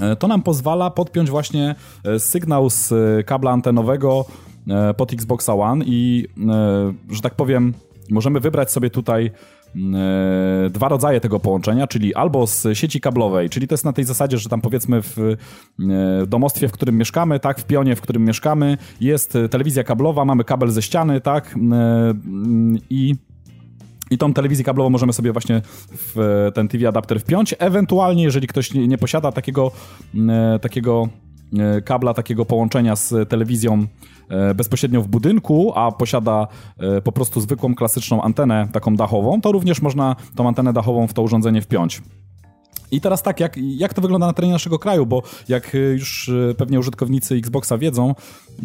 Speaker 2: E, To nam pozwala podpiąć właśnie e, sygnał z e, kabla antenowego e, pod Xboxa One i, e, że tak powiem, możemy wybrać sobie tutaj e, dwa rodzaje tego połączenia, czyli albo z sieci kablowej, czyli to jest na tej zasadzie, że tam powiedzmy w e, domostwie, w którym mieszkamy, tak, w pionie, w którym mieszkamy, jest e, telewizja kablowa, mamy kabel ze ściany, tak, e, i i tą telewizję kablową możemy sobie właśnie w e, ten TV adapter wpiąć. Ewentualnie, jeżeli ktoś nie, posiada takiego, e, takiego e, kabla, takiego połączenia z telewizją e, bezpośrednio w budynku, a posiada e, po prostu zwykłą, klasyczną antenę taką dachową, to również można tą antenę dachową w to urządzenie wpiąć. I teraz tak, jak, jak to wygląda na terenie naszego kraju, bo jak y, już y, pewnie użytkownicy Xboxa wiedzą, y,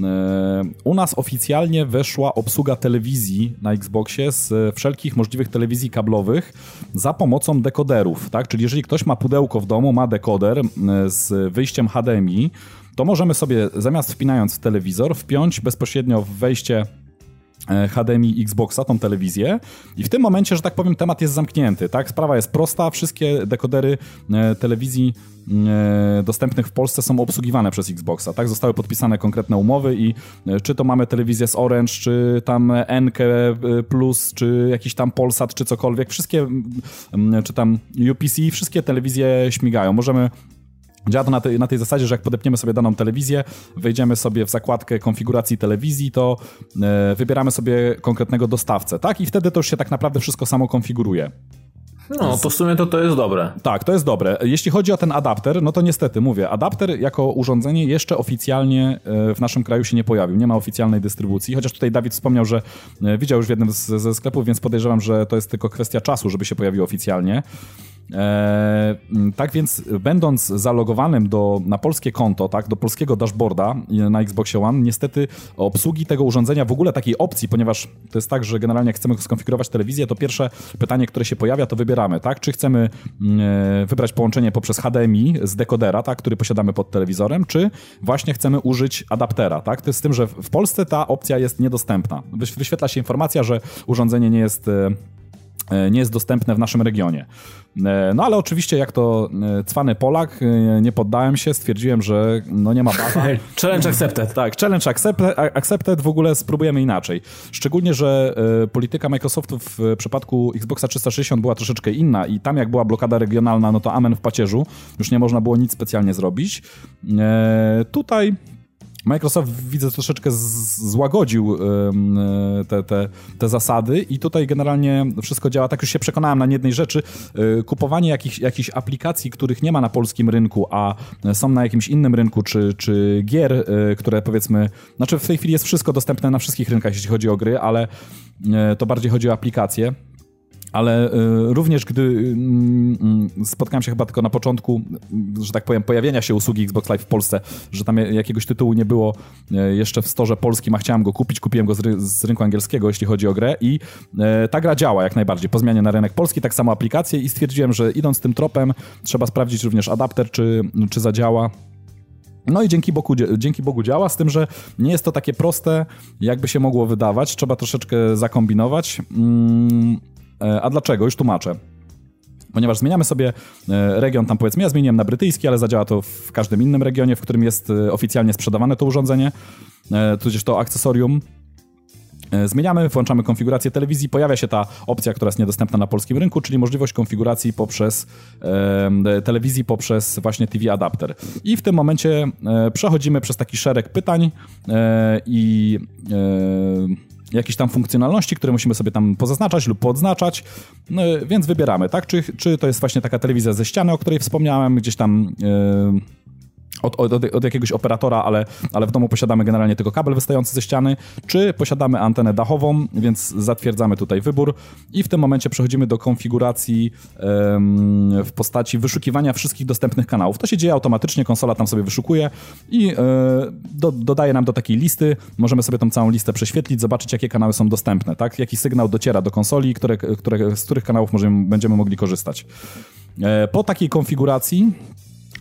Speaker 2: u nas oficjalnie weszła obsługa telewizji na Xboxie z wszelkich możliwych telewizji kablowych za pomocą dekoderów, tak? Czyli jeżeli ktoś ma pudełko w domu, ma dekoder z wyjściem HDMI, to możemy sobie zamiast wpinając w telewizor, wpiąć bezpośrednio w wejście e, HDMI Xboxa, tą telewizję i w tym momencie, że tak powiem, temat jest zamknięty, tak? Sprawa jest prosta, wszystkie dekodery e, telewizji e, dostępnych w Polsce są obsługiwane przez Xboxa, tak? Zostały podpisane konkretne umowy i e, czy to mamy telewizję z Orange, czy tam NK Plus, czy jakiś tam Polsat, czy cokolwiek, wszystkie, czy tam UPC, wszystkie telewizje śmigają. Możemy Działa to na tej, na tej zasadzie, że jak podepniemy sobie daną telewizję, wejdziemy sobie w zakładkę konfiguracji telewizji, to e, wybieramy sobie konkretnego dostawcę, tak? I wtedy to już się tak naprawdę wszystko samo konfiguruje.
Speaker 3: No, to w sumie to, to jest dobre.
Speaker 2: Tak, to jest dobre. Jeśli chodzi o ten adapter, no to niestety mówię, adapter jako urządzenie jeszcze oficjalnie e, w naszym kraju się nie pojawił. Nie ma oficjalnej dystrybucji, chociaż tutaj Dawid wspomniał, że e, widział już w jednym z, ze sklepów, więc podejrzewam, że to jest tylko kwestia czasu, żeby się pojawił oficjalnie. E, m, tak więc, będąc zalogowanym do, na polskie konto, tak, do polskiego dashboarda na Xboxie One, niestety obsługi tego urządzenia, w ogóle takiej opcji, ponieważ to jest tak, że generalnie jak chcemy skonfigurować telewizję, to pierwsze pytanie, które się pojawia, to wybieramy, tak, czy chcemy mm, e, wybrać połączenie poprzez HDMI z dekodera, tak, który posiadamy pod telewizorem, czy właśnie chcemy użyć adaptera, tak, to jest z tym, że w Polsce ta opcja jest niedostępna. Wyś- Wyświetla się informacja, że urządzenie nie jest e, nie jest dostępne w naszym regionie. E, No ale oczywiście jak to e, cwany Polak, e, nie poddałem się, stwierdziłem, że no nie ma bata.
Speaker 3: Challenge accepted.
Speaker 2: Tak, challenge accepted, accepted w ogóle spróbujemy inaczej. Szczególnie, że e, polityka Microsoftu w przypadku Xboxa 360 była troszeczkę inna i tam jak była blokada regionalna, no to amen w pacierzu, już nie można było nic specjalnie zrobić. E, tutaj Microsoft widzę troszeczkę złagodził e, te, te, te zasady i tutaj generalnie wszystko działa. Tak już się przekonałem na jednej rzeczy. E, Kupowanie jakichś, jakichś aplikacji, których nie ma na polskim rynku, a są na jakimś innym rynku, czy, czy gier, e, które powiedzmy, znaczy w tej chwili jest wszystko dostępne na wszystkich rynkach, jeśli chodzi o gry, ale to bardziej chodzi o aplikacje. Ale y, również gdy mm, mm, spotkałem się chyba tylko na początku, mm, że tak powiem, pojawienia się usługi Xbox Live w Polsce, że tam jakiegoś tytułu nie było e, jeszcze w storze polskim, a chciałem go kupić, kupiłem go z, ry- z rynku angielskiego, jeśli chodzi o grę i e, ta gra działa jak najbardziej. Po zmianie na rynek polski, tak samo aplikacje i stwierdziłem, że idąc tym tropem trzeba sprawdzić również adapter, czy, czy zadziała. No i dzięki Bogu, dzięki Bogu działa, z tym, że nie jest to takie proste, jakby się mogło wydawać. Trzeba troszeczkę zakombinować. E, a dlaczego? Już tłumaczę ponieważ zmieniamy sobie e, region, tam powiedzmy, ja zmieniłem na brytyjski, ale zadziała to w każdym innym regionie, w którym jest e, oficjalnie sprzedawane to urządzenie, tudzież to akcesorium. Zmieniamy, włączamy konfigurację telewizji, pojawia się ta opcja, która jest niedostępna na polskim rynku, czyli możliwość konfiguracji poprzez e, telewizji, poprzez właśnie TV adapter. I w tym momencie e, przechodzimy przez taki szereg pytań e, i jakieś tam funkcjonalności, które musimy sobie tam pozaznaczać lub podznaczać, no, więc wybieramy, tak? Czy, czy to jest właśnie taka telewizja ze ściany, o której wspomniałem, gdzieś tam... Yy od, od, od, jakiegoś operatora, ale, ale w domu posiadamy generalnie tylko kabel wystający ze ściany, czy posiadamy antenę dachową, więc zatwierdzamy tutaj wybór i w tym momencie przechodzimy do konfiguracji um, w postaci wyszukiwania wszystkich dostępnych kanałów. To się dzieje automatycznie, konsola tam sobie wyszukuje i e, do, dodaje nam do takiej listy. Możemy sobie tą całą listę prześwietlić, zobaczyć, jakie kanały są dostępne, tak? Jaki sygnał dociera do konsoli, które, które, z których kanałów możemy, będziemy mogli korzystać. E, po takiej konfiguracji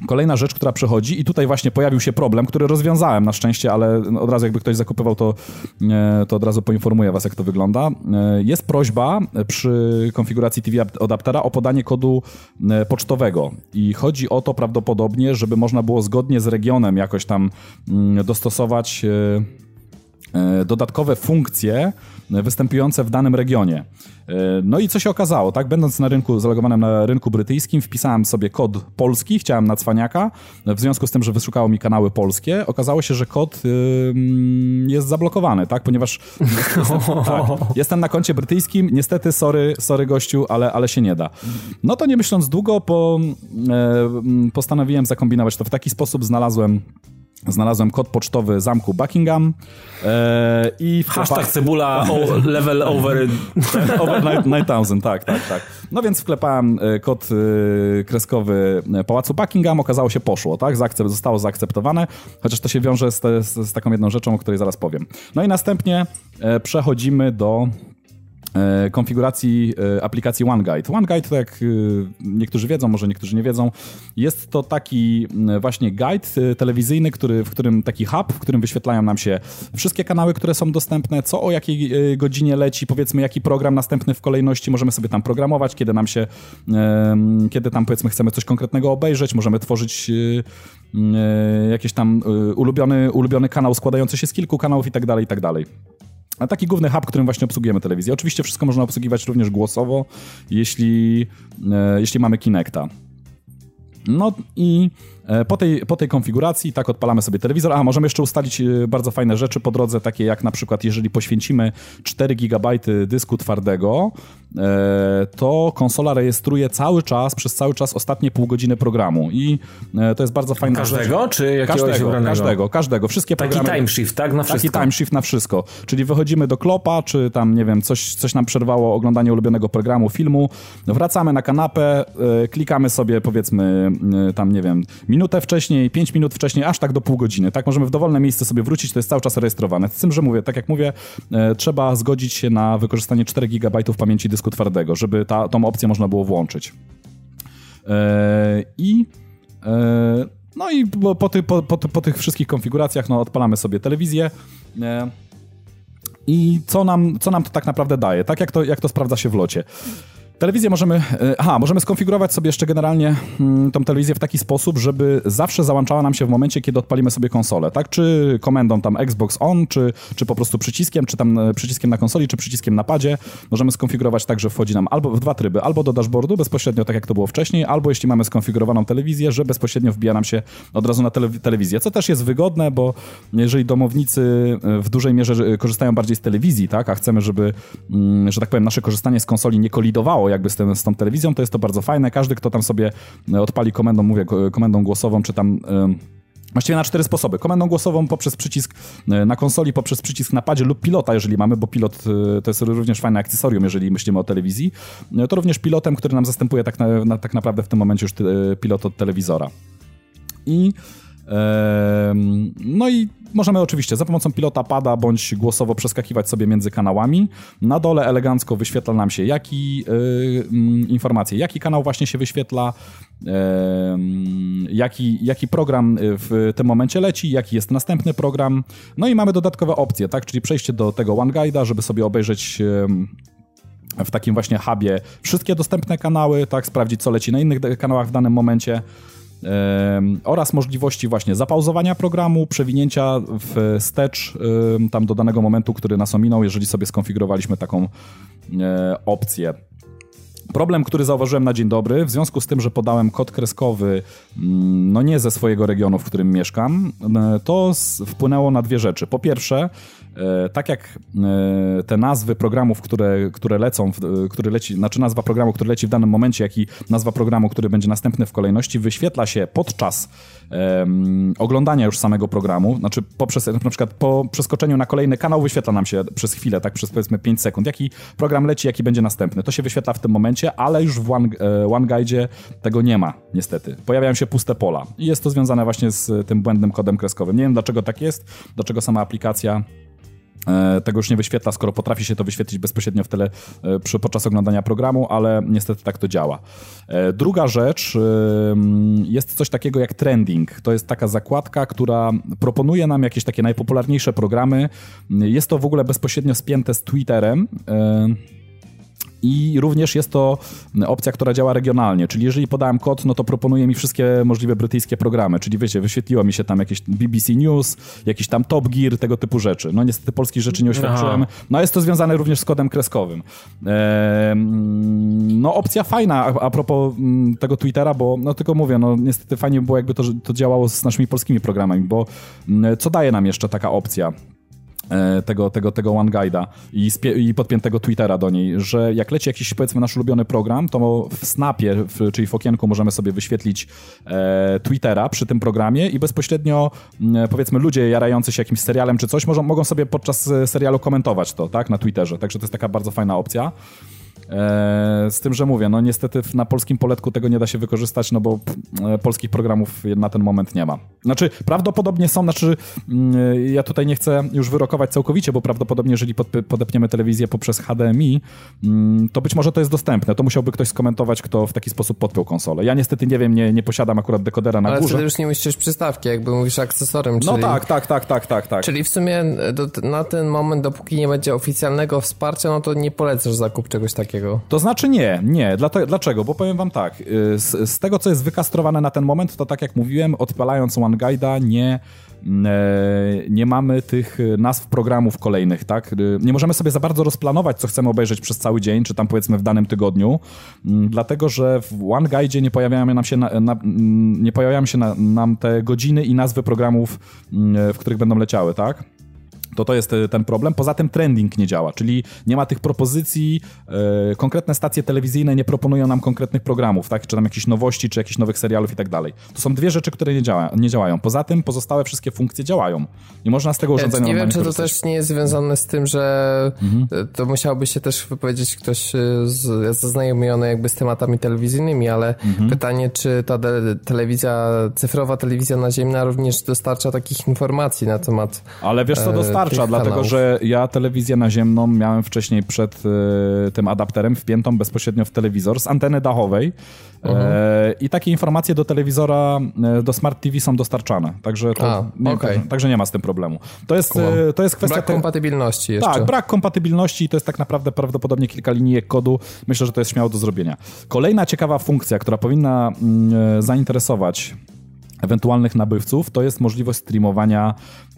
Speaker 2: Kolejna rzecz, która przechodzi i tutaj właśnie pojawił się problem, który rozwiązałem na szczęście, ale od razu jakby ktoś zakupywał, to, e, to od razu poinformuję was, jak to wygląda. E, jest prośba przy konfiguracji TV adaptera o podanie kodu e, pocztowego i chodzi o to prawdopodobnie, żeby można było zgodnie z regionem jakoś tam mm, dostosować dodatkowe funkcje występujące w danym regionie. E, no i co się okazało, tak? Będąc na rynku, zalogowanym na rynku brytyjskim, wpisałem sobie kod polski, chciałem na cwaniaka. W związku z tym, że wyszukało mi kanały polskie, okazało się, że kod jest zablokowany, tak? Ponieważ jestem, tak, jestem na koncie brytyjskim, niestety, sorry, sorry gościu, ale, ale się nie da. No to nie myśląc długo, po, e, postanowiłem zakombinować to w taki sposób, znalazłem Znalazłem kod pocztowy zamku Buckingham
Speaker 3: e, i... W Hashtag cebula o, level over...
Speaker 2: over 9000, tak, tak, tak. No więc wklepałem e, kod e, kreskowy Pałacu Buckingham, okazało się poszło, tak? Zaakcept, zostało zaakceptowane, chociaż to się wiąże z, te, z, z taką jedną rzeczą, o której zaraz powiem. No i następnie e, przechodzimy do konfiguracji e, aplikacji OneGuide. OneGuide, jak e, niektórzy wiedzą, może niektórzy nie wiedzą, jest to taki właśnie guide telewizyjny, który, w którym taki hub, w którym wyświetlają nam się wszystkie kanały, które są dostępne, co o jakiej godzinie leci, powiedzmy jaki program następny w kolejności, możemy sobie tam programować, kiedy nam się, kiedy tam powiedzmy chcemy coś konkretnego obejrzeć, możemy tworzyć jakiś tam ulubiony, ulubiony kanał składający się z kilku kanałów i tak dalej, i tak dalej. A taki główny hub, którym właśnie obsługujemy telewizję. Oczywiście wszystko można obsługiwać również głosowo, jeśli, e, jeśli mamy Kinecta. No i po tej, po tej konfiguracji tak odpalamy sobie telewizor. A, możemy jeszcze ustalić e, bardzo fajne rzeczy po drodze, takie jak na przykład jeżeli poświęcimy 4 GB dysku twardego, e, to konsola rejestruje cały czas, przez cały czas ostatnie pół godziny programu i to jest bardzo fajna
Speaker 3: każdego,
Speaker 2: rzecz.
Speaker 3: czy jakiegoś
Speaker 2: każdego, każdego, każdego, wszystkie
Speaker 3: Taki
Speaker 2: programy.
Speaker 3: time shift, tak? Na wszystko.
Speaker 2: Taki time shift na wszystko. Czyli wychodzimy do klopa, czy tam, nie wiem, coś, coś nam przerwało oglądanie ulubionego programu, filmu, wracamy na kanapę, klikamy sobie powiedzmy tam, nie wiem, minutę wcześniej, 5 minut wcześniej, aż tak do pół godziny. Tak, możemy w dowolne miejsce sobie wrócić, to jest cały czas rejestrowane. Z tym, że mówię, tak jak mówię, e, trzeba zgodzić się na wykorzystanie 4 GB pamięci dysku twardego, żeby ta, tą opcję można było włączyć. E, I e, no i po, ty, po, po, po, tych wszystkich konfiguracjach no, odpalamy sobie telewizję. I co nam, co nam to tak naprawdę daje? Tak jak to, jak to sprawdza się w locie? Telewizję możemy, e, aha, możemy skonfigurować sobie jeszcze generalnie hmm, tą telewizję w taki sposób, żeby zawsze załączała nam się w momencie, kiedy odpalimy sobie konsolę, tak? Czy komendą tam Xbox On, czy, czy po prostu przyciskiem, czy tam e, przyciskiem na konsoli, czy przyciskiem na padzie. Możemy skonfigurować tak, że wchodzi nam albo w dwa tryby, albo do dashboardu bezpośrednio, tak jak to było wcześniej, albo jeśli mamy skonfigurowaną telewizję, że bezpośrednio wbija nam się od razu na tele telewizję, co też jest wygodne, bo jeżeli domownicy e, w dużej mierze korzystają bardziej z telewizji, tak? A chcemy, żeby, mm, że tak powiem, nasze korzystanie z konsoli nie kolidowało jakby z, ten, z tą telewizją, to jest to bardzo fajne. Każdy, kto tam sobie e, odpali komendą, mówię, komendą głosową, czy tam... Właściwie na cztery sposoby. Komendą głosową poprzez przycisk e, na konsoli, poprzez przycisk na padzie lub pilota, jeżeli mamy, bo pilot e, to jest również fajne akcesorium, jeżeli myślimy o telewizji. To również pilotem, który nam zastępuje tak, na, na, tak naprawdę w tym momencie już pilot od telewizora. I no i możemy oczywiście za pomocą pilota pada bądź głosowo przeskakiwać sobie między kanałami. Na dole elegancko wyświetla nam się jaki yy, informacje, jaki kanał właśnie się wyświetla, jaki, jaki program w tym momencie leci, jaki jest następny program. No i mamy dodatkowe opcje, tak? Czyli przejście do tego OneGuide'a, żeby sobie obejrzeć w takim właśnie hubie wszystkie dostępne kanały, tak, sprawdzić co leci na innych kanałach w danym momencie oraz możliwości właśnie zapauzowania programu, przewinięcia wstecz tam do danego momentu, który nas ominął, jeżeli sobie skonfigurowaliśmy taką opcję. Problem, który zauważyłem na dzień dobry, w związku z tym, że podałem kod kreskowy, mm, no nie ze swojego regionu, w którym mieszkam, e, to wpłynęło na dwie rzeczy. Po pierwsze, tak jak e, te nazwy programów, które, które lecą, e, który leci, znaczy nazwa programu, który leci w danym momencie, jak i nazwa programu, który będzie następny w kolejności, wyświetla się podczas um, oglądania już samego programu, znaczy poprzez, na przykład po przeskoczeniu na kolejny kanał wyświetla nam się przez chwilę, tak przez powiedzmy 5 sekund, jaki program leci, jaki będzie następny. To się wyświetla w tym momencie, ale już w One, OneGuide tego nie ma, niestety. Pojawiają się puste pola i jest to związane właśnie z tym błędnym kodem kreskowym. Nie wiem, dlaczego tak jest, dlaczego sama aplikacja E, tego już nie wyświetla, skoro potrafi się to wyświetlić bezpośrednio w tele e, przy, podczas oglądania programu, ale niestety tak to działa. E, druga rzecz, jest coś takiego jak trending. To jest taka zakładka, która proponuje nam jakieś takie najpopularniejsze programy. Jest to w ogóle bezpośrednio spięte z Twitterem. I również jest to opcja, która działa regionalnie, czyli jeżeli podałem kod, no to proponuje mi wszystkie możliwe brytyjskie programy, czyli wiecie, wyświetliło mi się tam jakieś BBC News, jakiś tam Top Gear, tego typu rzeczy. No niestety polskich rzeczy nie oświadczyłem. No jest to związane również z kodem kreskowym. Eee, no opcja fajna a, a propos mm, tego Twittera, bo no tylko mówię, no niestety fajnie by było jakby to, to działało z naszymi polskimi programami, bo mm, co daje nam jeszcze taka opcja? E, tego, tego, tego OneGuide'a i, i podpiętego Twittera do niej, że jak leci jakiś powiedzmy nasz ulubiony program, to w snapie, w, czyli w okienku możemy sobie wyświetlić e, Twittera przy tym programie i bezpośrednio e, powiedzmy ludzie jarający się jakimś serialem czy coś mogą, mogą sobie podczas e, serialu komentować to, tak, na Twitterze. Także to jest taka bardzo fajna opcja. E, z tym, że mówię, no niestety na polskim poletku tego nie da się wykorzystać, no bo e, polskich programów na ten moment nie ma. Znaczy, prawdopodobnie są, znaczy, mm, ja tutaj nie chcę już wyrokować całkowicie, bo prawdopodobnie, jeżeli podepniemy telewizję poprzez HDMI, mm, to być może to jest dostępne. To musiałby ktoś skomentować, kto w taki sposób podpiął konsolę. Ja niestety nie wiem, nie, nie posiadam akurat dekodera na
Speaker 1: Ale
Speaker 2: górze.
Speaker 1: Ale już nie musisz przystawki, jakby mówisz akcesorem,
Speaker 2: no
Speaker 1: czyli...
Speaker 2: No tak, tak, tak, tak, tak, tak.
Speaker 1: Czyli w sumie do, na ten moment, dopóki nie będzie oficjalnego wsparcia, no to nie polecasz zakup czegoś takiego takiego.
Speaker 2: To znaczy nie, nie. Dlaczego? Bo powiem wam tak, y, z, z tego, co jest wykastrowane na ten moment, to tak jak mówiłem, odpalając OneGuide'a nie mm, e, nie mamy tych nazw programów kolejnych, tak? Y, nie możemy sobie za bardzo rozplanować, co chcemy obejrzeć przez cały dzień, czy tam powiedzmy w danym tygodniu, mm, dlatego, że w OneGuide nie pojawiają nam się, na, na, mm, nie pojawiają się na, nam te godziny i nazwy programów, w których będą leciały, tak? To to jest e, ten problem. Poza tym trending nie działa, czyli nie ma tych propozycji, e, konkretne stacje telewizyjne nie proponują nam konkretnych programów, tak? czy tam jakichś nowości, czy jakichś nowych serialów i tak dalej. To są dwie rzeczy, które nie, działa, nie działają. Poza tym pozostałe wszystkie funkcje działają. Nie można z tego urządzenia
Speaker 1: Nie wiem, czy to też nie jest związane z tym, że mhm. to musiałby się też wypowiedzieć ktoś z, zaznajomiony jakby z tematami telewizyjnymi, ale mhm. pytanie, czy ta telewizja, cyfrowa telewizja naziemna również dostarcza takich informacji na temat...
Speaker 2: Ale wiesz co, dostarcza wystarcza, dlatego że ja telewizję naziemną miałem wcześniej przed y, tym adapterem wpiętą bezpośrednio w telewizor z anteny dachowej e, i takie informacje do telewizora, e, do Smart TV są dostarczane, także, to, A, nie, okay. także, także, nie ma z tym problemu. To jest. E, to jest kwestia...
Speaker 1: Brak te... kompatybilności jeszcze.
Speaker 2: Tak, brak kompatybilności i to jest tak naprawdę prawdopodobnie kilka linijek kodu. Myślę, że to jest śmiało do zrobienia. Kolejna ciekawa funkcja, która powinna mm, zainteresować ewentualnych nabywców, to jest możliwość streamowania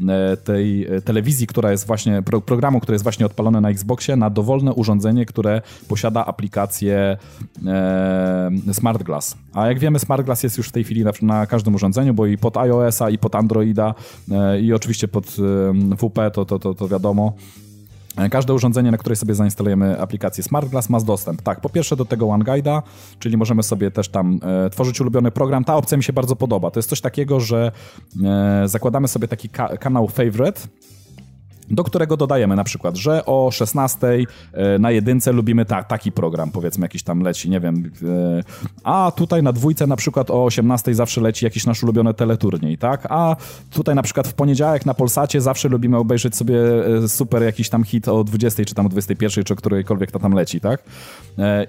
Speaker 2: e, tej e, telewizji, która jest właśnie, programu, który jest właśnie odpalony na Xboxie, na dowolne urządzenie, które posiada aplikację e, Smart Glass. A jak wiemy, Smart Glass jest już w tej chwili na, na każdym urządzeniu, bo i pod iOS-a, i pod Androida, i oczywiście pod WP, to, to, to, to wiadomo. E, każde urządzenie, na której sobie zainstalujemy aplikację Smart Glass ma dostęp, tak, po pierwsze do tego OneGuide'a, czyli możemy sobie też tam e, tworzyć ulubiony program. Ta opcja mi się bardzo podoba. To jest coś takiego, że e, zakładamy sobie taki ka kanał Favorite, do którego dodajemy na przykład, że o 16 e, na jedynce lubimy ta, taki program, powiedzmy jakiś tam leci, nie wiem, e, a tutaj na dwójce na przykład o 18 zawsze leci jakiś nasz ulubiony teleturniej, tak, a tutaj na przykład w poniedziałek na Polsacie zawsze lubimy obejrzeć sobie e, super jakiś tam hit o 20 czy tam o 21 czy o którejkolwiek to tam leci, tak,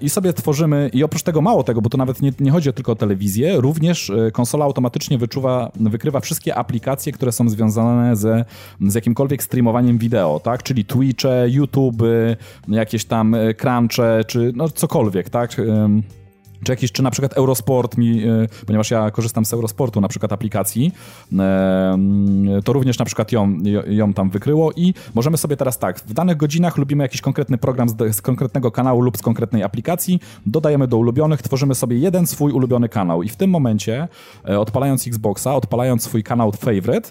Speaker 2: i sobie tworzymy, i oprócz tego mało tego, bo to nawet nie, nie chodzi tylko o telewizję, również konsola automatycznie wyczuwa, wykrywa wszystkie aplikacje, które są związane ze, z jakimkolwiek streamowaniem wideo, tak? Czyli Twitche, YouTube, jakieś tam e, Crunche, czy no cokolwiek, tak? Jakiś, czy na przykład Eurosport mi, e, ponieważ ja korzystam z Eurosportu na przykład aplikacji, e, to również na przykład ją, ją tam wykryło i możemy sobie teraz tak, w danych godzinach lubimy jakiś konkretny program z, z konkretnego kanału lub z konkretnej aplikacji, dodajemy do ulubionych, tworzymy sobie jeden swój ulubiony kanał i w tym momencie e, odpalając Xboxa, odpalając swój kanał favorite,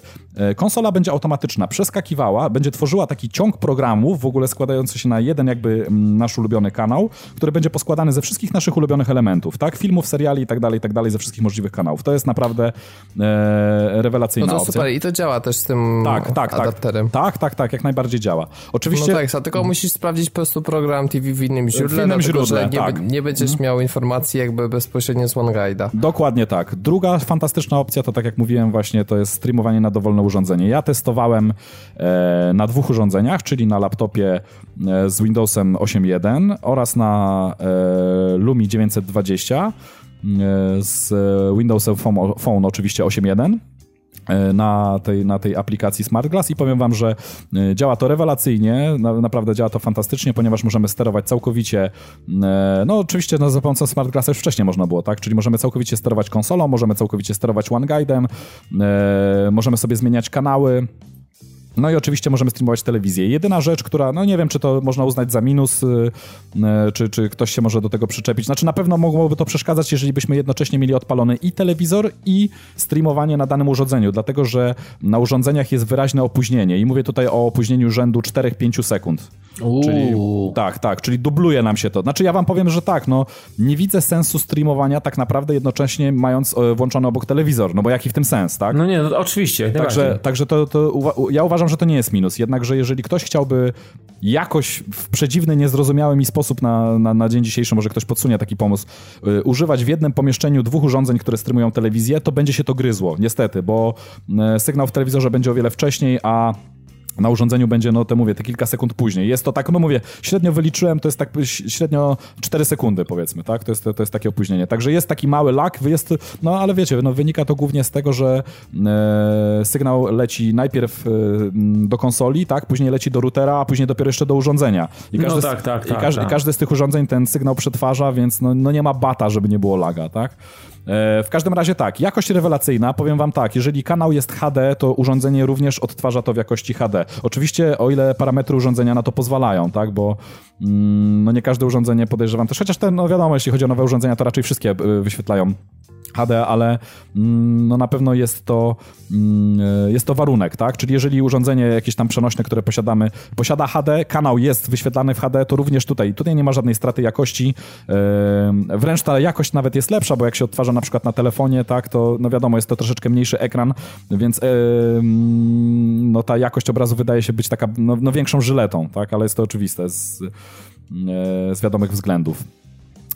Speaker 2: konsola będzie automatyczna, przeskakiwała, będzie tworzyła taki ciąg programów, w ogóle składający się na jeden jakby nasz ulubiony kanał, który będzie poskładany ze wszystkich naszych ulubionych elementów tak? Filmów, seriali i tak dalej, i tak dalej, ze wszystkich możliwych kanałów. To jest naprawdę e, rewelacyjna no to
Speaker 1: opcja. super i to działa też z tym tak, tak,
Speaker 2: tak.
Speaker 1: adapterem.
Speaker 2: Tak, tak, tak, jak najbardziej działa. Oczywiście...
Speaker 1: No tak, tylko musisz sprawdzić po prostu program TV w innym źródle, w innym źródle, że nie, tak. nie będziesz mhm. miał informacji jakby bezpośrednio z OneGuide'a.
Speaker 2: Dokładnie tak. Druga fantastyczna opcja to tak jak mówiłem właśnie, to jest streamowanie na dowolne urządzenie. Ja testowałem e, na dwóch urządzeniach, czyli na laptopie e, z Windowsem 8.1 oraz na e, Lumi 920 20 e, z Windowsem Phone, Phone oczywiście 8.1 e, na tej, na tej aplikacji Smart Glass i powiem wam, że e, działa to rewelacyjnie, naprawdę działa to fantastycznie, ponieważ możemy sterować całkowicie, no oczywiście no, za pomocą Smart Glassa już wcześniej można było, tak, czyli możemy całkowicie sterować konsolą, możemy całkowicie sterować OneGuide'em, możemy sobie zmieniać kanały, no i oczywiście możemy streamować telewizję. Jedyna rzecz, która, no nie wiem, czy to można uznać za minus, yy, czy, czy ktoś się może do tego przyczepić. Znaczy na pewno mogłoby to przeszkadzać, jeżeli byśmy jednocześnie mieli odpalony i telewizor, i streamowanie na danym urządzeniu, dlatego że na urządzeniach jest wyraźne opóźnienie i mówię tutaj o opóźnieniu rzędu 4-5 sekund. Czyli, tak, tak, czyli dubluje nam się to. Znaczy ja wam powiem, że tak, no nie widzę sensu streamowania tak naprawdę jednocześnie mając e, włączony obok telewizor, no bo jaki w tym sens, tak?
Speaker 3: No nie, no, oczywiście.
Speaker 2: Także, także to, to ja uważam, że to nie jest minus, jednakże jeżeli ktoś chciałby jakoś w przedziwny, niezrozumiały mi sposób na, na, na dzień dzisiejszy, może ktoś podsunie taki pomysł, yy, używać w jednym pomieszczeniu dwóch urządzeń, które streamują telewizję, to będzie się to gryzło, niestety, bo yy, sygnał w telewizorze będzie o wiele wcześniej, a na urządzeniu będzie, no to mówię, te kilka sekund później. Jest to tak, no mówię, średnio wyliczyłem, to jest tak średnio 4 sekundy powiedzmy, tak? To jest, to jest takie opóźnienie. Także jest taki mały lag, jest, no ale wiecie, no wynika to głównie z tego, że e, sygnał leci najpierw e, do konsoli, tak? Później leci do routera, a później dopiero jeszcze do urządzenia.
Speaker 3: I każdy, no tak, tak,
Speaker 2: tak, i każdy, tak. każdy z tych urządzeń ten sygnał przetwarza, więc no, no nie ma bata, żeby nie było laga, tak? E, w każdym razie tak, jakość rewelacyjna, powiem wam tak, jeżeli kanał jest HD, to urządzenie również odtwarza to w jakości HD. Oczywiście o ile parametry urządzenia na to pozwalają, tak, bo mm, no nie każde urządzenie podejrzewam też, chociaż ten, no wiadomo, jeśli chodzi o nowe urządzenia, to raczej wszystkie e, wyświetlają HD, ale mm, no na pewno jest to, mm, jest to warunek, tak? Czyli jeżeli urządzenie jakieś tam przenośne, które posiadamy, posiada HD, kanał jest wyświetlany w HD, to również tutaj, tutaj nie ma żadnej straty jakości. Wręcz ta jakość nawet jest lepsza, bo jak się odtwarza na przykład na telefonie, tak, to no wiadomo, jest to troszeczkę mniejszy ekran, więc no ta jakość obrazu wydaje się być taka no, no większą żyletą, tak? Ale jest to oczywiste z, z wiadomych względów.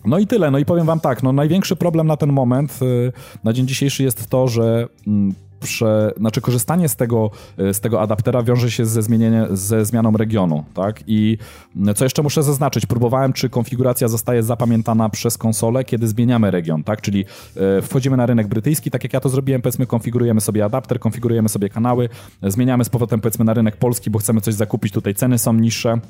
Speaker 2: No i tyle. No i powiem wam tak, no największy problem na ten moment, y, na dzień dzisiejszy jest to, że mm, prze, znaczy korzystanie z tego, y, z tego adaptera wiąże się ze, zmienienie, ze zmianą regionu, tak? I mm, co jeszcze muszę zaznaczyć, próbowałem, czy konfiguracja zostaje zapamiętana przez konsolę, kiedy zmieniamy region, tak? Czyli y, wchodzimy na rynek brytyjski, tak jak ja to zrobiłem, powiedzmy, konfigurujemy sobie adapter, konfigurujemy sobie kanały, zmieniamy z powrotem, powiedzmy, na rynek polski, bo chcemy coś zakupić, tutaj ceny są niższe,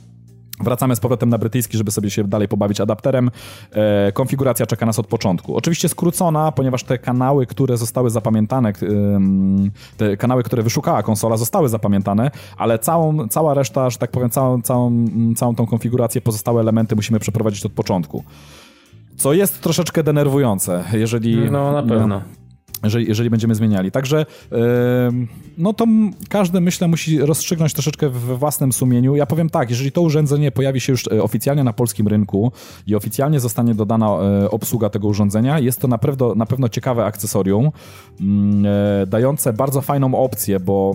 Speaker 2: Wracamy z powrotem na brytyjski, żeby sobie się dalej pobawić adapterem. E, konfiguracja czeka nas od początku. Oczywiście skrócona, ponieważ te kanały, które zostały zapamiętane, te kanały, które wyszukała konsola, zostały zapamiętane, ale całą, cała reszta, że tak powiem, całą, całą, całą tą konfigurację, pozostałe elementy musimy przeprowadzić od początku. Co jest troszeczkę denerwujące, jeżeli...
Speaker 3: No, na pewno. No,
Speaker 2: jeżeli, jeżeli będziemy zmieniali. Także no to każdy, myślę, musi rozstrzygnąć troszeczkę we własnym sumieniu. Ja powiem tak, jeżeli to urządzenie pojawi się już e, oficjalnie na polskim rynku i oficjalnie zostanie dodana e, obsługa tego urządzenia, jest to na pewno, na pewno ciekawe akcesorium, mm, e, dające bardzo fajną opcję, bo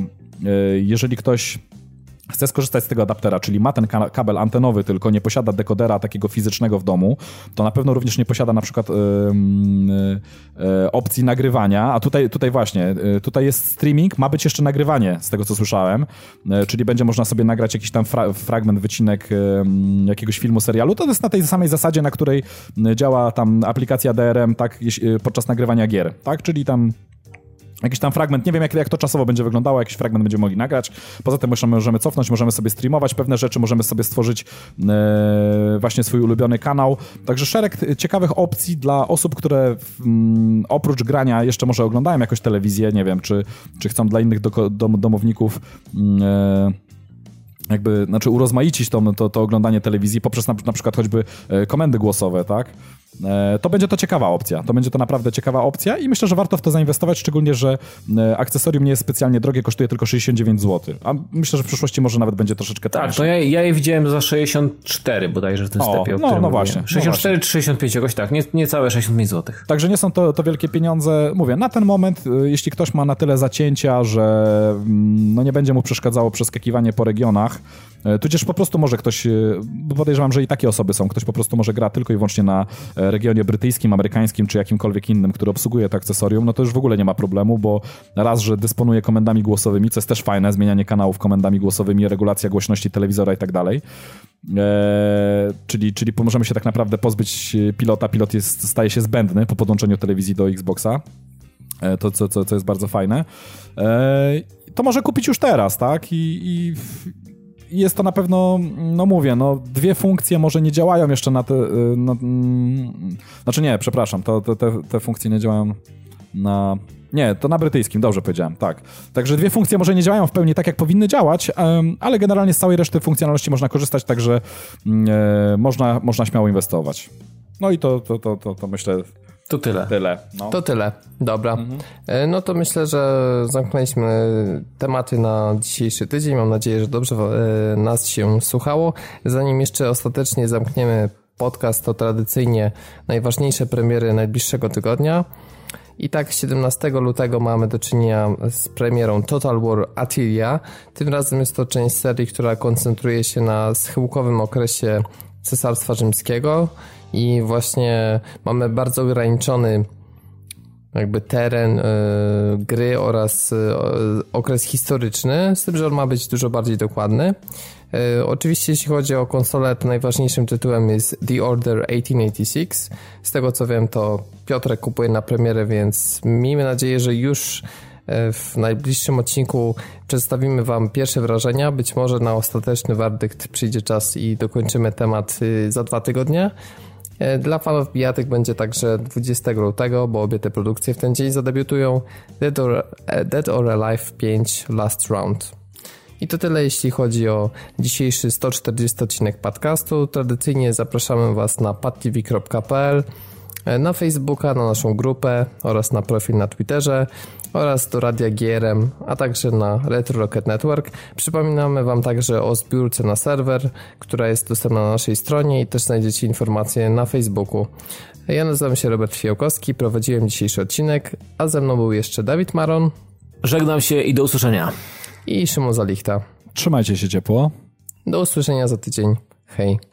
Speaker 2: jeżeli ktoś chce skorzystać z tego adaptera, czyli ma ten kabel antenowy, tylko nie posiada dekodera takiego fizycznego w domu, to na pewno również nie posiada na przykład yy, yy, opcji nagrywania, a tutaj, tutaj właśnie, yy, tutaj jest streaming, ma być jeszcze nagrywanie, z tego co słyszałem, czyli będzie można sobie nagrać jakiś tam fra fragment, wycinek jakiegoś filmu, serialu, to jest na tej samej zasadzie, na której działa tam aplikacja DRM, tak, podczas nagrywania gier, tak, czyli tam Jakiś tam fragment, nie wiem jak, jak to czasowo będzie wyglądało, jakiś fragment będziemy mogli nagrać. Poza tym możemy, możemy cofnąć, możemy sobie streamować pewne rzeczy, możemy sobie stworzyć e, właśnie swój ulubiony kanał. Także szereg ciekawych opcji dla osób, które m, mm, oprócz grania jeszcze może oglądają jakąś telewizję, nie wiem, czy, czy chcą dla innych do, dom, domowników mm, e, jakby, znaczy urozmaicić to, to, to oglądanie telewizji poprzez na, na przykład choćby e, komendy głosowe, tak? E, to będzie to ciekawa opcja. To będzie to naprawdę ciekawa opcja i myślę, że warto w to zainwestować, szczególnie, że e, akcesorium nie jest specjalnie drogie, kosztuje tylko 69 zł. A myślę, że w przyszłości może nawet będzie troszeczkę
Speaker 3: tańsze. Tak, to ja, ja je widziałem za 64 bodajże w tym o, sklepie.
Speaker 2: no, no właśnie.
Speaker 3: 64 czy 65 jakoś tak, nie, nie całe 65 zł.
Speaker 2: Także nie są to, to wielkie pieniądze. Mówię, na ten moment, e, jeśli ktoś ma na tyle zacięcia, że mm, no nie będzie mu przeszkadzało przeskakiwanie po regionach, tudzież po prostu może ktoś, bo podejrzewam, że i takie osoby są, ktoś po prostu może gra tylko i wyłącznie na regionie brytyjskim, amerykańskim czy jakimkolwiek innym, który obsługuje to akcesorium, no to już w ogóle nie ma problemu, bo raz, że dysponuje komendami głosowymi, co jest też fajne, zmienianie kanałów komendami głosowymi, regulacja głośności telewizora i tak dalej. Eee, czyli, czyli możemy się tak naprawdę pozbyć pilota. Pilot jest, staje się zbędny po podłączeniu telewizji do Xboxa. To, co, co, co jest bardzo fajne. To może kupić już teraz, tak? I, i jest to na pewno, no mówię, no dwie funkcje może nie działają jeszcze na te, y, na, mm, znaczy nie, przepraszam, to, to, te, te funkcje nie działają na, nie, to na brytyjskim, dobrze powiedziałem, tak. Także dwie funkcje może nie działają w pełni tak, jak powinny działać, ale generalnie z całej reszty funkcjonalności można korzystać, także mm, e, można, można śmiało inwestować. No i to, to, to, to, to myślę
Speaker 3: to tyle.
Speaker 2: Tyle.
Speaker 1: No. To tyle. Dobra. Mhm. E, no to myślę, że zamknęliśmy tematy na dzisiejszy tydzień. Mam nadzieję, że dobrze e, nas się słuchało. Zanim jeszcze ostatecznie zamkniemy podcast, to tradycyjnie najważniejsze premiery najbliższego tygodnia. I tak 17 lutego mamy do czynienia z premierą Total War Attilia. Tym razem jest to część serii, która koncentruje się na schyłkowym okresie Cesarstwa Rzymskiego i właśnie mamy bardzo ograniczony jakby teren y, gry oraz y, okres historyczny, z tym, że on ma być dużo bardziej dokładny. Y, oczywiście jeśli chodzi o konsolę, to najważniejszym tytułem jest The Order 1886. Z tego co wiem, to Piotrek kupuje na premierę, więc miejmy nadzieję, że już w najbliższym odcinku przedstawimy Wam pierwsze wrażenia. Być może na ostateczny werdykt przyjdzie czas i dokończymy temat za dwa tygodnie. E, dla fanów bijatyk będzie także 20 lutego, bo obie te produkcje w ten dzień zadebiutują Dead or, e, Dead or Alive 5 Last Round. I to tyle jeśli chodzi o dzisiejszy 140 odcinek podcastu. Tradycyjnie zapraszamy Was na padtv.pl, na Facebooka, na naszą grupę oraz na profil na Twitterze oraz do Radia GRM, a także na Retro Rocket Network. Przypominamy Wam także o zbiórce na serwer, która jest dostępna na naszej stronie i też znajdziecie informacje na Facebooku. Ja nazywam się Robert Fiołkowski, prowadziłem dzisiejszy odcinek, a ze mną był jeszcze Dawid Maron.
Speaker 3: Żegnam się i do usłyszenia.
Speaker 1: I Szymon Zalichta.
Speaker 2: Trzymajcie się ciepło.
Speaker 1: Do usłyszenia za tydzień. Hej.